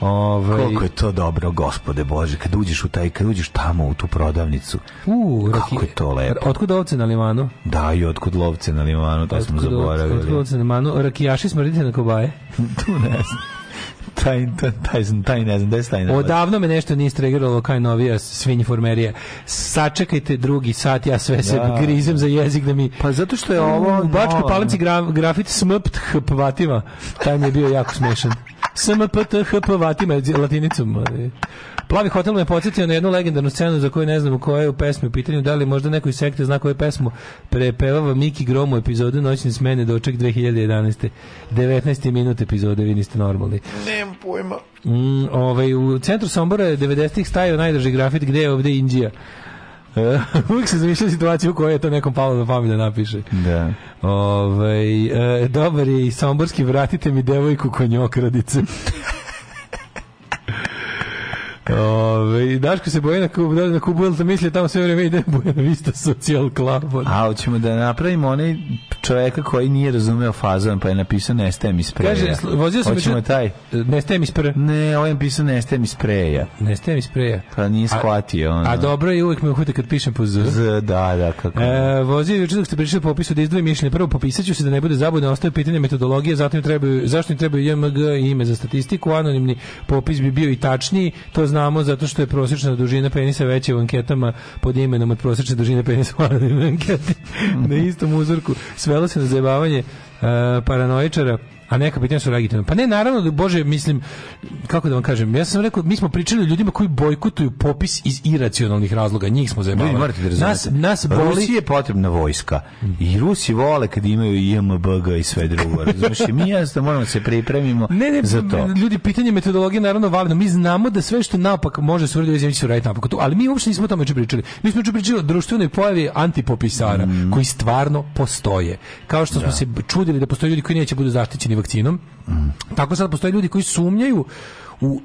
Ove... Ovaj, Koliko je to dobro, gospode Bože, kad uđeš u taj, kad uđeš tamo u tu prodavnicu. U, kako je to lepo. Otkud ovce na limanu? Da, i otkud lovce na limanu, to otkud smo zaboravili. Otkud ovce na limanu, rakijaši smrdite na kobaje? tu ne znam taj, taj, taj, ne znam, gde je taj Odavno me nešto nije istregiralo kaj novija svinjformerija. Sačekajte drugi sat, ja sve se da. grizem za jezik da mi... Pa zato što je ovo... U Bačkoj palanci gra, grafit smpt hpvatima. Taj mi je bio jako smešan. SMPT hpvatima, latinicom. Plavi hotel me podsjetio na jednu legendarnu scenu za koju ne znam koja je u pesmi u pitanju, da li možda neko iz sekte zna koju pesmu prepevava Miki Grom u epizodu Noćne smene doček 2011. 19. minut epizode, vi niste normalni. Nemam pojma. Mm, ovaj, u centru Sombora je 90-ih stajao najdrži grafit gde je ovde Indija. Uvijek se zamišlja situaciju u kojoj je to nekom palo na pamet da napiše. Da. Ove, ovaj, e, dobar je i Somborski, vratite mi devojku konjokradice. Ove, Daško se boje na Kubu, da, na Kubu, da misli tamo sve vreme ide Buena isto socijal Club. A, hoćemo da napravimo onaj čoveka koji nije razumeo fazon, pa je napisao nestaje mi spreja. Kaže, vozio sam hoćemo među... taj. Nestaje mi spreja. Ne, on ovaj je napisao nestaje mi spreja. Nestaje mi spreja. Pa nije shvatio. Ono. A dobro je, uvijek me uhvate kad pišem po Z. Z, da, da, kako. E, vozio je dok ste prišli po opisu da izdvoji mišljenje. Prvo popisat ću se da ne bude zabudno, ostaje pitanje metodologije, zatim trebaju, zašto im trebaju JMG i ime za statistiku, anonimni popis bi bio i tačniji, to znači znamo zato što je prosječna dužina penisa veća u anketama pod imenom od prosječne dužine penisa u anketi. Na istom uzorku svelo se na zajebavanje uh, paranoičara A neka pitanja su legitimna. Pa ne, naravno, da, bože, mislim, kako da vam kažem, ja sam rekao, mi smo pričali o ljudima koji bojkotuju popis iz iracionalnih razloga, njih smo zajebali. Ljudi, morate da razumete. Nas, nas boli... Rusiji je potrebna vojska. I Rusi vole kad imaju IMBG i sve drugo. Razumiješ, mi jasno moramo da se pripremimo ne, ne, za to. Ljudi, pitanje metodologije naravno validno. Mi znamo da sve što napak može se uraditi, zemlji se uraditi napak. To, ali mi uopšte nismo o tome pričali. Mi smo pričali o društvenoj pojavi antipopisara, mm. koji stvarno postoje. Kao što da. smo se čudili da postoje ljudi koji neće da budu zaštićeni ni vakcinom. Mm. Tako sad postoje ljudi koji sumnjaju u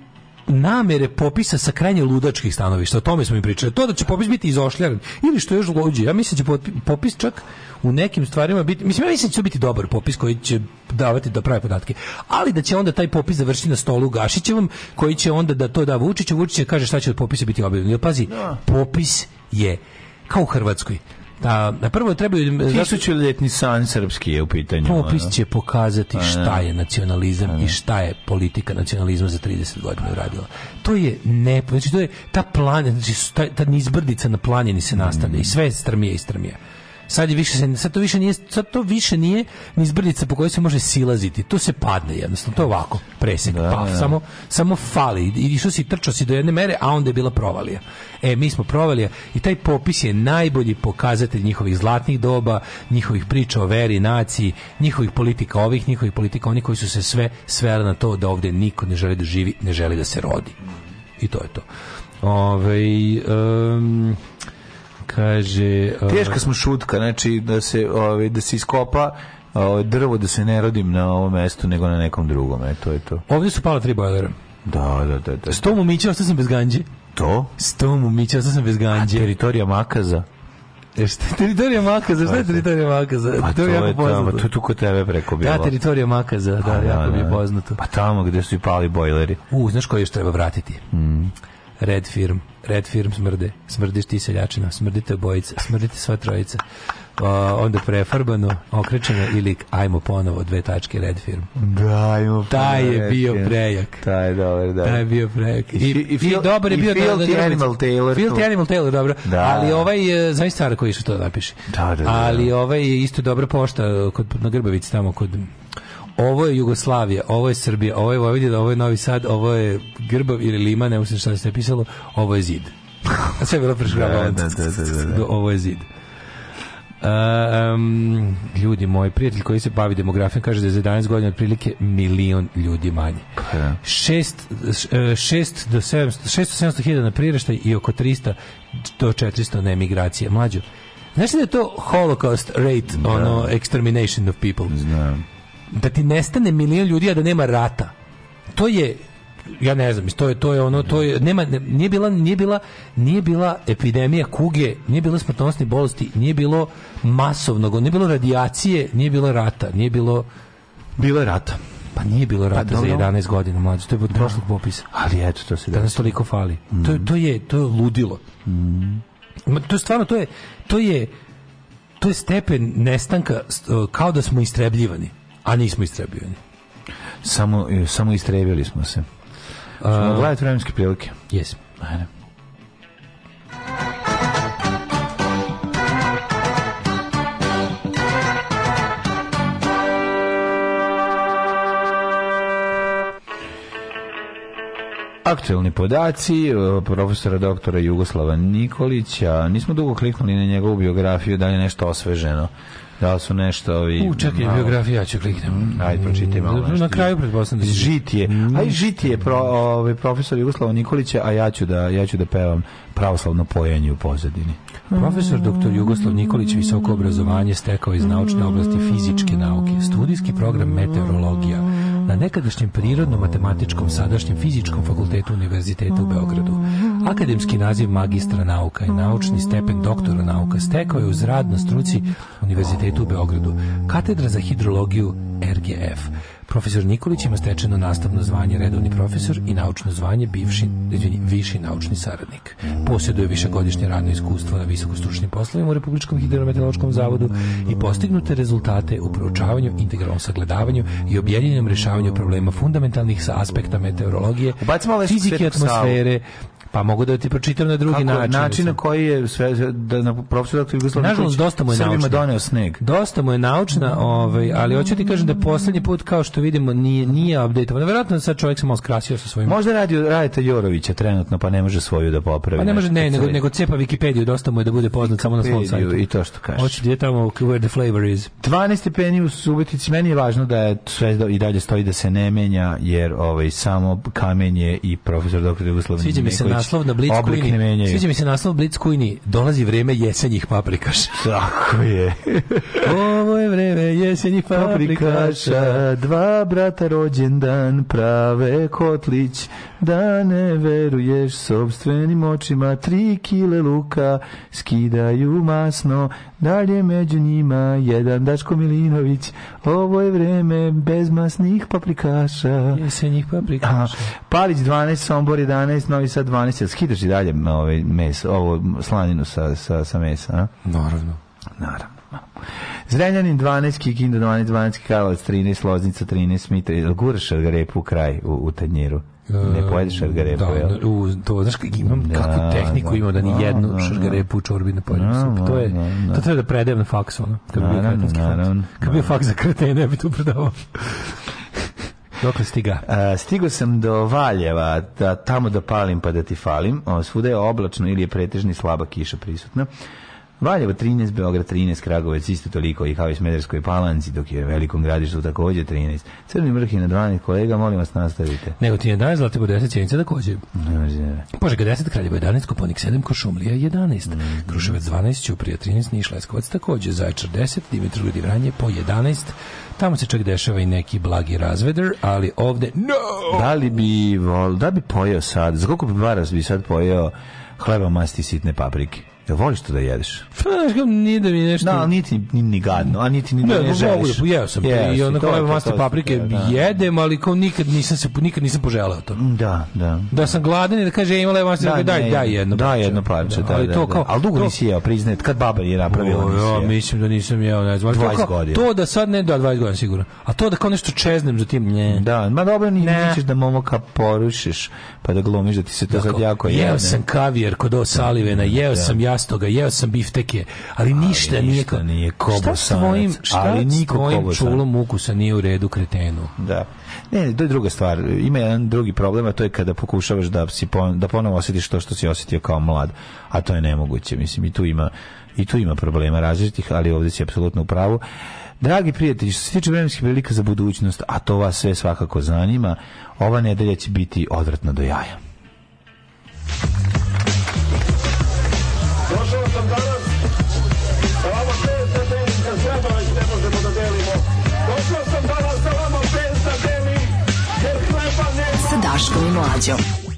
namere popisa sa krajnje ludačkih stanovišta. O tome smo mi pričali. To da će popis biti izošljan ili što još luđe. Ja mislim da će popis čak u nekim stvarima biti... Mislim, ja mislim da će biti dobar popis koji će davati da prave podatke. Ali da će onda taj popis završiti na stolu Gašićevom koji će onda da to da Vučiću. Vučić će da kaže šta će od popisa biti objavljeno. Jer pazi, no. Da. popis je kao u Hrvatskoj Da, na da, prvo trebaju tisućljetni san srpski je u pitanju. Popis će pokazati da. šta je nacionalizam i da. šta je politika nacionalizma za 30 godina uradila. To je ne, znači to je ta plan, znači ta, ta nizbrdica na planini se mm. nastavlja i sve strmije i strmije sad je više sad to više nije sad to više nije ni zbrdica po kojoj se može silaziti to se padne jednostavno to je ovako presek da, pa, da, da. samo samo fali i išao si trčao si do jedne mere a onda je bila provalija e mi smo provalija i taj popis je najbolji pokazatelj njihovih zlatnih doba njihovih priča o veri naciji njihovih politika ovih njihovih politika oni koji su se sve sveli na to da ovde niko ne želi da živi ne želi da se rodi i to je to Ove, ovaj, um, kaže teška smo šutka znači da se ovaj da se iskopa ovaj, drvo da se ne rodim na ovom mestu nego na nekom drugom e to je to ovde su pala tri bojlera da da da da sto mumića ostao sam bez ganđe to sto mumića ostao sam bez ganđe A teritorija makaza e, Jeste, teritorija Makaza, šta pa je teritorija Makaza? Pa to je jako poznato. to je tu kod tebe preko da, bilo. Da, teritorija Makaza, da, da, jako mi je da, poznato. Pa tamo gde su i pali bojleri. U, znaš koji još treba vratiti? Mm. Red Firm. Red Firm smrde. Smrdiš ti seljačina, smrdite obojica, smrdite sva trojica. Uh, onda prefarbano, okrečeno ili ajmo ponovo dve tačke Red Firm. Da, ajmo Taj je bio prejak. Taj je dobar, da. Taj je bio prejak. I, I, i, i, i dobar je bio... I da- da- Filthy da-, da, Animal Taylor. Filthy Animal Taylor, dobro. Da. Ali ovaj, e, znaš stvar koji što to napiše. Da, da, da. Ali ovaj isto dobra pošta kod, na Grbavici tamo kod ovo je Jugoslavija, ovo je Srbija, ovo je Vojvodina, ovo je Novi Sad, ovo je Grbav ili Lima, ne mislim šta se pisalo, ovo je zid. A sve je bilo preškrabalo. Da da da, da, da, da, ovo je zid. Um, ljudi, moj prijatelj koji se bavi demografijom kaže da je za 11 godina otprilike milion ljudi manje. 6, pa 6 e, do 700, 600 700 hiljada na priraštaj i oko 300 do 400 na emigracije. Mlađo, znaš li da je to holocaust rate, da. ono, extermination of people? Znam da ti nestane milion ljudi a da nema rata. To je ja ne znam, to je to je ono, to je nema nije bila nije bila nije bila epidemija kuge, nije bilo smrtonosne bolesti, nije bilo masovnog, nije bilo radijacije, nije bilo rata, nije bilo bilo rata. Pa nije bilo pa rata pa, za 11 godina, mlađe, to je od da. prošlog popisa. Ali eto, to se da. danas toliko fali. Mm. To, to je to je ludilo. Mm. To je stvarno to je to je to je stepen nestanka kao da smo istrebljivani. A nismo istrebljeni. Samo, e, samo istrebili smo se. Ćemo gledati vremenske prilike. Jesmo. Ajde. aktuelni podaci e, profesora doktora Jugoslava Nikolića. Nismo dugo kliknuli na njegovu biografiju, da je nešto osveženo. Da su nešto ovi... U, čekaj, malo... biografija ću da kliknem. Ajde, pročitaj malo nešto. Na kraju pretpostavljam. Da žitije. Aj, žitije pro, ovaj, profesor Jugoslava Nikolić a ja ću da, ja ću da pevam pravoslavno pojenje u pozadini. Profesor dr. Jugoslav Nikolić visoko obrazovanje stekao iz naučne oblasti fizičke nauke, studijski program meteorologija, na nekadašnjem prirodno-matematičkom sadašnjem fizičkom fakultetu Univerziteta u Beogradu. Akademski naziv magistra nauka i naučni stepen doktora nauka stekao je uz rad na struci Univerzitetu u Beogradu, katedra za hidrologiju RGF. Profesor Nikolić ima stečeno nastavno zvanje redovni profesor i naučno zvanje bivši, izvini, viši naučni saradnik. Posjeduje višegodišnje radno iskustvo na visokostručnim poslovima u Republičkom hidrometeorološkom zavodu i postignute rezultate u proučavanju, integralnom sagledavanju i objedinjenom rješavanju problema fundamentalnih sa aspekta meteorologije, ovaj fizike atmosfere, pa mogu da ti pročitam na drugi Kako, način. Način na koji je sve, da na profesor Dr. Jugoslav Nažalost, dosta naučna. doneo sneg. Dosta mu je naučna, ovaj, ali hoću ti kažem da poslednji put kao što što vidimo nije nije updateovan. Verovatno sad čovjek samo skrasio sa svojim. Možda radi Radeta Jorovića trenutno pa ne može svoju da popravi. Pa ne može ne, nego nego cepa Wikipediju, dosta da mu je da bude poznat samo na svom sajtu. I to što kaže. Hoće gdje tamo where the flavor is. 12 stepeni u Subotici, meni je važno da je sve i dalje stoji da se ne menja jer ovaj samo kamenje i profesor doktor Jugoslav Sviđa mi se naslov na Blitzkujni. Sviđa mi se naslov Blitzkujni. Dolazi vreme jesenjih paprikaša. Tako je. Ovo je vreme jesenjih paprikaša. Dva a brata rođendan prave kotlić, da ne veruješ sobstvenim očima, tri kile luka skidaju masno, dalje među njima jedan Daško Milinović, ovo je vreme bez masnih paprikaša. Jesenjih paprikaša. Aha. Palić 12, Sombor 11, Novi Sad 12, skidaš i dalje ovaj mes, ovo slaninu sa, sa, sa mesa, a? Naravno. Naravno. Zrenjanin 12, Kikinda 12, 12, Karlovac 13, Loznica 13, Mitra, ili guraš repu u kraj, u, u tanjiru? E, ne pojedeš šargarepu, da, jel? U, to, znaš, imam da, kakvu da, tehniku da, ima da ni da, jednu da, da, šargarepu u čorbi ne pojedem. Da, to, je, to treba da predajem na faksu, ono, kad bi bio kretinski faks. Kad bi bio faks za kretene, bi tu predavao. Dokle stiga? A, stigo sam do Valjeva, da, tamo da palim pa da ti falim. O, svuda je oblačno ili je pretežni slaba kiša prisutna. Valjevo 13, Beograd 13, Kragovec isto toliko i kao i Smederskoj palanci, dok je Velikom gradištu takođe 13. Crni vrh je na 12, kolega, molim vas nastavite. Nego ti 11, Zlatibor 10, Cijenica takođe. Požega 10, Kraljevo 11, Koponik 7, Košumlija 11, mm -hmm. Kruševac 12, Ćuprija 13, Niš Leskovac takođe, Zaječar 10, Dimitrov Vranje po 11, Tamo se čak dešava i neki blagi razveder, ali ovde no! Da li bi, vol, da bi pojeo sad? Za koliko bi varas bi sad pojeo hleba masti sitne paprike? Ja voliš to da jedeš? Pa, ni da mi nešto... Da, no, niti ni, ni gadno, a niti ni da ne, ne želiš. Mogu da, jeo sam yes, i onako ove maste paprike je, da. jedem, ali kao nikad nisam, se, nikad nisam poželeo to. Mm, da, da. Da sam gladan i da kaže, ima je maste, da, daj, daj jedno. Daj jedno parče, da, da, ali da, to da. kao, da. Ali dugo to... nisi jeo, priznajte, kad baba je napravila o, nisi jeo. Ja, mislim da nisam jeo, ne znam. 20 godina. To da sad ne, da, 20 godina sigurno. A to da kao nešto čeznem za tim, ne. Da, ma dobro, ni, nećeš da momoka porušiš pa da glumiš da ti se to dakle, sad jako jeo jedne. sam kavijer kod Osalivena, da, da, jeo da. sam jastoga, jeo sam bifteke, ali, ali ništa, nije, ko... nije Šta s tvojim, šta ali s tvojim čulom ukusa nije u redu kretenu? Da. Ne, to je druga stvar. Ima jedan drugi problem, a to je kada pokušavaš da, si pon, da ponovo osjetiš to što si osjetio kao mlad. A to je nemoguće. Mislim, i tu ima, i tu ima problema različitih, ali ovde si apsolutno u pravu. Dragi prijatelji, što se tiče vremenskih velika za budućnost, a to vas sve svakako zanima, ova nedelja će biti odvratna do jaja. Došao sam danas, sa vama pet da da delimo. Došao sam danas, sa vama pet da delim, jer hleba nema. Daškom i Mlađom.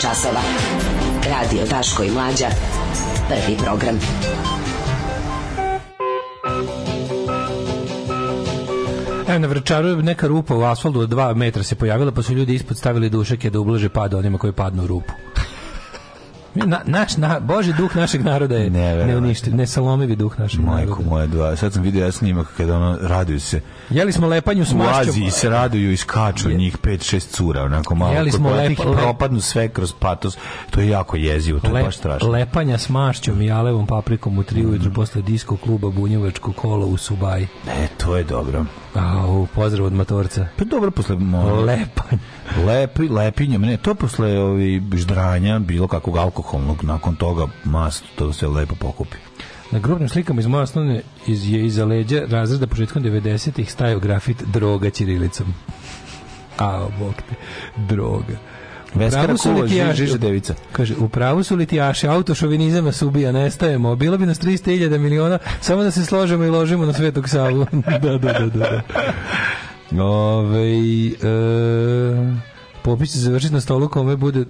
časova. Radio Daško i Mlađa. Prvi program. Evo na Vrčaru je neka rupa u asfaltu od 2 metra se pojavila, pa su ljudi ispod stavili dušeke da ublaže pad onima koji padnu u rupu. Na, naš, na, Bože, duh našeg naroda je ne, ne uništi, ne salomivi duh našeg Majko naroda. Majko moja, dva, sad sam vidio ja snimak kada ono, raduju se. Jeli smo lepanju s mašćom. i se raduju i skaču je. njih pet, šest cura, onako malo. Jeli smo lep, propadnu sve kroz patos. To je jako jezivo, to je baš strašno. Lepanja s mašćom i alevom paprikom u tri ujutru mm. posle disko kluba Bunjevačko kolo u Subaji. E, to je dobro. Au, pozdrav od motorca. Pa dobro posle... Lepanja. Lepi, lepinjem, ne, to posle ovi ždranja, bilo kakvog alkoholnog, nakon toga mast, to se lepo pokupi. Na grobnim slikama iz moje osnovne iz, je iza leđa razreda početkom 90-ih stajao grafit droga ćirilicom. A, bok te, droga. Veskara su litijaši, Žiže Devica. Kaže, u pravu su litijaši, autošovinizam nas ubija, nestajemo, bilo bi nas 300.000 miliona, samo da se složimo i ložimo na Svetog Savu. da, da, da, da. da. Ove, e, popis će završiti na stolu kome bude, e,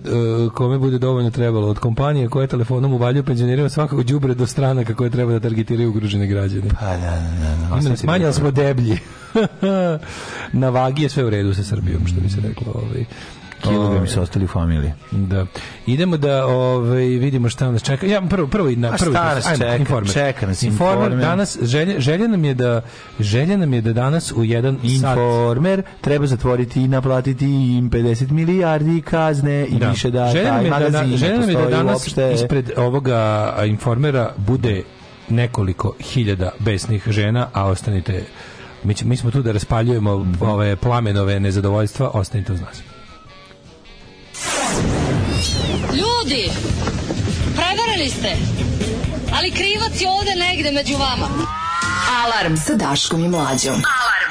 kome bude dovoljno trebalo od kompanije koje telefonom uvaljuju penzionerima svakog đubre do stranaka koje treba da targetiraju ugrožene građane. Pa da, da, da. da smanjali smo deblji. na vagi je sve u redu sa Srbijom, što bi se reklo. Ovaj. Kilogrami su ostali u familiji. Da. Idemo da ovaj, vidimo šta nas čeka. Ja prvo, prvo, na, prvi čeka? Informer. Čeka nas informer. informer. Danas, želje, želje, nam je da, želje nam je da danas u jedan informer sat... treba zatvoriti i naplatiti im 50 milijardi kazne i da. više da želje taj da nam je da, želje nam je da danas uopšte... ispred ovoga informera bude nekoliko hiljada besnih žena, a ostanite mi, mi smo tu da raspaljujemo da. ove plamenove nezadovoljstva, ostanite uz nas. Ljudi, prevarili ste, ali krivac je ovde negde među vama. Alarm sa Daškom i Mlađom. Alarm.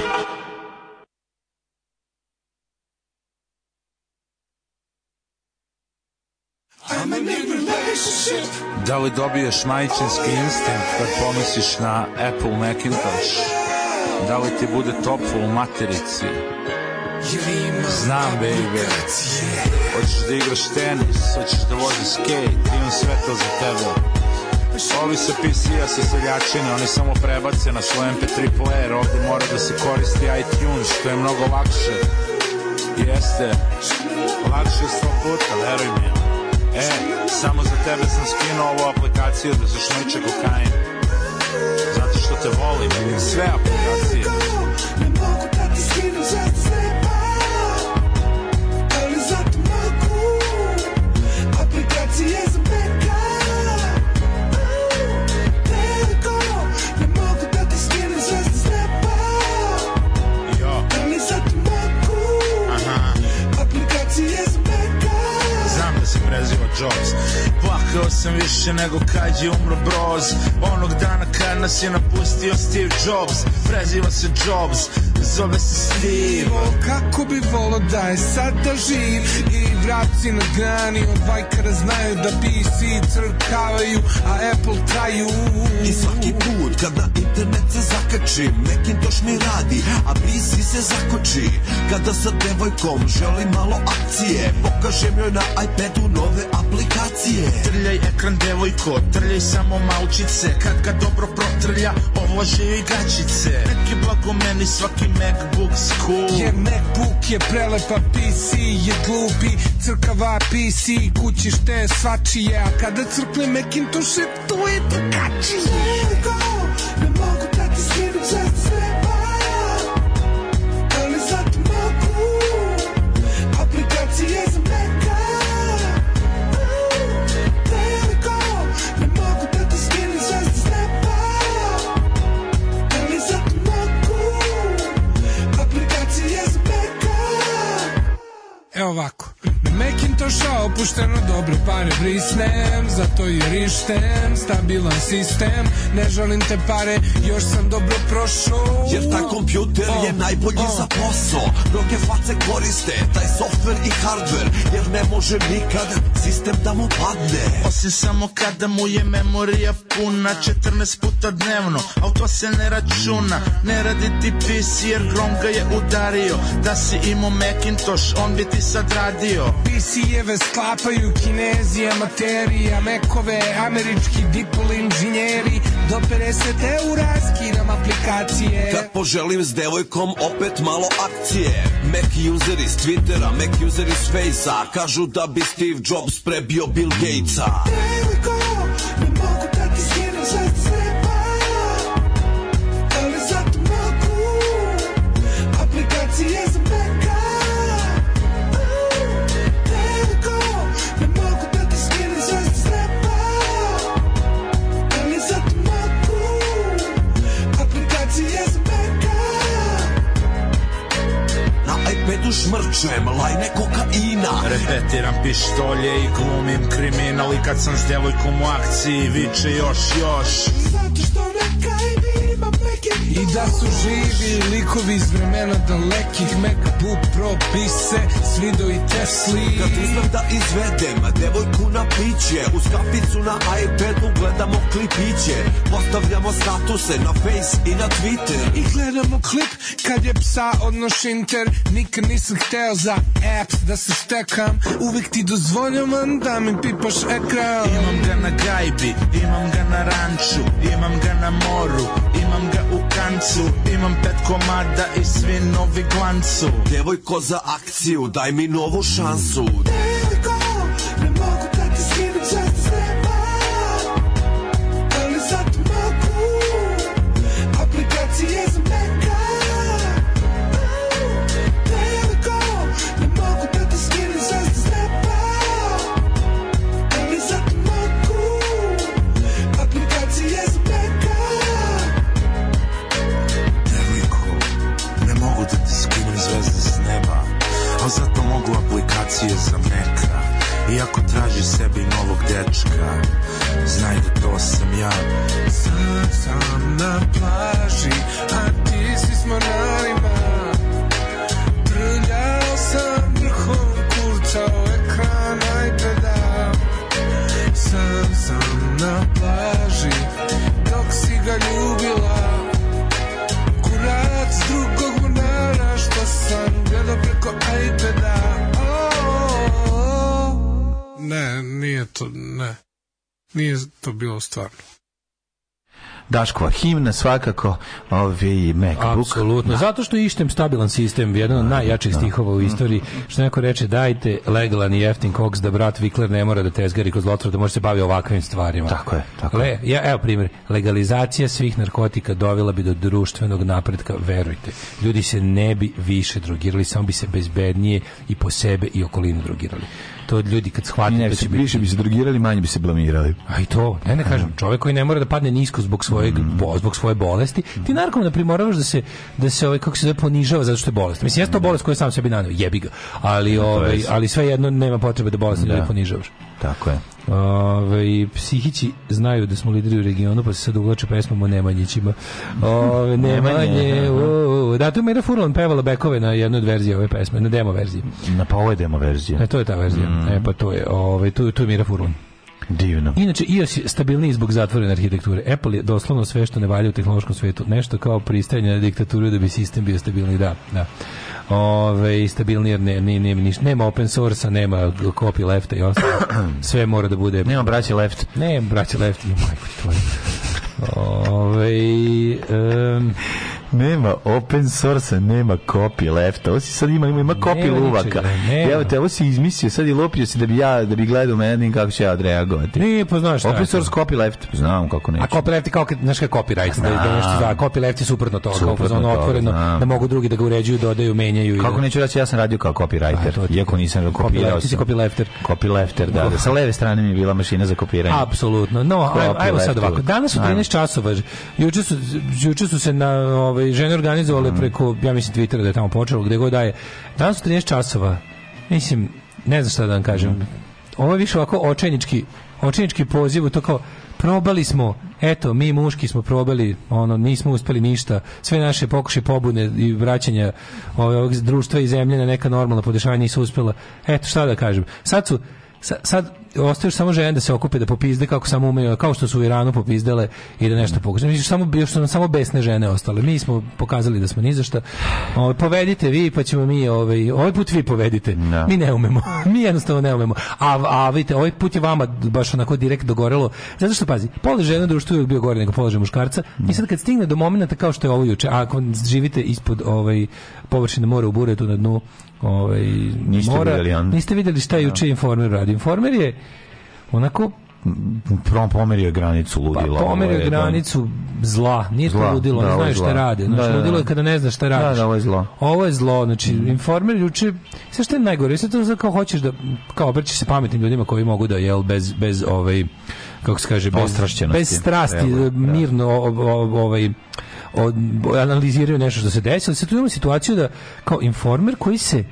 dobiješ majčinski instinkt kad pomisliš na Apple Macintosh? Da li ti bude toplo u materici? Znam, baby. Hoćeš da igraš tenis, hoćeš da voziš skate, imam sve to za tebe. Ovi sa PC-a se seljačine, oni samo prebace na svoj MP3 player, ovde mora da se koristi iTunes, što je mnogo lakše. Jeste, lakše sto puta, veruj mi. E, Samo za tebe sam skinuo ovu aplikaciju da se šniče kokain Zato što te volim Sve sam više nego kad je umro Broz Onog dana kad nas je napustio Steve Jobs Preziva se Jobs, zove se Steve O, kako bi volo da je sada živ I vraci na grani od vajkara znaju da PC crkavaju A Apple traju I svaki put kada internet se zakači Macintosh mi radi, a PC se zakoči Kada sa devojkom želim malo akcije Pokažem joj na iPadu emocije Trljaj ekran devojko, trljaj samo malčice Kad ga dobro protrlja, ovlaže i gačice Neki blago meni svaki Macbook school Je Macbook je prelepa PC je glupi Crkava PC, kućište svačije A kada crkne Macintosh je to je drugačije Let go ništem Stabilan sistem, ne želim te pare Još sam dobro prošao Jer ta kompjuter oh, je najbolji oh. za posao Mnoge face koriste Taj softver i hardver Jer ne može nikad sistem da mu padne Osim samo kada mu je memorija puna 14 puta dnevno, al to se ne računa Ne radi ti PC jer grom ga je udario Da si imao Macintosh, on bi ti sad radio PC-eve sklapaju kinezije, materija, mekove američki dipol inženjeri do 50 eura skinam aplikacije Kad da poželim s devojkom opet malo akcije Mac user iz Twittera, Mac user iz Facea Kažu da bi Steve Jobs prebio Bill Gatesa Devojko noću šmrčem, lajne kokaina Repetiram pištolje i glumim kriminal I kad sam s djevojkom u akciji viče još, još Znate što I da su živi likovi iz vremena dalekih Macbook Pro pise, Svido i Tesli Kad uzmem da izvedem devojku na piće Uz kaficu na iPadu gledamo klipiće Postavljamo statuse na Face i na Twitter I gledamo klip kad je psa odnoš inter Nikad nisam hteo za apps da se štekam Uvijek ti dozvoljavam da mi pipaš ekran Imam ga na gajbi, imam ga na ranču Imam ga na moru, imam ga u kancu Imam pet komada i svi novi glancu Devojko za akciju, daj mi novu šansu Devojko nađi sebi novog dečka Znaj da to sam ja Sad sam na plaži, a ti si s moralima Trljao sam vrhom kurčao ekrana i pedal Sad sam na plaži, dok si ga ljubila Kurac drugog bunara što sam gledao preko iPada Ne, nije to, ne. Nije to bilo stvarno. Daškova himna svakako ovi MacBook. Apsolutno. Da. Zato što ištem stabilan sistem, jedan od najjačih da. stihova u da. istoriji, što neko reče dajte legalan i Eftin Cox da brat Vikler ne mora da tezgari kod zlotra, da može se bavi ovakvim stvarima. Tako je, tako Le, ja, evo primjer, legalizacija svih narkotika dovela bi do društvenog napretka, verujte. Ljudi se ne bi više drogirali, samo bi se bezbednije i po sebe i okolinu drogirali to ljudi kad shvate ne, to da će biti. Više bi se drogirali, manje bi se blamirali. A i to, ne ne kažem, čovjek koji ne mora da padne nisko zbog svojeg mm. bo, zbog svoje bolesti, ti narkom da primoravaš da se da se ovaj kako se zove ponižava zato što je bolest. Mislim jeste to mm. bolest koju sam sebi naneo, jebi ga. Ali ovaj ali svejedno nema potrebe da bolest da, da. ponižavaš. Tako je. Ove, psihići znaju da smo lideri u regionu, pa se sad uglače pesmom o Nemanjićima. Ove, Nemanje, o, da, tu je Mira Furlan pevala bekove na jednu od verzije ove pesme, na demo verziji. Na pa ovo je demo verzija. E, to je ta verzija. Mm. E, pa to je, ove, tu, tu je Mira Furlan. Divno. Inače, iOS je stabilniji zbog zatvorene arhitekture. Apple je doslovno sve što ne valja u tehnološkom svetu. Nešto kao pristajanje na diktaturu da bi sistem bio stabilni. Da, da. Ove, stabilnije, ne, ne, ne, niš, nema open source-a, nema copy lefta i ostalo. Sve mora da bude... Nema braće left. Nema braće left, majko tvoje. Ove, um, Nema open source, nema copy lefta. Ovo si sad ima, ima, ima copy luvaka. Evo te, ovo si izmislio, sad i lopio si da bi ja, da bi gledao meni kako će ja odreagovati. Ne, pa znaš šta. Open source copy left. Znam kako neću. A copy left je kao, znaš kao copyright. Da, da, nešto, da, copy left je suprotno to suprotno kao ono otvoreno, znam. da mogu drugi da ga uređuju, dodaju, menjaju. Kako neću reći, ja sam radio kao copywriter, pa, iako nisam kopirao. Ti si copylefter. Copylefter, da, da. Sa leve strane mi je bila mašina za kopiranje. Apsolutno. No, ajmo sad ovako. Danas u 13 časova, juče su, juče su se na, ovaj, ovaj, žene organizovale mhm. preko, ja mislim, Twittera da je tamo počelo, gde god daje. Danas su 13 časova. Mislim, ne znam šta da vam kažem. Mhm. Ovo je više ovako očajnički, očajnički poziv, to kao, probali smo, eto, mi muški smo probali, ono, nismo uspeli ništa, sve naše pokuše pobune i vraćanja ovog društva i zemlje na neka normalna podešavanja nisu uspela. Eto, šta da kažem. Sad su, sad, sad ostaje samo žene da se okupe da popizde kako samo umeju, kao što su u Iranu popizdele i da nešto pokušaju. Mislim samo još su nam samo besne žene ostale. Mi smo pokazali da smo ni za Ovaj povedite vi pa ćemo mi ovaj ovaj put vi povedite. No. Da. Mi ne umemo. mi jednostavno ne umemo. A a vidite, ovaj put je vama baš onako direkt dogorelo. Zato što pazi, položaj žene društvo je bio gore nego položaj muškarca. I sad kad stigne do momenta kao što je ovo juče, ako živite ispod ovaj površine mora u buretu na dnu ovaj, niste mora... Vidjeli, niste videli šta da. juče Informer radi. Informer je onako Prom pomerio granicu ludila. Pa pomerio je, granicu pa, zla. Nije zla, to ludilo, da, ne znaju šta rade. Da, znači, da, da, ludilo je kada ne znaš šta radiš. Da, da, ovo je zlo. Ovo je zlo, znači, informer juče, sve što je najgore, sve to kao hoćeš da, kao obrćeš se pametnim ljudima koji mogu da, jel, bez, bez ovaj, kako se kaže, bez, bez strasti, Evo, mirno, ovaj, analiziraju nešto što se desilo. Sad tu imamo situaciju da kao informer koji se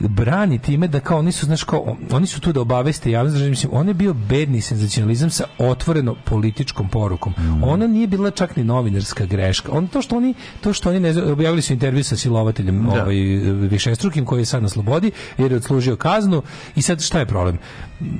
brani time da kao oni su znaš kao oni su tu da obaveste javnost znači mislim on je bio bedni senzacionalizam sa otvoreno političkom porukom mm. ona nije bila čak ni novinarska greška on to što oni to što oni ne zna, objavili su intervju sa silovateljem da. ovaj višestrukim koji je sad na slobodi jer je odslužio kaznu i sad šta je problem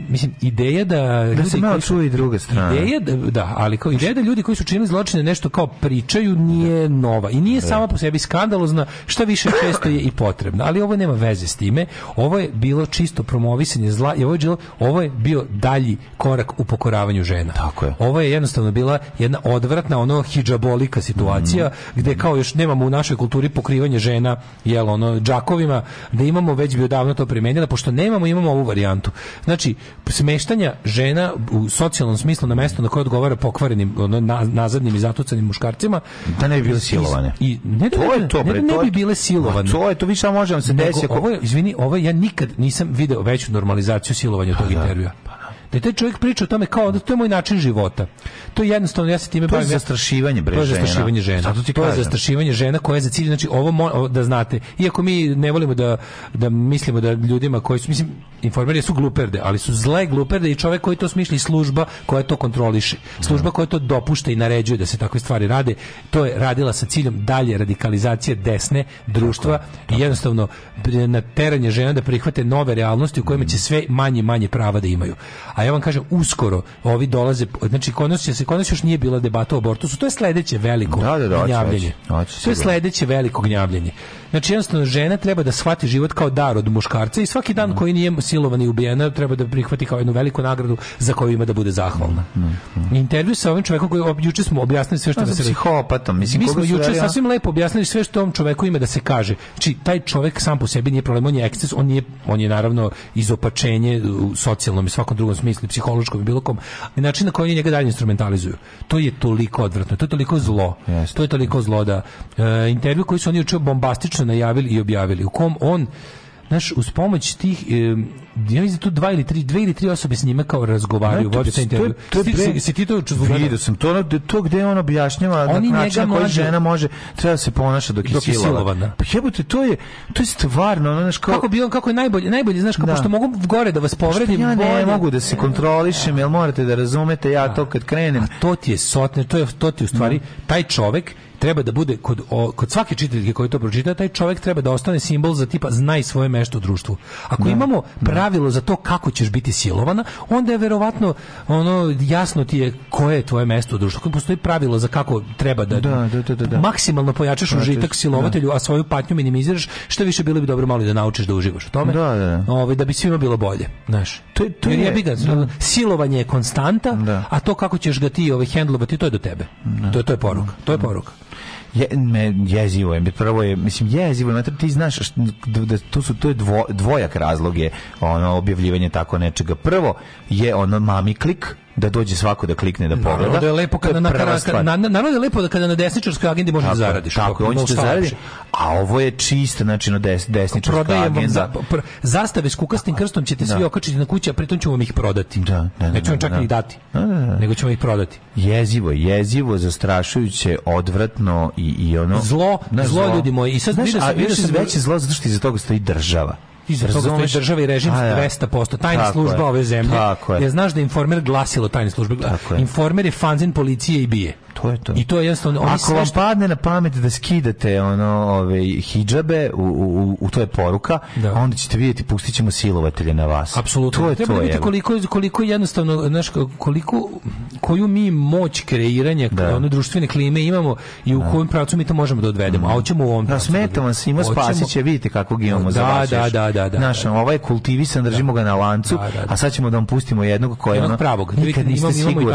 mislim ideja da da se malo čuje i druga strana. Ideja da, da, ali kao ideja da ljudi koji su činili zločine nešto kao pričaju nije da. nova i nije da. sama po sebi skandalozna, šta više često je i potrebna, ali ovo nema veze s time. Ovo je bilo čisto promovisanje zla i ovo je ovo je bio dalji korak u pokoravanju žena. Tako je. Ovo je jednostavno bila jedna odvratna ono hidžabolika situacija mm. gdje kao još nemamo u našoj kulturi pokrivanje žena jel ono džakovima, da imamo već bi odavno to primenjeno, pošto nemamo imamo ovu varijantu. Znači znači smeštanja žena u socijalnom smislu na mesto na koje odgovara pokvarenim ono, nazadnim i zatucanim muškarcima da ne bi bile silovane i ne da to je to, ne, da bre, ne, ne bi bile silovane to je to više može vam da se desiti ovo izvini ovo ja nikad nisam video veću normalizaciju silovanja tog pa da. intervjua da je taj čovjek priča o tome kao da to je moj način života. To je jednostavno ja se time bavim. To je zastrašivanje bre žena. To je zastrašivanje žena. Zato ti to kažem. je zastrašivanje žena koja je za cilj znači ovo, da znate. Iako mi ne volimo da da mislimo da ljudima koji su mislim informeri su gluperde, ali su zle gluperde i čovjek koji to smišlja i služba koja to kontroliše. Služba koja to dopušta i naređuje da se takve stvari rade, to je radila sa ciljem dalje radikalizacije desne društva i jednostavno na žena da prihvate nove realnosti u kojima će sve manje manje prava da imaju a ja vam kažem uskoro ovi dolaze znači kod se kod nas još nije bila debata o abortusu to je sledeće veliko da, da, da, gnjavljenje to je sledeće veliko gnjavljenje Znači, jednostavno, žena treba da shvati život kao dar od muškarca i svaki dan mm. koji nije silovan i ubijena treba da prihvati kao jednu veliku nagradu za koju ima da bude zahvalna. Mm. mm, mm. Intervju sa ovim čovekom koji juče smo objasnili sve što no, da, da se... Psihopatom, mislim, Mi smo juče ja? sasvim lepo objasnili sve što tom čoveku ima da se kaže. Znači, taj čovek sam po sebi nije problem, on je eksces, on je, on je naravno izopačenje u socijalnom i svakom drugom smislu, psihološkom i bilo kom, način na koji oni njega dalje instrumentalizuju. To je toliko odvratno, to je toliko zlo. Yes. To je toliko zlo da e, intervju koji su oni juče bombastično lično najavili i objavili, u kom on znaš uz pomoć tih e, ja mislim da tu dva ili tri dve ili tri osobe s njime kao razgovaraju vodi taj intervju to je se ti to video sam to to gde on objašnjava na način na koji žena može treba da se ponaša dok, dok je silovana pa jebote to je to je stvarno ono znači kao... kako bi on kako je najbolje najbolje znaš kako da. pošto mogu gore da vas pa povredim ja ne mogu da se kontrolišem jel morate da razumete ja to kad krenem a to ti je sotne to je to ti u stvari taj čovek treba da bude kod, o, kod svake čitateljke koji to pročita, taj čovjek treba da ostane simbol za tipa znaj svoje mesto u društvu. Ako da, imamo da. pravilo da. za to kako ćeš biti silovana, onda je verovatno ono jasno ti je koje je tvoje mesto u društvu. Kako postoji pravilo za kako treba da, da, da da, da, da. maksimalno pojačaš užitak da. silovatelju, a svoju patnju minimiziraš, što više bilo bi dobro malo da naučiš da uživaš u tome. Da, da. Ovo, ovaj, da bi svima bilo bolje, znaš. To, to Jer je, je, silovanje je konstanta, a to kako ćeš ga ti ovaj hendlovati, to je do tebe. To je to je poruka. To je poruka je, me, jezivo je. Prvo je, mislim, jezivo je. Ti znaš, da, to su, to je dvo, dvojak razlog je ono, objavljivanje tako nečega. Prvo je ono mami klik, da dođe svako da klikne da pogleda. Naravno da je lepo kada na, na, na, da je lepo da kada na desničarskoj agendi možeš da zaradiš. Tako, on će da zaradi, a ovo je čisto, znači na des, desničarska agenda. Za, zastave s kukastim da. krstom ćete da. svi okačiti na kući, a pritom ćemo ih prodati. Da, da, da, Nećemo da, čak da. ni dati, nego ćemo ih prodati. Jezivo, jezivo, zastrašujuće, odvratno i, i ono... Zlo, zlo, zlo, ljudi moji. I sad, Znaš, vidio, a još je veće zlo zato što iza toga stoji država. Iza toga stoji i režim a, ja. Da. 200%. Tajna služba je, ove zemlje. Tako jer je. znaš da informer glasilo tajne službe. Tako informer je fanzin policije i bije. To je to. I to je jednostavno... Oni Ako vam padne na pamet da skidate ono, ove, hidžabe, u, u, u to je poruka, da. onda ćete videti pustićemo silovatelje na vas. Apsolutno. To je Treba to, je. koliko, koliko jednostavno, znaš, koliko, koju mi moć kreiranja da. ono, društvene klime imamo i u da. kojem pravcu mi to možemo da odvedemo. A da. hoćemo u ovom pravcu. Da, smeta da vam svima, spasit vidite kakvog imamo da, za vaše. Da, da, da, da, da. da. Naš, ovaj kultivisan, držimo ga na lancu, da, da, a sad ćemo da vam pustimo jednog koji je ono, pravog. Nikad niste sigurni.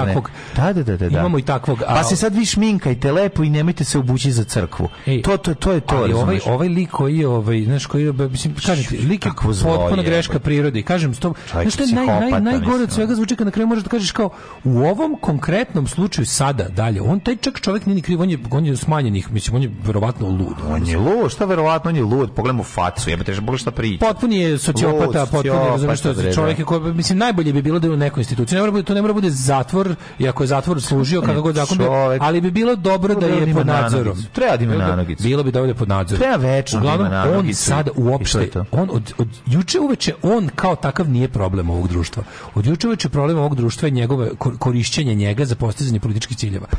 Da, da, da, da. Imamo i takvog. Pa a... Pa se sad vi šminkajte lepo i nemojte se obući za crkvu. Ej, to, to, to je to. Ali ovaj, ovaj lik koji je, ovaj, znaš, koji je, mislim, kažete, lik je potpuno greška prirode. Kažem, to, znaš, to je naj, naj, najgore od svega zvuči kad na kraju možeš da kažeš kao, u ovom konkretnom slučaju sada, dalje, on taj čak čovjek nije ni kriv, on je, on je smanjenih, mislim, on je verovatno lud. On je lud, šta verovatno, on je lud, pogledamo facu, jebate, šta priča potpuni je sociopata, potpuni pa je, razumiješ, što čovjek koji, mislim, najbolje bi bilo da je u nekoj instituciji. Ne mora bude, to ne mora bude zatvor, iako je zatvor služio, e, kako god zakon bio, ali bi bilo dobro da je da pod nadzorom. Treba da ima nanogicu. Bilo bi dobro da je pod nadzorom. Treba večno Uglavnom, da ima on sada uopšte, on od, od juče uveče, on kao takav nije problem ovog društva. Od juče uveče problem ovog društva je njegove korišćenje njega za postizanje političkih ciljeva. Pa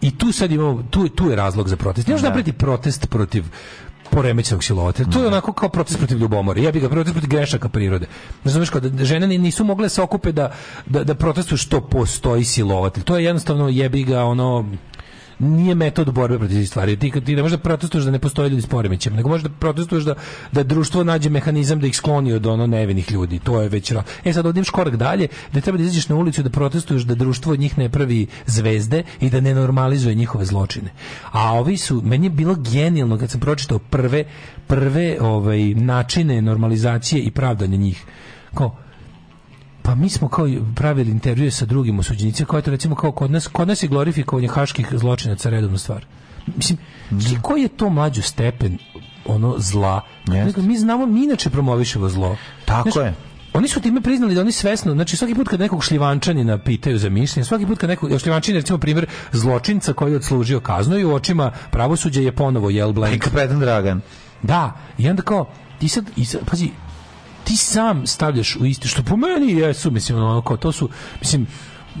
I tu sad imamo, tu, tu je razlog za protest. Ne može da. napraviti protest protiv poremećenog silovatelja. To je mhm. onako kao proces protiv ljubomore. Ja bih ga protiv protiv grešaka prirode. Razumeš kao da žene nisu mogle se okupe da, da, da protestuju što postoji silovatelj. To je jednostavno jebi ga ono nije metod borbe protiv stvari. Ti, ti ne možeš da protestuješ da ne postoje ljudi s poremećem, nego možeš da protestuješ da, da društvo nađe mehanizam da ih skloni od ono nevinih ljudi. To je već... E sad odniš korak dalje, da treba da izađeš na ulicu da protestuješ da društvo od njih ne pravi zvezde i da ne normalizuje njihove zločine. A ovi su, meni je bilo genijalno kad sam pročitao prve, prve ovaj, načine normalizacije i pravdanja njih. Kao, pa mi smo kao pravili intervjue sa drugim osuđenicima, koje to recimo kao kod nas, kod nas je glorifikovanje haških zločinaca redovna stvar. Mislim, mm. koji je to mlađu stepen ono zla? Dakle, mi znamo, mi inače promovišemo zlo. Tako Znaš, je. Oni su time priznali da oni svesno, znači svaki put kad nekog šljivančanina pitaju za mišljenje, svaki put kad nekog šljivančanina recimo primjer zločinca koji je odslužio kaznu i u očima pravosuđa je ponovo jel Blank. Dragan. Da, i onda kao ti sad, i sad pazi, ti sam stavljaš u isti, što po meni jesu, mislim, ono, kao, to su, mislim,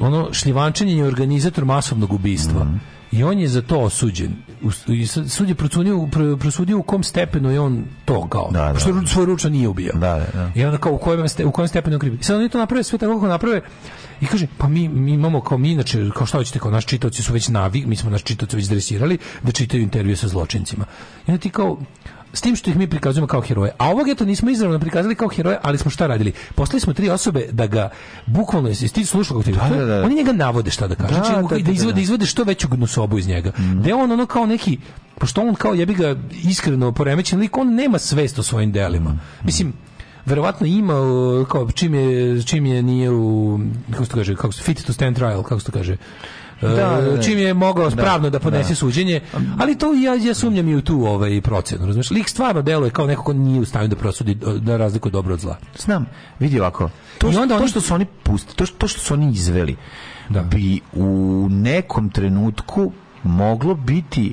ono, šljivančenje je organizator masovnog ubistva. Mm -hmm. I on je za to osuđen. I sud je procunio, prosudio u kom stepenu je on to kao. Da, da. Što svoj ručno nije ubio. Da, da, da, I onda kao u kojem, ste, u kojem stepenu krivi. Sad oni to naprave sve tako kako naprave. I kaže, pa mi, mi imamo kao mi, inače, kao šta hoćete, kao naši čitavci su već navik, mi smo naši čitavci već dresirali da čitaju intervjue sa zločincima. I onda ti kao, S tim što ih mi prikazujemo kao heroje. A ovog eto nismo izravno prikazali kao heroje, ali smo šta radili? Poslali smo tri osobe da ga bukvalno iz ti slušao kako da, da, da. Oni njega navode šta da kaže. Da, znači, da, da da, da, da, da, izvode, što veću gnusobu iz njega. Mm. Da on ono kao neki pošto on kao jebi ga iskreno poremećen lik, on nema svest o svojim delima. Mm. Mislim, verovatno ima uh, kao čim je čim je nije u kako se kaže kako se fit to stand trial kako se kaže Da, e, da, da, čim je mogao spravno da. da, podnese suđenje, ali to ja, ja sumnjam i u tu ovaj, procenu, razumiješ? Lik stvarno deluje kao neko ko nije u stanju da prosudi da razliku dobro od zla. Znam, vidi ovako, to, I onda to što su oni pusti, to, to što su oni izveli, da. bi u nekom trenutku moglo biti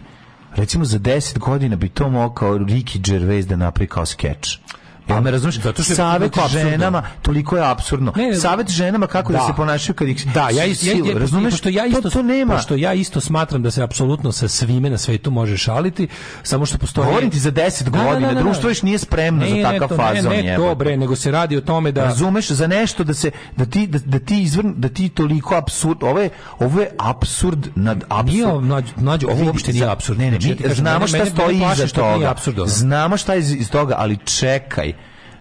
recimo za 10 godina bi to mogao Ricky Gervais da napravi kao skeč. Pa me razumeš? Zato što savet ženama toliko je apsurdno. savet ženama kako da, da se ponašaju kad ih Da, ja isto ja, razumeš što ja isto to, to nema. što ja isto smatram da se apsolutno sa svime na svetu može šaliti, samo što postoji Govorim ti za 10 da, da, godina da, društvo još nije spremno ne, za takav to, fazon. Ne, ne, dobre, nego se radi o tome da razumeš za nešto da se da ti da, da ti izvrn da ti toliko apsurd, ovo je ovo je apsurd nad apsurd. Nije, ovo uopšte nije apsurd. Ne, ne, znamo šta stoji iza toga. Znamo šta iz toga, ali čekaj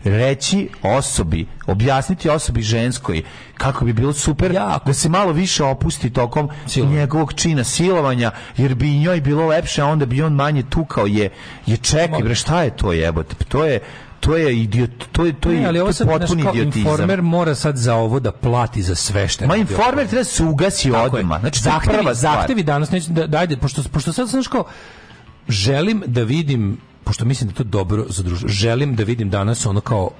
reći osobi, objasniti osobi ženskoj kako bi bilo super jako. da se malo više opusti tokom Silovanje. njegovog čina silovanja, jer bi njoj bilo lepše, a onda bi on manje tukao je je čekaj bre šta je to jebote? To je to je idiot, to je to je ne, ali ovo sad, potpuni naš, idiotizam. Informer mora sad za ovo da plati za sve što. Ma informer treba da se ugasi odmah. Znači zahtevi, zahtevi danas neću, da dajde pošto pošto sad sam kao želim da vidim pošto mislim da to dobro za društvo. Želim da vidim danas ono kao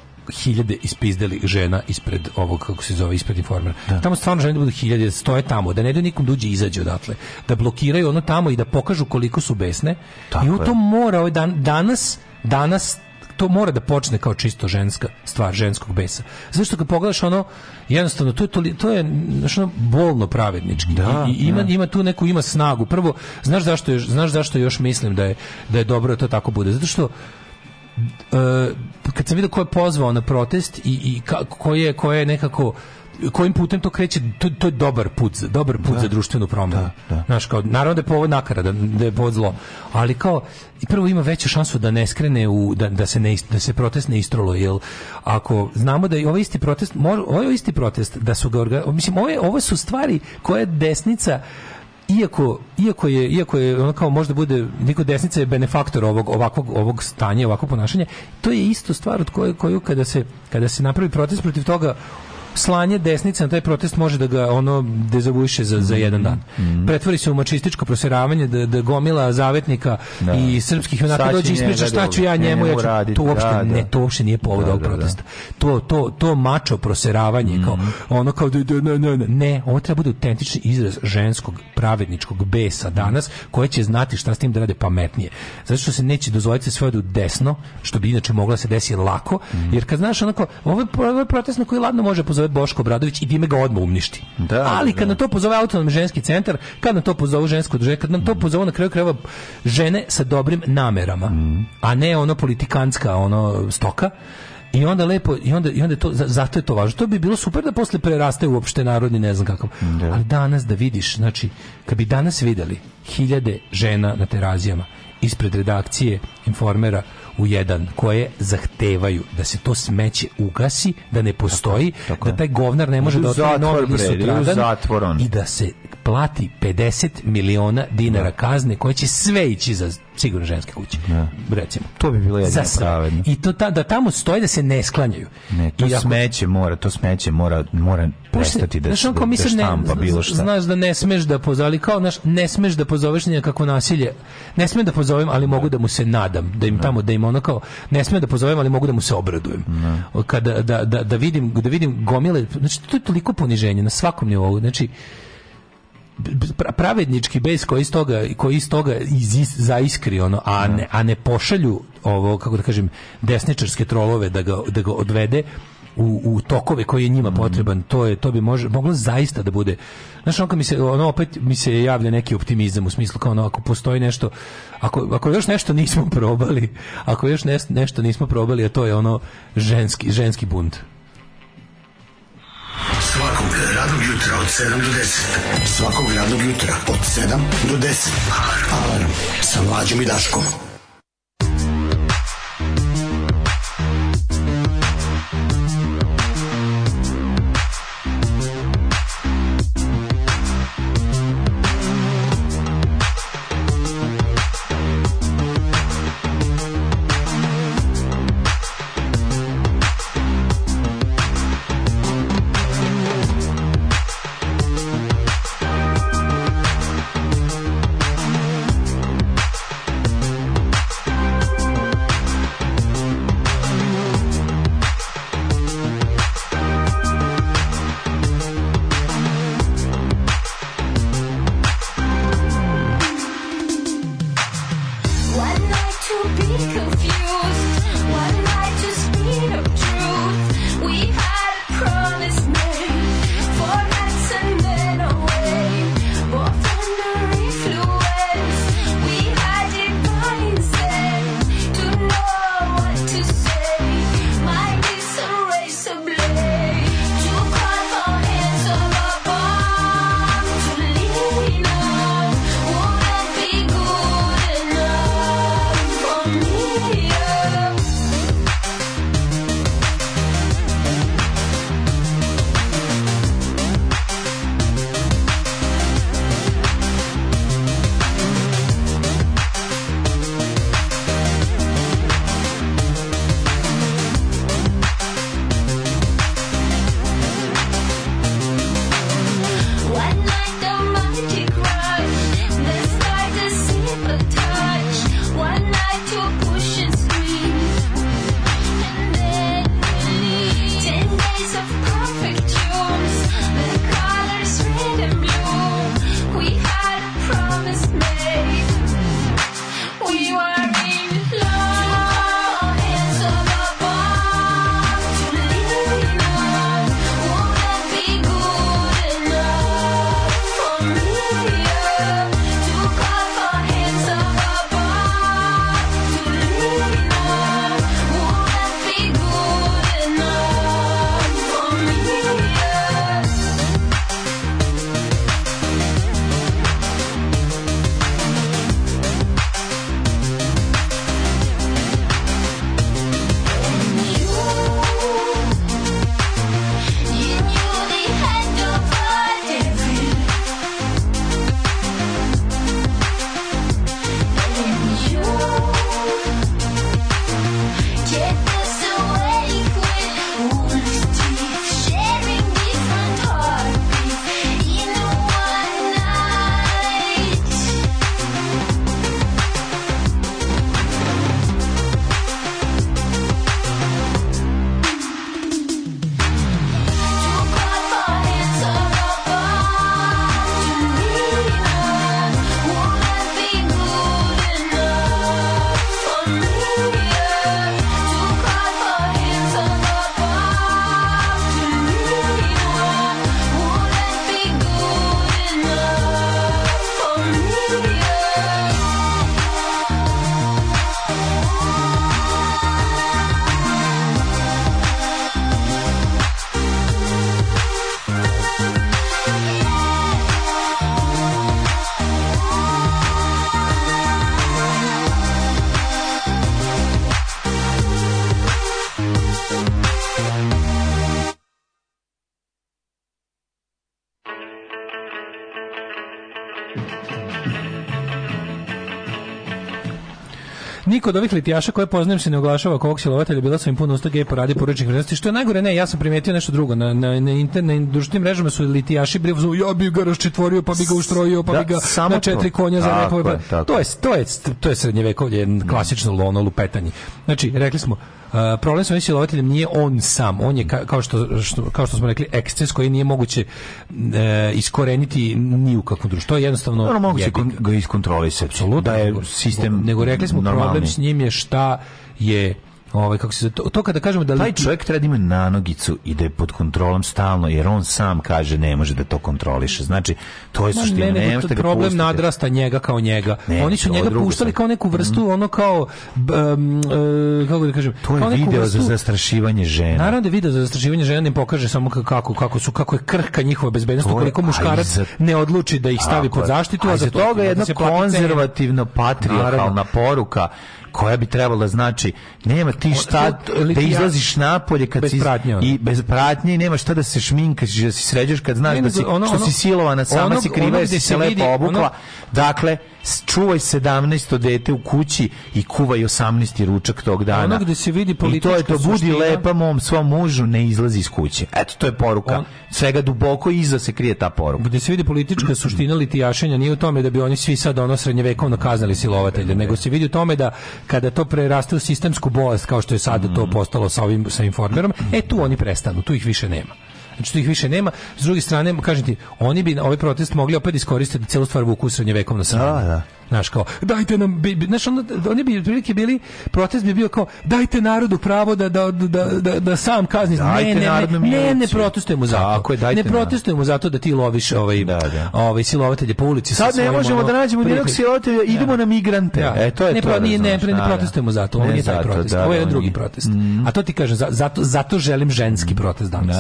hiljade ispizdelih žena ispred ovog kako se zove ispred informera. Da. Tamo stvarno žene da budu hiljade, da stoje tamo, da ne daju nikom duđe da izađe odatle, da blokiraju ono tamo i da pokažu koliko su besne. Tako I on to mora ovaj dan danas danas to mora da počne kao čisto ženska stvar ženskog besa. Zašto kad pogledaš ono jednostavno to je to, to je ono bolno pravednički. Da, I, ima da. ima tu neku ima snagu. Prvo znaš zašto je znaš zašto još mislim da je da je dobro da to tako bude. Zato što uh, kad sam vidio ko je pozvao na protest i, i ka, ko, je, ko je nekako kojim putem to kreće, to, to je dobar put, za, dobar put da. za društvenu promjenu. Da, da. Znaš, kao, naravno da je povod nakarada, da je povod zlo, ali kao prvo ima veću šansu da ne skrene u, da, da se ne, da se protest ne istrolo, jel ako znamo da je ovaj isti protest, ovaj isti protest da su ga, mislim, ove, ovo su stvari koje desnica iako, iako je iako je ono kao možda bude niko desnica je benefaktor ovog ovakvog ovog stanja, ovakvog ponašanja, to je isto stvar od koje koju kada se kada se napravi protest protiv toga slanje desnice na taj protest može da ga ono dezavuiše za, za jedan dan. Mm. Pretvori se u mačističko proseravanje da, da gomila zavetnika da. i srpskih junaka dođe ispriča šta ću da ja njemu, ja ću, radit, to uopšte da, da, ne, to uopšte nije povod da, ovog protesta. To, to, to mačo proseravanje mm. kao mhm. ono kao ne, ne, ne, ne, ovo treba bude autentični izraz ženskog pravedničkog besa danas koje će znati šta s tim da rade pametnije. Zato što se neće dozvoliti sve odu desno, što bi inače mogla se desiti lako, mhm. jer kad znaš onako, ovo je protest na koji ladno može pozoriti pozove Boško Bradović i time ga odmah umništi. Da, Ali da, kad da. na to pozove autonomni ženski centar, kad na to pozove žensko druženje, kad na to pozove na kraju krajeva žene sa dobrim namerama, mm. a ne ono politikantska ono stoka, i onda lepo i onda i onda to zato je to važno. To bi bilo super da posle preraste uopšte narodni ne znam kako. Da. Ali danas da vidiš, znači kad bi danas videli hiljade žena na terazijama, ispred redakcije informera u jedan koje zahtevaju da se to smeće ugasi, da ne postoji, tako, tako da taj govnar ne može da otvori novi sutradan i da se plati 50 miliona dinara da. kazne koje će sve ići za sigurno ženske kuće. Da. Recimo. To bi bilo jedno pravedno. I to ta, da tamo stoje da se ne sklanjaju. Ne, to ako, smeće mora, to smeće mora, mora prestati da, znaš, da, da štampa ne, bilo šta. Znaš da ne smeš da pozvali, kao naš, ne smeš da pozoveš kako nasilje. Ne smem da pozovem, ali mogu da mu se nadam. Da im da. tamo, da im ono kao, ne smem da pozovem, ali mogu da mu se obradujem. Da. Kada, da, da, da, vidim, da vidim gomile, znači to je toliko poniženje na svakom nivou. Znači, pravednički bez koji iz toga koji iz toga iz, zaiskri ono a da. ne a ne pošalju ovo kako da kažem desničarske trolove da ga, da ga odvede u, u tokove koji je njima mm. potreban to je to bi može, moglo zaista da bude znaš on mi se ono opet mi se javlja neki optimizam u smislu kao ono ako postoji nešto ako, ako još nešto nismo probali ako još nešto nešto nismo probali a to je ono ženski ženski bunt Svakog radnog jutra od 7 do 10. Svakog radnog jutra od 7 do 10. Alarm, Alarm. sa mlađom i Daškom. niko od ovih litijaša koje poznajem se ne oglašava kog silovatelja, bila sam im puno usta gej parade porodičnih vrednosti. Što je najgore, ne, ja sam primetio nešto drugo. Na, na, na, internet, na društvenim mrežama su litijaši brivu, ja bi ga raščetvorio, pa bi ga ustrojio, pa da, bi ga na četiri konja za repove. Pa. To, to je, to je, to je srednjevekovlje, mm. klasično lono lupetanje. Znači, rekli smo, Uh, problem sa silovateljem nije on sam, on je ka, kao, što, što, kao što smo rekli eksces koji nije moguće uh, iskoreniti ni u kakvom društvu. To je jednostavno ono moguće ga iskontrolisati. Da je sistem nego rekli smo normalni. problem s njim je šta je ovaj kako se to, to kada kažemo da taj čovjek treba da ima nanogicu i da je pod kontrolom stalno jer on sam kaže ne može da to kontroliše znači to je suština ne, ne, ne, problem pustite. nadrasta njega kao njega ne, oni su njega puštali kao neku vrstu mm. ono kao um, uh, kako da kažem to je video vrstu... za zastrašivanje žena naravno da video za zastrašivanje žena ne da pokaže samo kako kako su kako je krhka njihova bezbednost koliko muškarac za... ne odluči da ih stavi Tako, pod zaštitu a, a za toga jedna konzervativno patrijarhalna poruka koja bi trebala znači nema ti šta da izlaziš napolje kad si i bez pratnje i nema šta da se šminkaš da si sređaš kad znaš da si ono, što si silovana sama ono, si kriva ono, si se lepo obukla dakle čuvaj 17. dete u kući i kuvaj 18. ručak tog dana. Ono gde se vidi politička I to je to, budi suština. lepa mom svom mužu, ne izlazi iz kuće. Eto, to je poruka. On, Svega duboko iza se krije ta poruka. Gde se vidi politička suština litijašenja nije u tome da bi oni svi sad ono srednjevekovno kaznali silovatelje, nego se vidi u tome da kada to preraste u sistemsku bolest, kao što je sada to mhm. postalo sa ovim sa informerom, e tu oni prestanu, tu ih više nema što znači, ih više nema. S druge strane, kažem ti, oni bi ovaj protest mogli opet da iskoristiti da celu stvar vuku srednjevekovno sranje. Da, da. Znaš, kao, dajte nam, bi, bi, znaš, ono, oni bi prilike bili, protest bi bio kao, dajte narodu pravo da, da, da, da, da sam kazni. Dajte ne, ne, ne, ne, protestujemo za to. ne protestujemo zato da ti loviš da, ovaj, da, da. ovaj silovatelje po ulici. Sad ne možemo da nađemo nijednog silovatelja, da. idemo na migrante. Da. E, to je ne, to, ne, ne, ne protestujemo za to, ovo nije taj protest, ovo je drugi protest. Mhm. A to ti kažem, zato, zato želim ženski protest danas,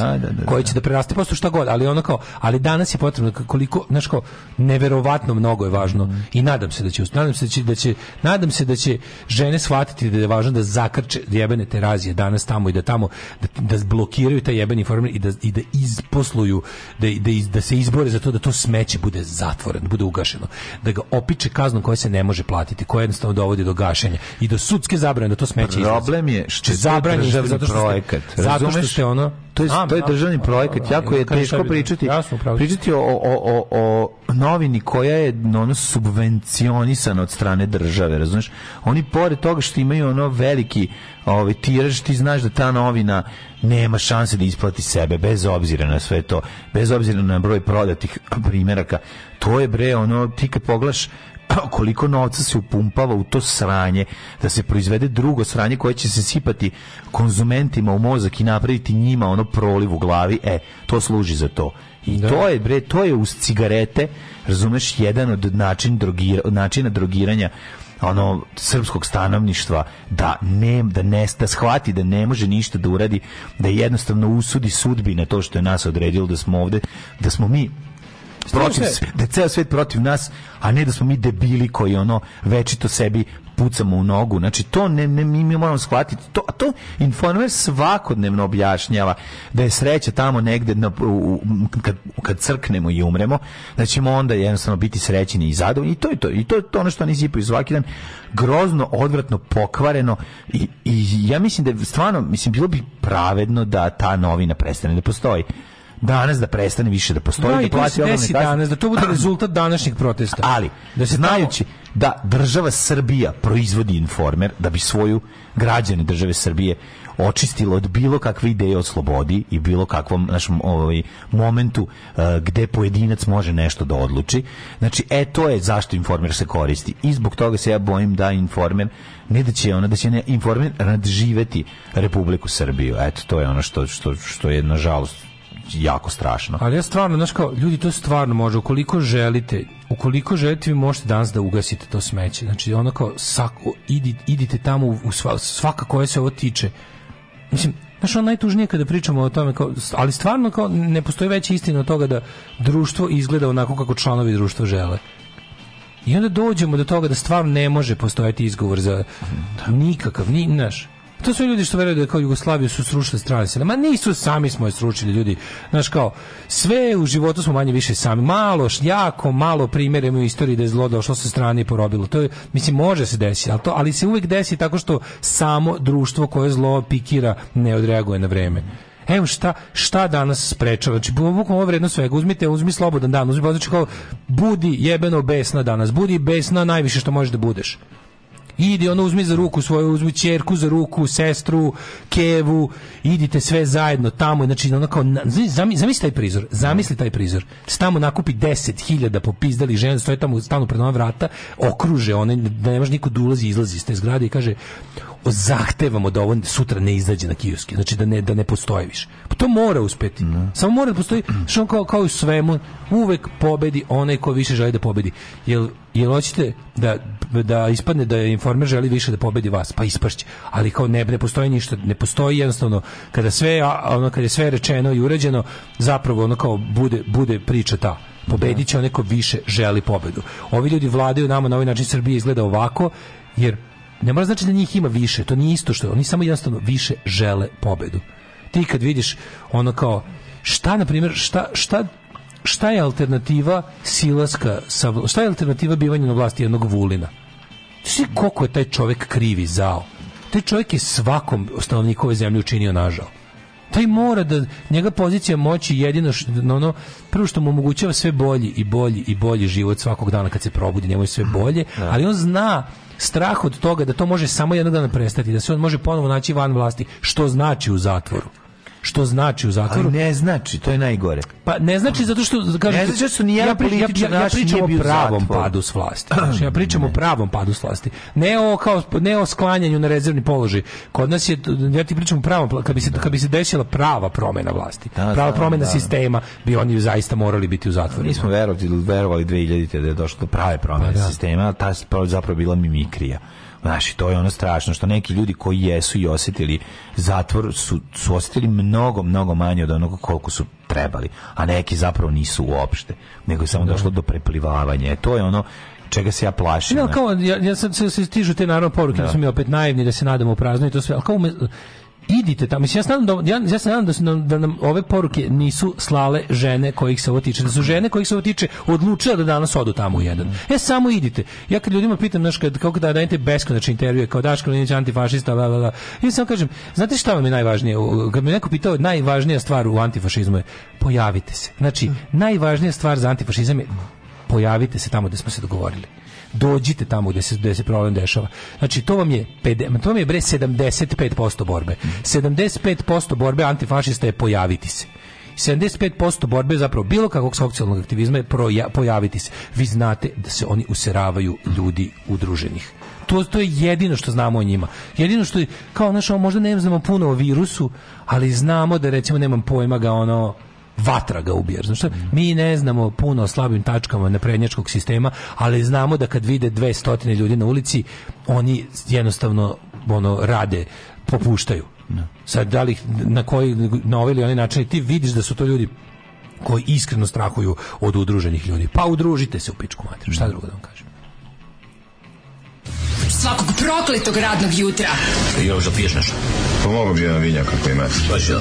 koji će da preraste prosto šta god, ali ono kao, ali danas je potrebno koliko, znaš kao, neverovatno mnogo je važno i nadam se se da će, nadam se da će, da će, nadam se da će žene shvatiti da je važno da zakrče jebene terazije danas tamo i da tamo da, da blokiraju taj jebeni format i da i da izposluju da da, da se izbore za to da to smeće bude zatvoreno, bude ugašeno, da ga opiče kaznom koja se ne može platiti, koja jednostavno dovodi do gašenja i do sudske zabrane da to smeće Problem izlazi. je što znači, zabrani zato što projekat. Zato što ste ono to je, a, to je državni a, pa, projekat, a, pa, jako je pa, teško pričati. Jasno, pričati o, o, o, o novini koja je ono subvencionalna sankcionisana od strane države, razumeš? Oni pored toga što imaju ono veliki ovaj tiraž, ti znaš da ta novina nema šanse da isplati sebe bez obzira na sve to, bez obzira na broj prodatih primjeraka. To je bre ono ti kad poglaš koliko novca se upumpava u to sranje da se proizvede drugo sranje koje će se sipati konzumentima u mozak i napraviti njima ono proliv u glavi e to služi za to I da. to je bre, to je uz cigarete, razumeš, jedan od način drogira, načina drogiranja ono srpskog stanovništva da ne da nesta da shvati da ne može ništa da uradi da jednostavno usudi sudbina to što je nas odredilo da smo ovde da smo mi protiv, da je ceo svet protiv nas, a ne da smo mi debili koji ono večito sebi pucamo u nogu. Znači, to ne, ne mi, mi moramo shvatiti. To, a to informer svakodnevno objašnjava da je sreća tamo negde na, u, u, kad, kad crknemo i umremo, da ćemo onda jednostavno biti srećni i zadovoljni. I to je to. I to je to ono što oni zipaju svaki dan. Grozno, odvratno, pokvareno i, i ja mislim da je stvarno, mislim, bilo bi pravedno da ta novina prestane da postoji danas da prestane više da postoji, da, da plati ogromne kazne. danas, da to bude rezultat današnjih protesta. Ali, da se znajući da država Srbija proizvodi informer da bi svoju građane države Srbije očistilo od bilo kakve ideje o slobodi i bilo kakvom našem ovaj, momentu uh, gde pojedinac može nešto da odluči. Znači, e, to je zašto informer se koristi. I zbog toga se ja bojim da informer ne da će ona da će ne informer nadživeti Republiku Srbiju. Eto, to je ono što, što, što je nažalost jako strašno. Ali ja stvarno, znaš kao, ljudi to stvarno može, ukoliko želite, ukoliko želite vi možete danas da ugasite to smeće. Znači ono kao, sako, idi, idite tamo u sva, svaka koja se ovo tiče. Mislim, Znaš, ono najtužnije kada pričamo o tome, kao, ali stvarno kao, ne postoji veća istina od toga da društvo izgleda onako kako članovi društva žele. I onda dođemo do toga da stvarno ne može postojati izgovor za da nikakav, ni, znaš, To su ljudi što veruju da kao Jugoslaviju su srušile strane sile. Ma nisu sami smo je srušili ljudi. Znaš kao, sve u životu smo manje više sami. Malo, jako malo primjera u istoriji da je zlo došlo sa strane i porobilo. To je, mislim, može se desiti, ali, to, ali se uvek desi tako što samo društvo koje zlo pikira ne odreaguje na vreme. Evo šta, šta danas sprečava. Znači, bukvalno ovo vredno svega. Uzmite, uzmi slobodan dan. Uzmi, pa, znači kao, budi jebeno besna danas. Budi besna najviše što možeš da budeš idi ono uzmi za ruku svoju, uzmi ćerku za ruku, sestru, kevu, idite sve zajedno tamo, znači ono kao, zamisli taj prizor, zamisli taj prizor, znači, tamo nakupi 10.000 popizdali žena, stoje tamo stanu pred ona vrata, okruže one, da ne može niko da ulazi izlazi iz te zgrade i kaže, zahtevamo da ovo sutra ne izađe na kioske, znači da ne, da ne postoji više. Pa to mora uspeti. Mm. Samo mora da postoji, što kao, kao u svemu, uvek pobedi onaj ko više želi da pobedi. jel jer hoćete da, da ispadne da informer želi više da pobedi vas, pa ispašće. Ali kao ne, ne postoji ništa, ne postoji jednostavno kada sve, ono, kada je sve rečeno i urađeno, zapravo ono kao bude, bude priča ta pobedit će onaj ko više želi pobedu. Ovi ljudi vladaju nama na ovaj način Srbije izgleda ovako, jer ne mora znači da njih ima više, to nije isto što oni samo jednostavno više žele pobedu. Ti kad vidiš ono kao šta na primjer šta šta šta je alternativa silaska, sa, šta je alternativa bivanja na vlasti jednog Vulina? Svi koliko je taj čovjek krivi zao. Taj čovjek je svakom stanovniku ove zemlje učinio nažal taj mora da njega pozicija moći jedino što ono prvo što mu omogućava sve bolji i bolji i bolji život svakog dana kad se probudi njemu je sve mhm. bolje da. ali on zna strah od toga da to može samo jednog dana prestati da se on može ponovo naći van vlasti što znači u zatvoru što znači u zatvoru. Ali ne znači, to je najgore. Pa ne znači zato što kažete, ne znači su ni ja, pri, ja, ja, ja pričam o pravom padu s vlasti. Znači, ja pričam ne. o pravom padu s vlasti. Ne o kao ne o sklanjanju na rezervni položaj. Kod nas je ja ti pričam o pravom kad bi se da. kad bi se desila prava promena vlasti, da, prava da, promena da. sistema, bi oni zaista morali biti u zatvoru. Mi smo verovali, verovali 2000 da je došlo do prave promene pa, da. sistema, ta je zapravo bila mimikrija. Znaš, to je ono strašno, što neki ljudi koji jesu i osjetili zatvor su, su osjetili mnogo, mnogo manje od onoga koliko su trebali, a neki zapravo nisu uopšte, nego je samo da. došlo do preplivavanja. E, to je ono čega se ja plašim. Ja, kao, ja, ja se, se stižu te naravno poruke da. da. su mi opet naivni da se nadamo u prazno i to sve, ali kao ume, idite tamo. Mislim, ja se nadam da, ja, ja se nadam da, su nam, da nam ove poruke nisu slale žene kojih se ovo tiče. Da su žene kojih se ovo tiče odlučile da danas odu tamo u jedan. E, samo idite. Ja kad ljudima pitam, znaš, kad, kako da dajete beskonačne intervjue, kao Daško Linić, antifašista, bla, bla, bla. Ja samo kažem, znate šta vam je najvažnije? Kad me neko pitao, najvažnija stvar u antifašizmu je pojavite se. Znači, mm. najvažnija stvar za antifašizam je pojavite se tamo gde smo se dogovorili dođite tamo gdje se, gde se problem dešava. Znači, to vam je, to vam je bre 75% borbe. 75% borbe antifašista je pojaviti se. 75% borbe zapravo bilo kakvog socijalnog aktivizma je proja, pojaviti se. Vi znate da se oni useravaju ljudi udruženih. To, to je jedino što znamo o njima. Jedino što je, kao, znaš, možda ne znamo puno o virusu, ali znamo da, recimo, nemam pojma ga, ono, vatra ga ubija. Znači, mi ne znamo puno o slabim tačkama naprednjačkog sistema, ali znamo da kad vide 200 ljudi na ulici, oni jednostavno ono rade, popuštaju. Da. Sad, da li na koji na ovaj ili onaj način ti vidiš da su to ljudi koji iskreno strahuju od udruženih ljudi. Pa udružite se u pičku materiju. Šta drugo da vam kažem? Svakog prokletog radnog jutra. I još da piješ nešto? Pomogu bi jedan vinjak ako imate. Pa da?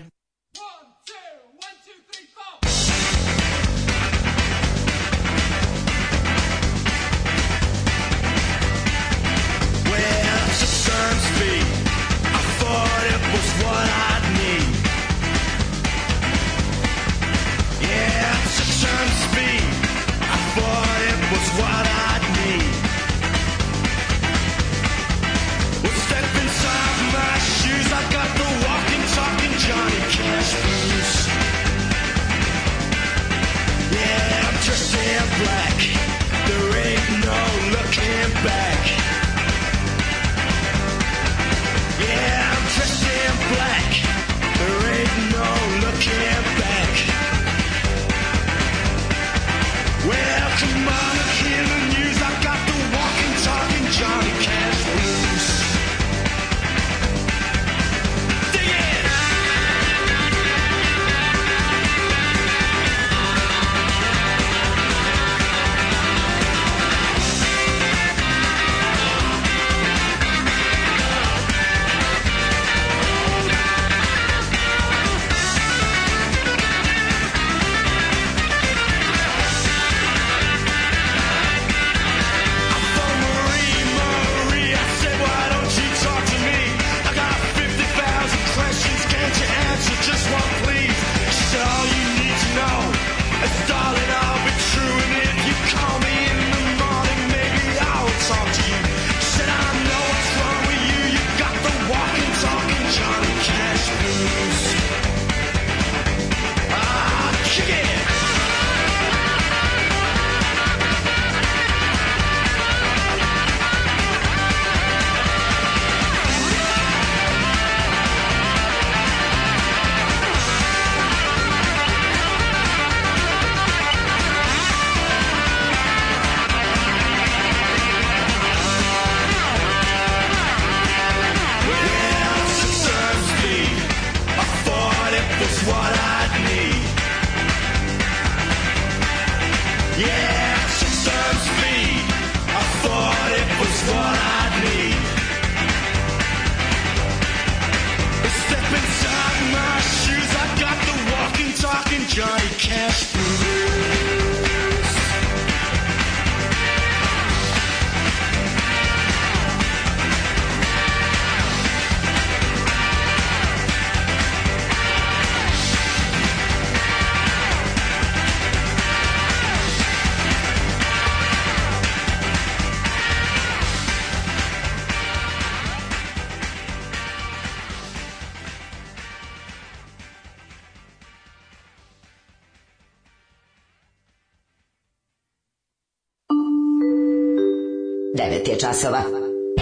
časova.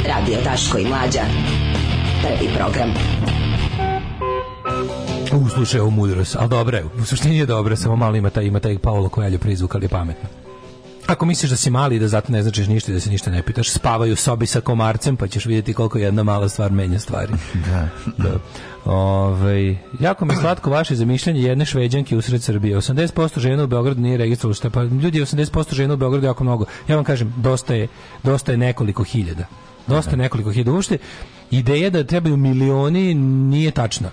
Radio Daško i Mlađa. Prvi program. U, slušaj, ovu mudrost, ali dobro je. U suštini je dobro, samo malo ima taj, ima taj Paolo Koeljo prizvuk, ali je pametno. Ako misliš da si mali i da zato ne značiš ništa i da se ništa ne pitaš, spavaju u sobi sa komarcem pa ćeš vidjeti koliko jedna mala stvar menja stvari. da. da. Ove, jako mi slatko vaše zamišljanje jedne šveđanke usred Srbije. 80% žena u Beogradu nije registrovalo šta. Pa ljudi, 80% žena u Beogradu jako mnogo. Ja vam kažem, dosta je, dosta je nekoliko hiljada. Dosta je da. nekoliko hiljada. Uopšte, ideja da trebaju milioni nije tačna.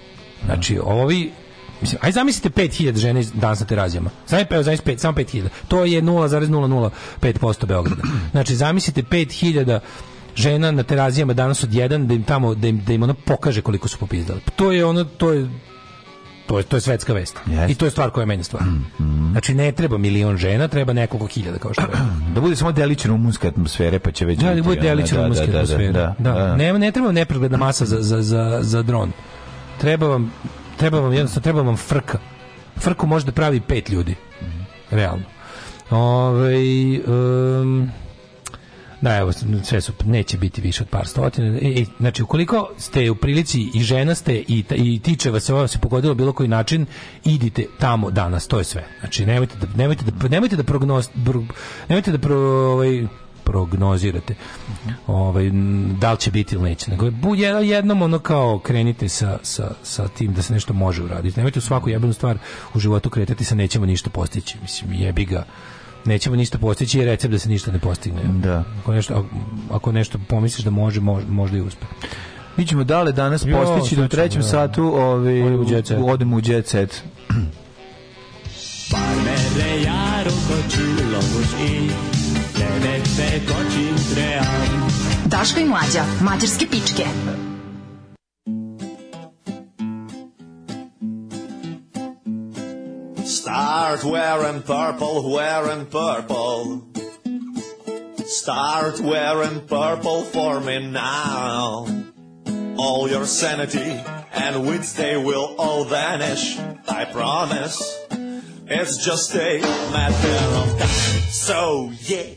Znači, ovi Mislim, aj zamislite 5000 žena danas na terazijama. Samo je zamisli 5, samo 5000. To je 0,005% Beograda. Znači zamislite 5000 žena na terazijama danas od 1 da im tamo da im da im ona pokaže koliko su popizdale. To je ono to je to je, to je svetska vest. Yes. I to je stvar koja je meni stvar. Mm, mm. Znači, ne treba milion žena, treba nekoliko hiljada, kao što je. da bude samo delična rumunska atmosfere, pa će već... Da, da bude da, delična da, rumunska da, da, Da, da, da, da. Ne, ne treba nepregledna masa za, za, za, za dron. Treba vam Treba vam jednostavno, treba vam frka. Frku može da pravi pet ljudi. Realno. Ove, ovaj, um, da, evo, sve su, neće biti više od par stotina. E, e znači, ukoliko ste u prilici i žena ste i, i tiče vas se ovo se pogodilo bilo koji način, idite tamo danas, to je sve. Znači, nemojte da, nemojte da, nemojte da prognost, nemojte da pro, ovaj, prognozirate ovaj, da li će biti ili neće. Nego, je jednom ono kao krenite sa, sa, sa tim da se nešto može uraditi. Nemojte u svaku jebenu stvar u životu kretati sa nećemo ništa postići. Mislim, jebi ga nećemo ništa postići i recept da se ništa ne postigne. Da. Ako nešto, ako nešto pomisliš da može, možda i uspe. Mi ćemo dale danas jo, postići do da u trećem da. satu ovi, ovaj, u, u, odemo u jet set. Parmere jaro kočilo i veče kočim trean. Daško i mlađa, mađarske pičke. Start wearing purple, wearing purple. Start wearing purple for me now. All your sanity and wits, they will all vanish, I promise. It's just a matter of time. So yeah.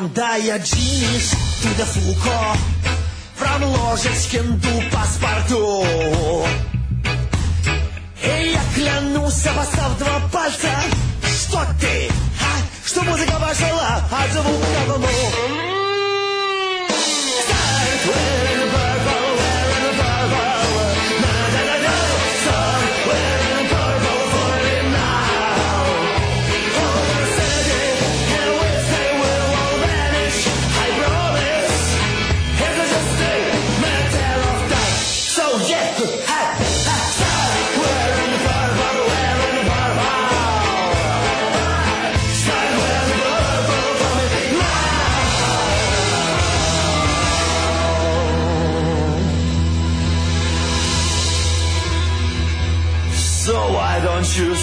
Znam da ja džiniš, ti da fuko Fran ložečkem du paspartu Ej, ja klanu sa vas av dva palca Što te, ha? Što muzika važela, a zovu kavomu Start with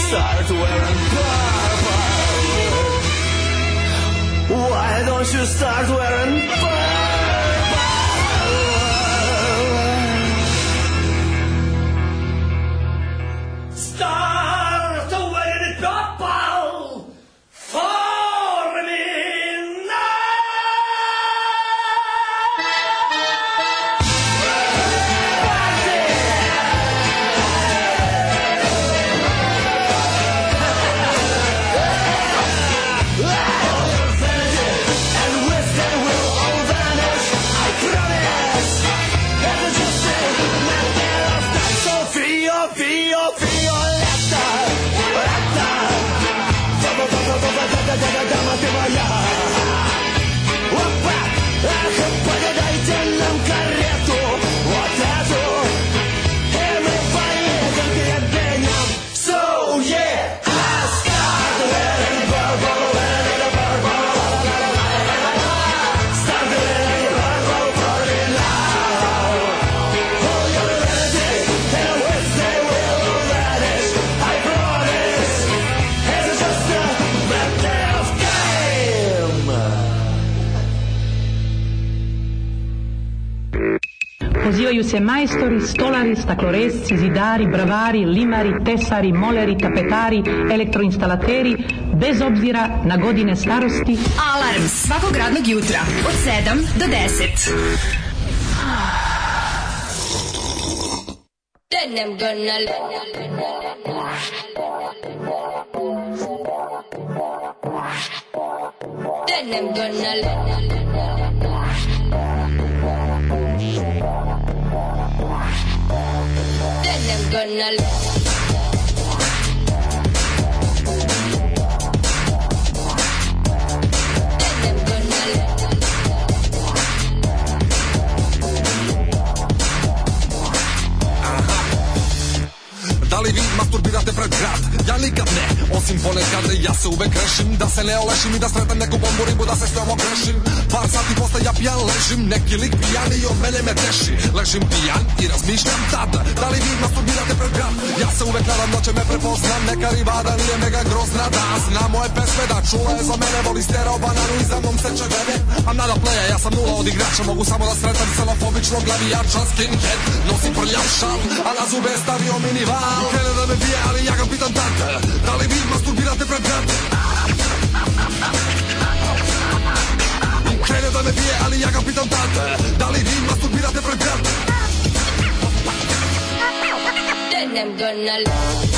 start wearing purple? Why don't you start wearing purple? se maestori, stolari, stacloresci, zidari, bravari, limari, tesari, moleri, tapetari, elektroinstalateri, bez obzira na godine starosti. Alarm svakog radnog jutra od 7 do 10. Then I'm gonna Then I'm gonna gonna love. Da li vi birate pred grad Ja nikad ne, osim ponekad Ja se uvek rešim, da se ne olešim I da sretam neku bombu ribu, da se sve ovo grešim Par sati posle ja pijan ležim Neki lik pijan i od mene me teši Ležim pijan i razmišljam tad Da li vi masturbirate pred grad Ja se uvek nadam da će me prepoznam Neka rivada nije mega grozna Da zna moje pesme, da čula je za mene Voli stereo bananu i za mnom se vene I'm not a player, ja sam nula od igrača Mogu samo da sretam celofobično glavijača Skinhead, nosi prljav šal A na zube je stavio minival I krene da me bija ali ja ga pitam tata Da li vi masturbirate pred brate? Krene da me bije, ali ja ga pitam tata Da li vi masturbirate pred brate? Then I'm gonna love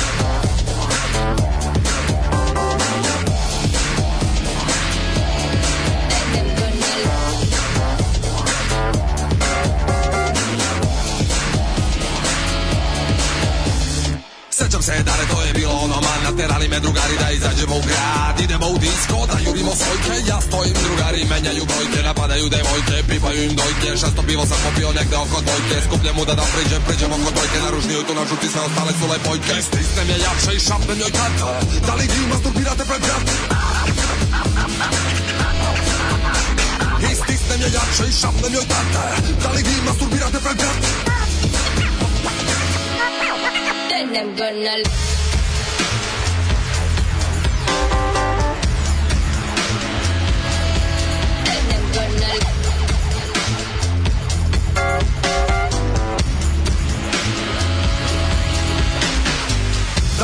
se dare, to je bilo ono man Naterali me drugari da izađemo u grad Idemo u disko, da jurimo svojke Ja stojim drugari, menjaju brojke Napadaju devojke, pipaju im dojke Šesto pivo sam popio negde oko dojke Skupljem mu da da priđem, priđemo kod dojke Naružniju tu načuti sve ostale su lepojke Stisnem je jače i šapnem njoj kad Da li vi masturbirate pred brat? I stisnem je jače i šapnem joj kad Da li vi masturbirate pred brat? I'm gonna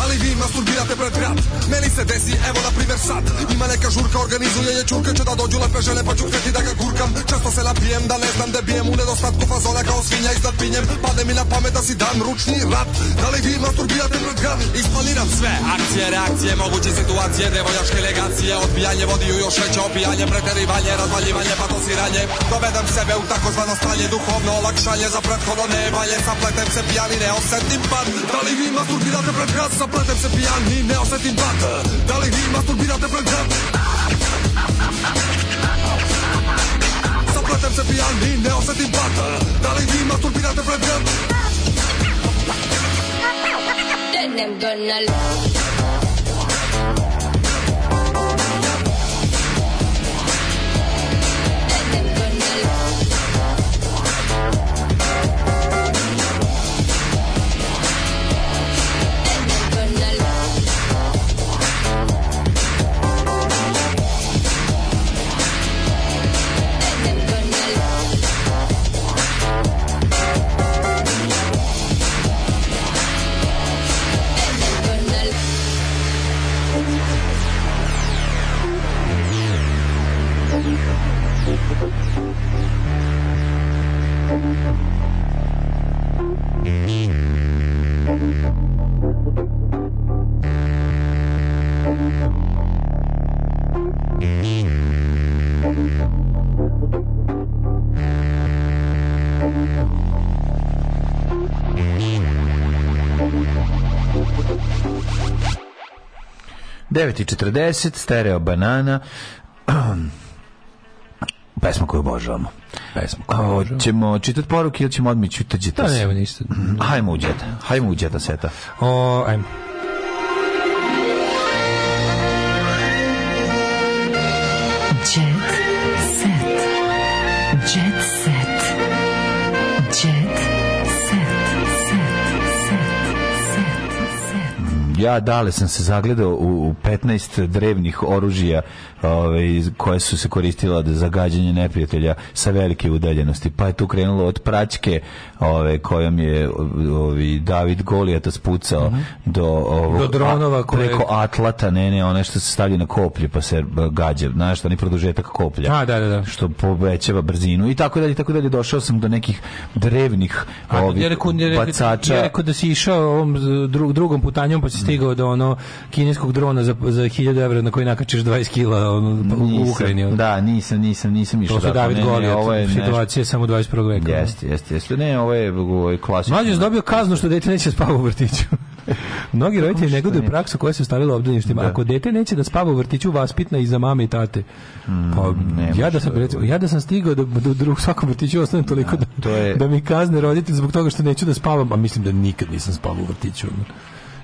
ali vi masturbirate pred vrat Meni se desi, evo na primer sad Ima neka žurka, organizuje je čurka Če da dođu lepe žene pa čukati da ga gurkam Često se napijem da ne znam da bijem U nedostatku fazona kao svinja iznad pinjem Pade mi na pamet da si dan ručni rat Da li vi masturbirate pred gat? Isplaniram sve, akcije, reakcije, moguće situacije Devoljačke legacije, odbijanje vodi u još veće opijanje Preterivanje, razvaljivanje, patosiranje Dovedem sebe u takozvano stanje Duhovno olakšanje za prethodno nevalje Sapletem se pijani, ne osetim pad Da li vi masturbirate pred gat? plătem fie piani, ne-au se timbată Dar le inima tulbina te plângem Să plătem fie piani, ne-au se timbată Dar le inima tulbina te plângem Then I'm gonna love 9.40, stereo banana, pesma koju obožavamo. Pesma koju obožavamo. Hoćemo čitati poruke ili ćemo odmići u džetas? Da, nema ništa. Hajmo u džeta, hajmo u džeta seta. O, ajmo. ja dale sam se zagledao u 15 drevnih oružja ove, koje su se koristila da za gađanje neprijatelja sa velike udaljenosti. Pa je tu krenulo od praćke ove, kojom je ovi, David Golijata spucao mm -hmm. do, ovo, do dronova koje... preko atlata, ne, ne, one što se stavlja na koplje pa se e, gađa, znaš, oni produžetak koplja. A, da, da, da. Što povećava brzinu i tako dalje, tako dalje. Došao sam do nekih drevnih ovih, A, ja rekao, ja rekao, bacača. Ja rekao da si išao ovom drugom putanjom pa si stigao do ono kineskog drona za, za 1000 evra na koji nakačiš 20 kg ono, u Ukrajini. Ono. Da, nisam, nisam, nisam išao. To su David Golijat, ovo je situacija nešto... samo 21. veka. Jeste, jeste, jeste. Ne, ovo je, ovo je klasično. Mlađe dobio kaznu što dete neće da spava u vrtiću. Mnogi roditelji negoduju praksu koja se stavila u obdaništima. Da. Ako dete neće da spava u vrtiću, vaspitna i za mame i tate. Mm, pa, ja, da sam, da recimo, ja da sam stigao da, da, da u svakom vrtiću ostanem toliko da, da, to je... da mi kazne roditelj zbog toga što neću da spavam, a mislim da nikad nisam spavao u vrtiću.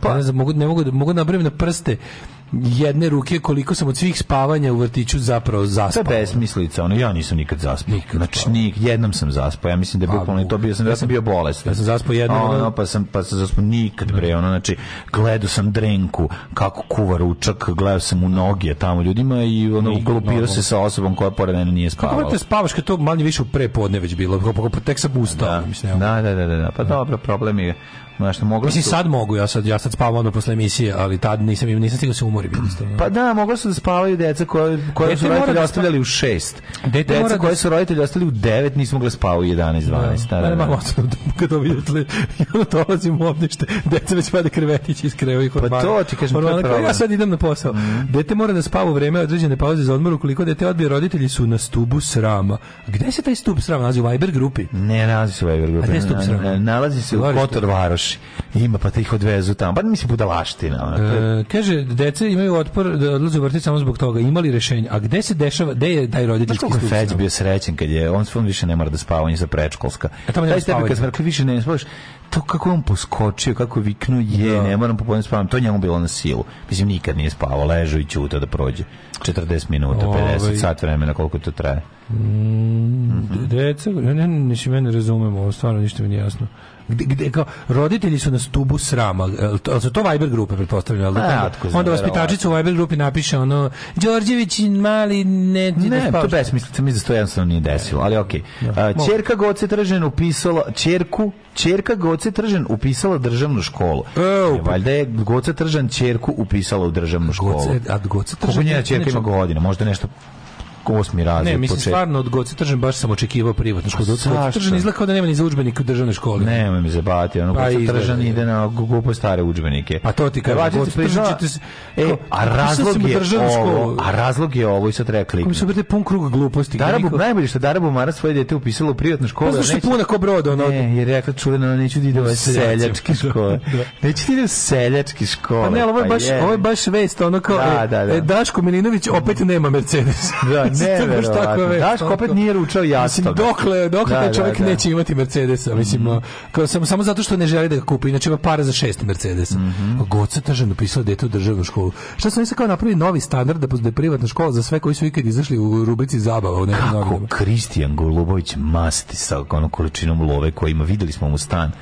Pa. Ja ne znam, mogu, ne mogu, mogu napraviti na prste jedne ruke koliko sam od svih spavanja u vrtiću zapravo zaspao. To je besmislica, ono, ja nisam nikad zaspao. Nikad znači, nik, jednom sam zaspao, ja mislim da je bukvalno to bio sam, ja sam bio bolestan. Ja sam zaspao jednom. Ono, pa sam, pa sam zaspao nikad, bre, ono, znači, gledao sam drenku, kako kuva ručak, gledao sam u noge tamo ljudima i ono, uglupio se sa osobom koja pored mene nije spavala. Kako te spavaš kad to manje više u prepodne već bilo, tek sam ustao. Da, mislim, da, da, da, da, pa dobro, problem je Znaš, što moglo Mislim, sad mogu, ja sad, ja sad spavam odmah posle emisije, ali tad nisam, nisam stigao da se umori. pa da, moglo su da spavaju deca koje, koje dete su roditelji da ostavljali u šest. Dete deca koja da... su roditelji ostavili u devet, nisu mogli da spavati u 11, 12. Da. da, da, da. Mamo, kad ovi utle, ono dolazi u obnište, deca već vade krevetić iz kreva i hormana. Pa to ti kažem, hormana, to pa Ja sad idem na posao. Mm. Dete mora da spava u vreme određene pauze za odmor, ukoliko dete odbije, roditelji su na stubu srama. Gde se taj stub srama nalazi? U Viber grupi? Ne, nalazi se u Viber grupi. A gde je srama? Nalazi se u Kotor Varoš naši. Ima, pa te odvezu tamo. Bar mislim budalaština. E, kaže, deca imaju otpor da odlaze u vrtić samo zbog toga. Imali rešenje. A gde se dešava, gde je taj roditeljski stup? Znaš koliko bio srećan kad je, on, sve više ne mora da spava, on je za predškolska. A e, tamo ne spava. Kad više ne spavaš, to kako on poskočio, kako viknu je, da. ne moram popodne da spavam, to njemu bilo na silu. Mislim, nikad nije spavao, ležeo i ćuta da prođe. 40 minuta, 50 Ove. Ovaj. sat vremena, koliko to traje. Mm, mm -hmm. Deca, ne, ne, ne, ne, ne razumemo, stvarno ništa mi nije jasno gde, kao, roditelji su na stubu srama. al su to Viber grupe, pretpostavljam. Ali, A, onda, onda vaspitačica u Viber grupi napiše ono, Đorđević mali ne... Ne, to baš besmislica, mi za da to jednostavno nije desilo, ali okej. Da. Okay. ćerka Čerka Goce Tržen upisala, ćerku ćerka Goce Tržen upisala državnu školu. E, e valjda je Goce Tržen ćerku upisala u državnu školu. Goce, a Goce Tržen Kako njena čerka ima godina, možda nešto osmi razred. Ne, mislim počet... stvarno od Goce Tržan baš sam očekivao privatno školu. Goce Tržan izgleda da nema ni za udžbenik u državnoj školi. Nema mi zabati, ono pa Goce Tržan ide na glupo stare udžbenike. Pa to ti kaže Goce Tržan ćete se E, a razlog je ovo, a razlog je ovo i sad treba kliknuti. Mislim bude pun krug gluposti. Darabu niko... najbolje što Darabu Mara svoje dete upisalo u privatnu školu. Pa zašto puna ko brod ono? Ne, jer rekla čuleno neću da ide u da, seljački škole. Da, da. Neću da ide u seljačke škole. Pa ne, ovo je pa baš ovo je baš vest ono kao e, e, Daško Milinović opet nema Mercedes. Da, Neverovatno. Tako Daš, Daško opet nije ručao jasno. Mislim, dokle, dokle da, čovjek da, da. neće imati Mercedesa, mislim, mm -hmm. kao, samo, samo zato što ne želi da ga kupi, inače ima para za šest Mercedesa. Mm -hmm. Goca Tržan napisao dete u državnu školu. Šta su nisam kao napravili novi standard da, da je privatna škola za sve koji su ikad izašli u rubrici zabava. U Kako novinama. Kristijan Golubović masti sa onom količinom love koju ima, videli smo mu stan.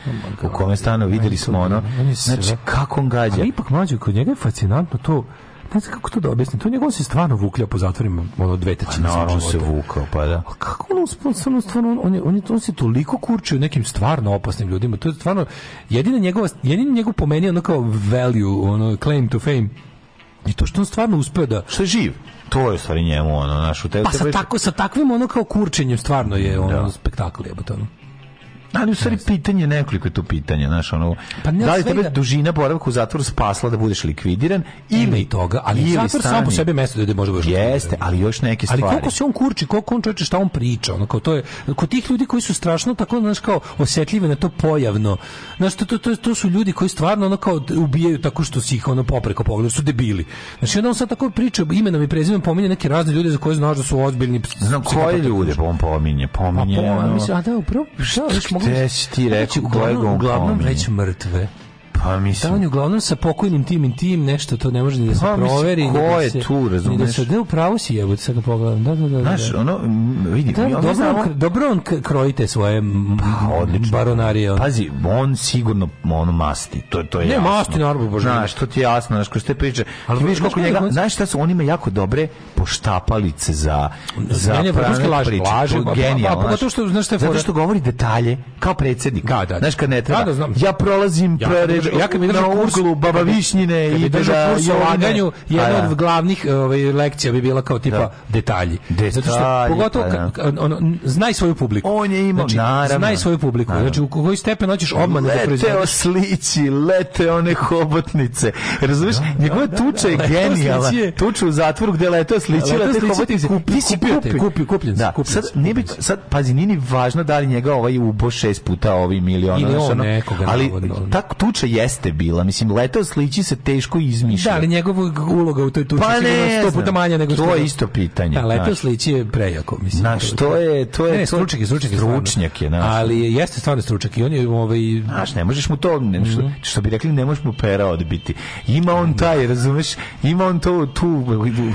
Oh u kome stanu videli smo ono, znači kako on gađa. Ali ipak mlađe, kod njega je fascinantno to ne znam kako to da objasnim, to njegov se stvarno vuklja po zatvorima, ono dve trećine pa, no, se vukao, pa da. A kako on uspuno, stvarno, on, je, on, je, on se toliko kurčio nekim stvarno opasnim ljudima, to je stvarno, jedina njegova, jedina njegov po meni ono kao value, ono claim to fame, i to što on stvarno uspeo da... Što je živ? to je stvari njemu ono našu te pa sa tako sa takvim ono kao kurčenjem stvarno je ono da. spektakl jebote ono Ali u stvari pitanje nekoliko je tu pitanja, znaš, ono, pa da li tebe da... dužina boravka u zatvoru spasla da budeš likvidiran ili, i toga, ali ili zatvor sam po sebi mesto da može budeš. Jeste, ali još neke stvari. Ali koliko se on kurči, koliko on čoveče šta on priča, ono kao to je kod tih ljudi koji su strašno tako znaš kao osetljivi na to pojavno. Znaš, to, to, to, to su ljudi koji stvarno ono kao ubijaju tako što si ih ono popreko pogledaju, su debili. Znači onda on sad tako priča imenom i prezimenom pominje neke razne ljude za koje znaš da su ozbiljni. Znam koje ljude on pominje, pa pominje. A, po, ono... mislim, a da, upravo, šta, da, mogu... Te si ti rekao koje Uglavnom, uglavnom reći mrtve. Pa mislim. Da on je uglavnom sa pokojnim tim i tim nešto to ne može ni da se pa, proveri. Mislim, da ko je se, tu, razumeš? da se ne upravo si jebote sad da pogledam. Da, da, da. da znaš, ono vidi, da, dobro, znamo... dobro on krojite svoje pa, odlično. baronarije. On. Pazi, on sigurno ono masti. To to je ne, jasno. Ne masti naravno, bože. Znaš, to ti je jasno, znaš, ko ste priče. Ali vidiš koliko njega, znaš šta su oni imaju jako dobre poštapalice za za ne, prane laži, priče. Laži, pa- pa- genijalno. Pa, pa, što, znaš, što govori detalje kao predsjednik. Da, da, Znaš, kad ne treba. Ja prolazim pre ja kad mi na uglu Baba Višnjine i da Jovanju jedna od glavnih ovaj lekcija bi bila kao da. tipa da. detalji. detalji. Zato što pa pogotovo da. ka, ono, znaj svoju publiku. On je imao znači, naravno. Znaj svoju publiku. Naravno. Znači u koji stepen hoćeš obmane da proizvodiš. Lete slici, lete one hobotnice. Razumeš? Da, Njegove tuče je genijala. Tuče u zatvoru gde lete slici, lete hobotnice. Kupi, ti si kupi, kupi, kupljen. Da. Sad, nije bit, sad, pazi, nije ni važno da li njega ovaj ubo šest puta ovi miliona. Ili on nekoga. Ali tak tuče je jeste bila. Mislim, leto sliči se teško izmišlja. Da, ali njegova uloga u toj tuči pa je sto puta manja nego što To je isto pitanje. Da, leto sliči je prejako, mislim. Na što je, to je... Ne, stručnjak je, stručnjak je. Stručnjak je, znaš. Ali jeste stvarno stručnjak i on je ovaj... Znaš, ne možeš mu to, ne, što, mhm. što bi rekli, ne možeš mu pera odbiti. Ima on taj, razumeš, ima on to, tu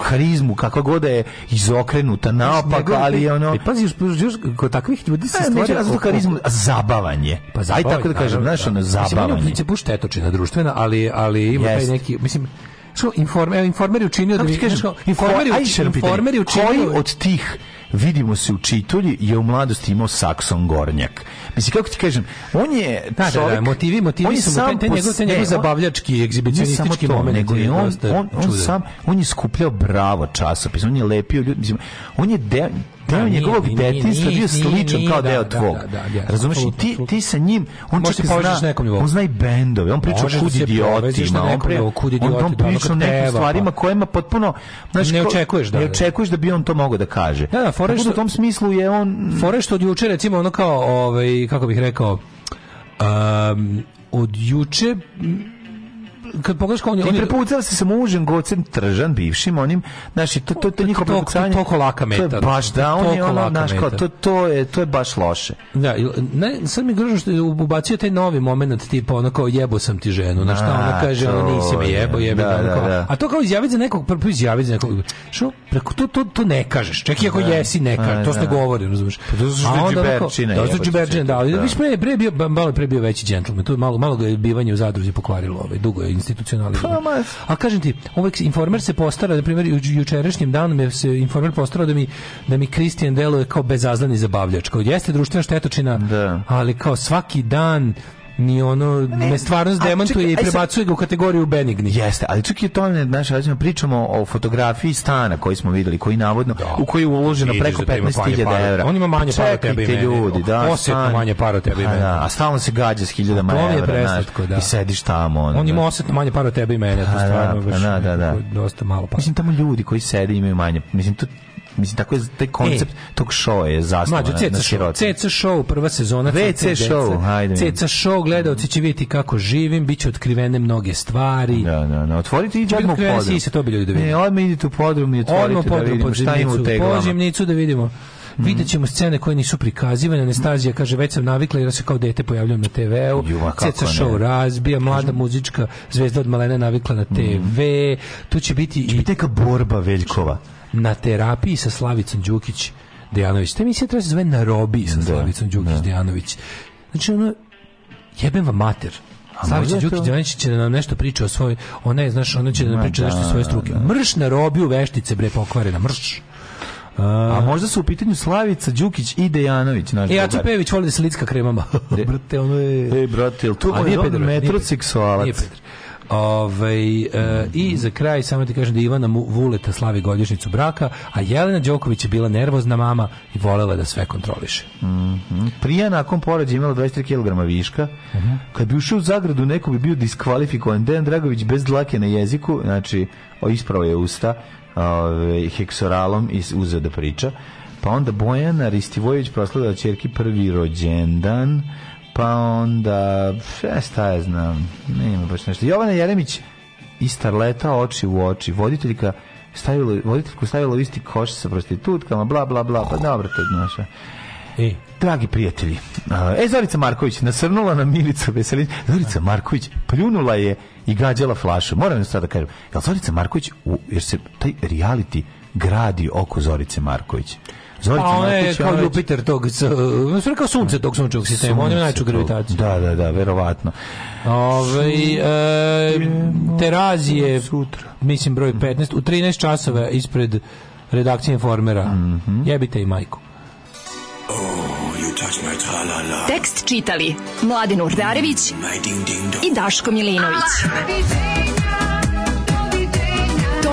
harizmu, kakva god da je izokrenuta, naopak, ali je ono... E, pazi, još, još kod takvih ljudi se e, stvara... Neću razliku harizmu, zabavanje. Pa zabavanje. Aj tako da kažem, znaš, da. ono, zabavanje. Mislim, štetočina društvena, ali, ali ima yes. taj neki, mislim, što informer, informer je učinio da mi kažeš informer je učinio koji od tih vidimo se u čitulji je u mladosti imao Sakson Gornjak. Mislim kako ti kažem, on je da, čovjek, da, da, motivi, motivi on su sam te njegov, te njegov zabavljački, egzibicionistički moment. Nego i on, on, on, sam, on je skupljao bravo časopis, on je lepio ljudi, mislim, on je de, Da, da, deo njegovog detinjstva bio sličan kao deo tvog. Da, da, Razumeš? I ti, ti sa njim, on čak zna, on zna i bendove, on priča o kud idiotima, on, pre, on, on priča o nekim pa- stvarima kojima potpuno... Znaš, ne očekuješ da. Ne očekuješ da bi on to mogao da kaže. Da, da, fore što... U tom smislu je on... Fore što od juče, recimo, ono kao, ovaj, kako bih rekao, um, od juče kad pogledaš kao on je... Ti prepucao se sa mužem Gocem Tržan, bivšim onim, znaš, to, to, to, njihovo prepucanje... To, to, laka meta. To je baš, znači, da, on je ono, znaš, kao, to, to, je, to je baš loše. Da, ne, sad mi grožno što je ubacio taj novi moment, tipa ono kao jebo sam ti ženu, znaš, šta ona kaže, ono nisi me jebo, jebo, da, da, da. A to kao izjaviti za nekog, prvo izjaviti za nekog, što, preko, to, to, to ne kažeš, čak i ako da. jesi neka, to se ne da. govori, razumiješ. Pa to su džiberčine. Da, su džiberčine, da, ali više da. pre, pre bio, malo pre bio veći džentlmen, to je malo, malo ga je bivanje u zadruzi pokvarilo, ovaj, dugo je institucionalizma. Pa, A kažem ti, uvek informer se postara, na primjer, ju, jučerašnjim danom je se informer postarao da mi da mi Kristijan deluje kao bezazleni zabavljač. Kao jeste društvena štetočina, da. ali kao svaki dan ni ono ne, me stvarnost demantuje i prebacuje ga u kategoriju benigni. Jeste, ali čak i to ne, znaš, pričamo o fotografiji stana koji smo videli, koji navodno da. u koji je uloženo preko 15.000 da evra. On ima pa da, manje para od tebe i ljudi, da. Pa osetno manje para od tebe i mene. Da, a stalno se gađa s 1000 pa evra. To je preslatko, da. I sediš tamo. Ono, on ima da. osetno manje para od tebe i mene, to stvarno baš. Da, da, da. Dosta malo para. Mislim tamo ljudi koji sede imaju manje. Mislim to Mislim, tako je taj koncept e, tog showa je zasnovan na, CC na CC show, prva sezona. VC show, hajde. CC show, gledalci će vidjeti kako živim, bit će otkrivene mnoge stvari. Da, da, da. Otvorite i odmah u podrum. se to bi ljudi da vidimo. Ne, odmah idite u podrum i otvorite odmah da podrum, da vidimo šta ima u teglama. Podzemnicu da vidimo. Mm -hmm. Vidjet ćemo scene koje nisu prikazivane. Anastazija kaže, već sam navikla jer se kao dete pojavljam na TV-u. Ceca show razbija, mlada muzička zvezda od malene navikla na TV. Mm -hmm. Tu će biti će i... Biti neka borba Veljkova na terapiji sa Slavicom Đukić Dejanović. Te emisija treba da se zove na robi sa da, Slavicom Đukić da. Dejanović. Znači ono, jebem vam mater. Slavica Đukić Đanić će nam nešto priča o svojoj, ona je, znaš, ona će nam priča da, nešto o svoje struke. Da. Mrš na robiju veštice, bre, pokvarena, mrš. A, A možda su u pitanju Slavica Đukić i Dejanović, znači. E, Acu Pević voli da se lidska kremama. brate, ono je... Ej, brate, jel tu je metroseksualac? Nije Pedro. Ove, ovaj, e, I za kraj samo ti kažem da Ivana Vuleta slavi godišnicu braka, a Jelena Đoković je bila nervozna mama i volela da sve kontroliše. Mm -hmm. Prija nakon porođaja imala 23 kg viška. Mm -hmm. Kad bi ušao u zagradu, neko bi bio diskvalifikovan. Dejan Dragović bez dlake na jeziku, znači ispravo je usta ove, heksoralom i uzeo da priča. Pa onda Bojana Ristivojević proslava čerki prvi rođendan pa onda, šta ja znam, nema baš nešto. Jovana Jeremić i Starleta oči u oči, voditeljka stavilo, voditeljku stavilo u isti koš sa prostitutkama, bla, bla, bla, pa dobro to odnaša. I? Dragi prijatelji, e, Zorica Marković nasrnula na Milicu Veselić. Zorica Marković pljunula je i gađala flašu. Moram sad da kažem, jel Zorica Marković, u, jer se taj reality gradi oko Zorice Marković. Zorica pa Martić, je kao Janović. Jupiter tog, no su kao sunce tog sunčevog sistema, on je najču gravitaciju. Da, da, da, verovatno. Ove, ovaj, e, terazije, sutra. mislim broj 15, mm. u 13 časova ispred redakcije Informera. Mm -hmm. Jebite i majku. Oh, you touch my -la. Tekst čitali Mladin Urdarević mm, i Daško Milinović. Ah,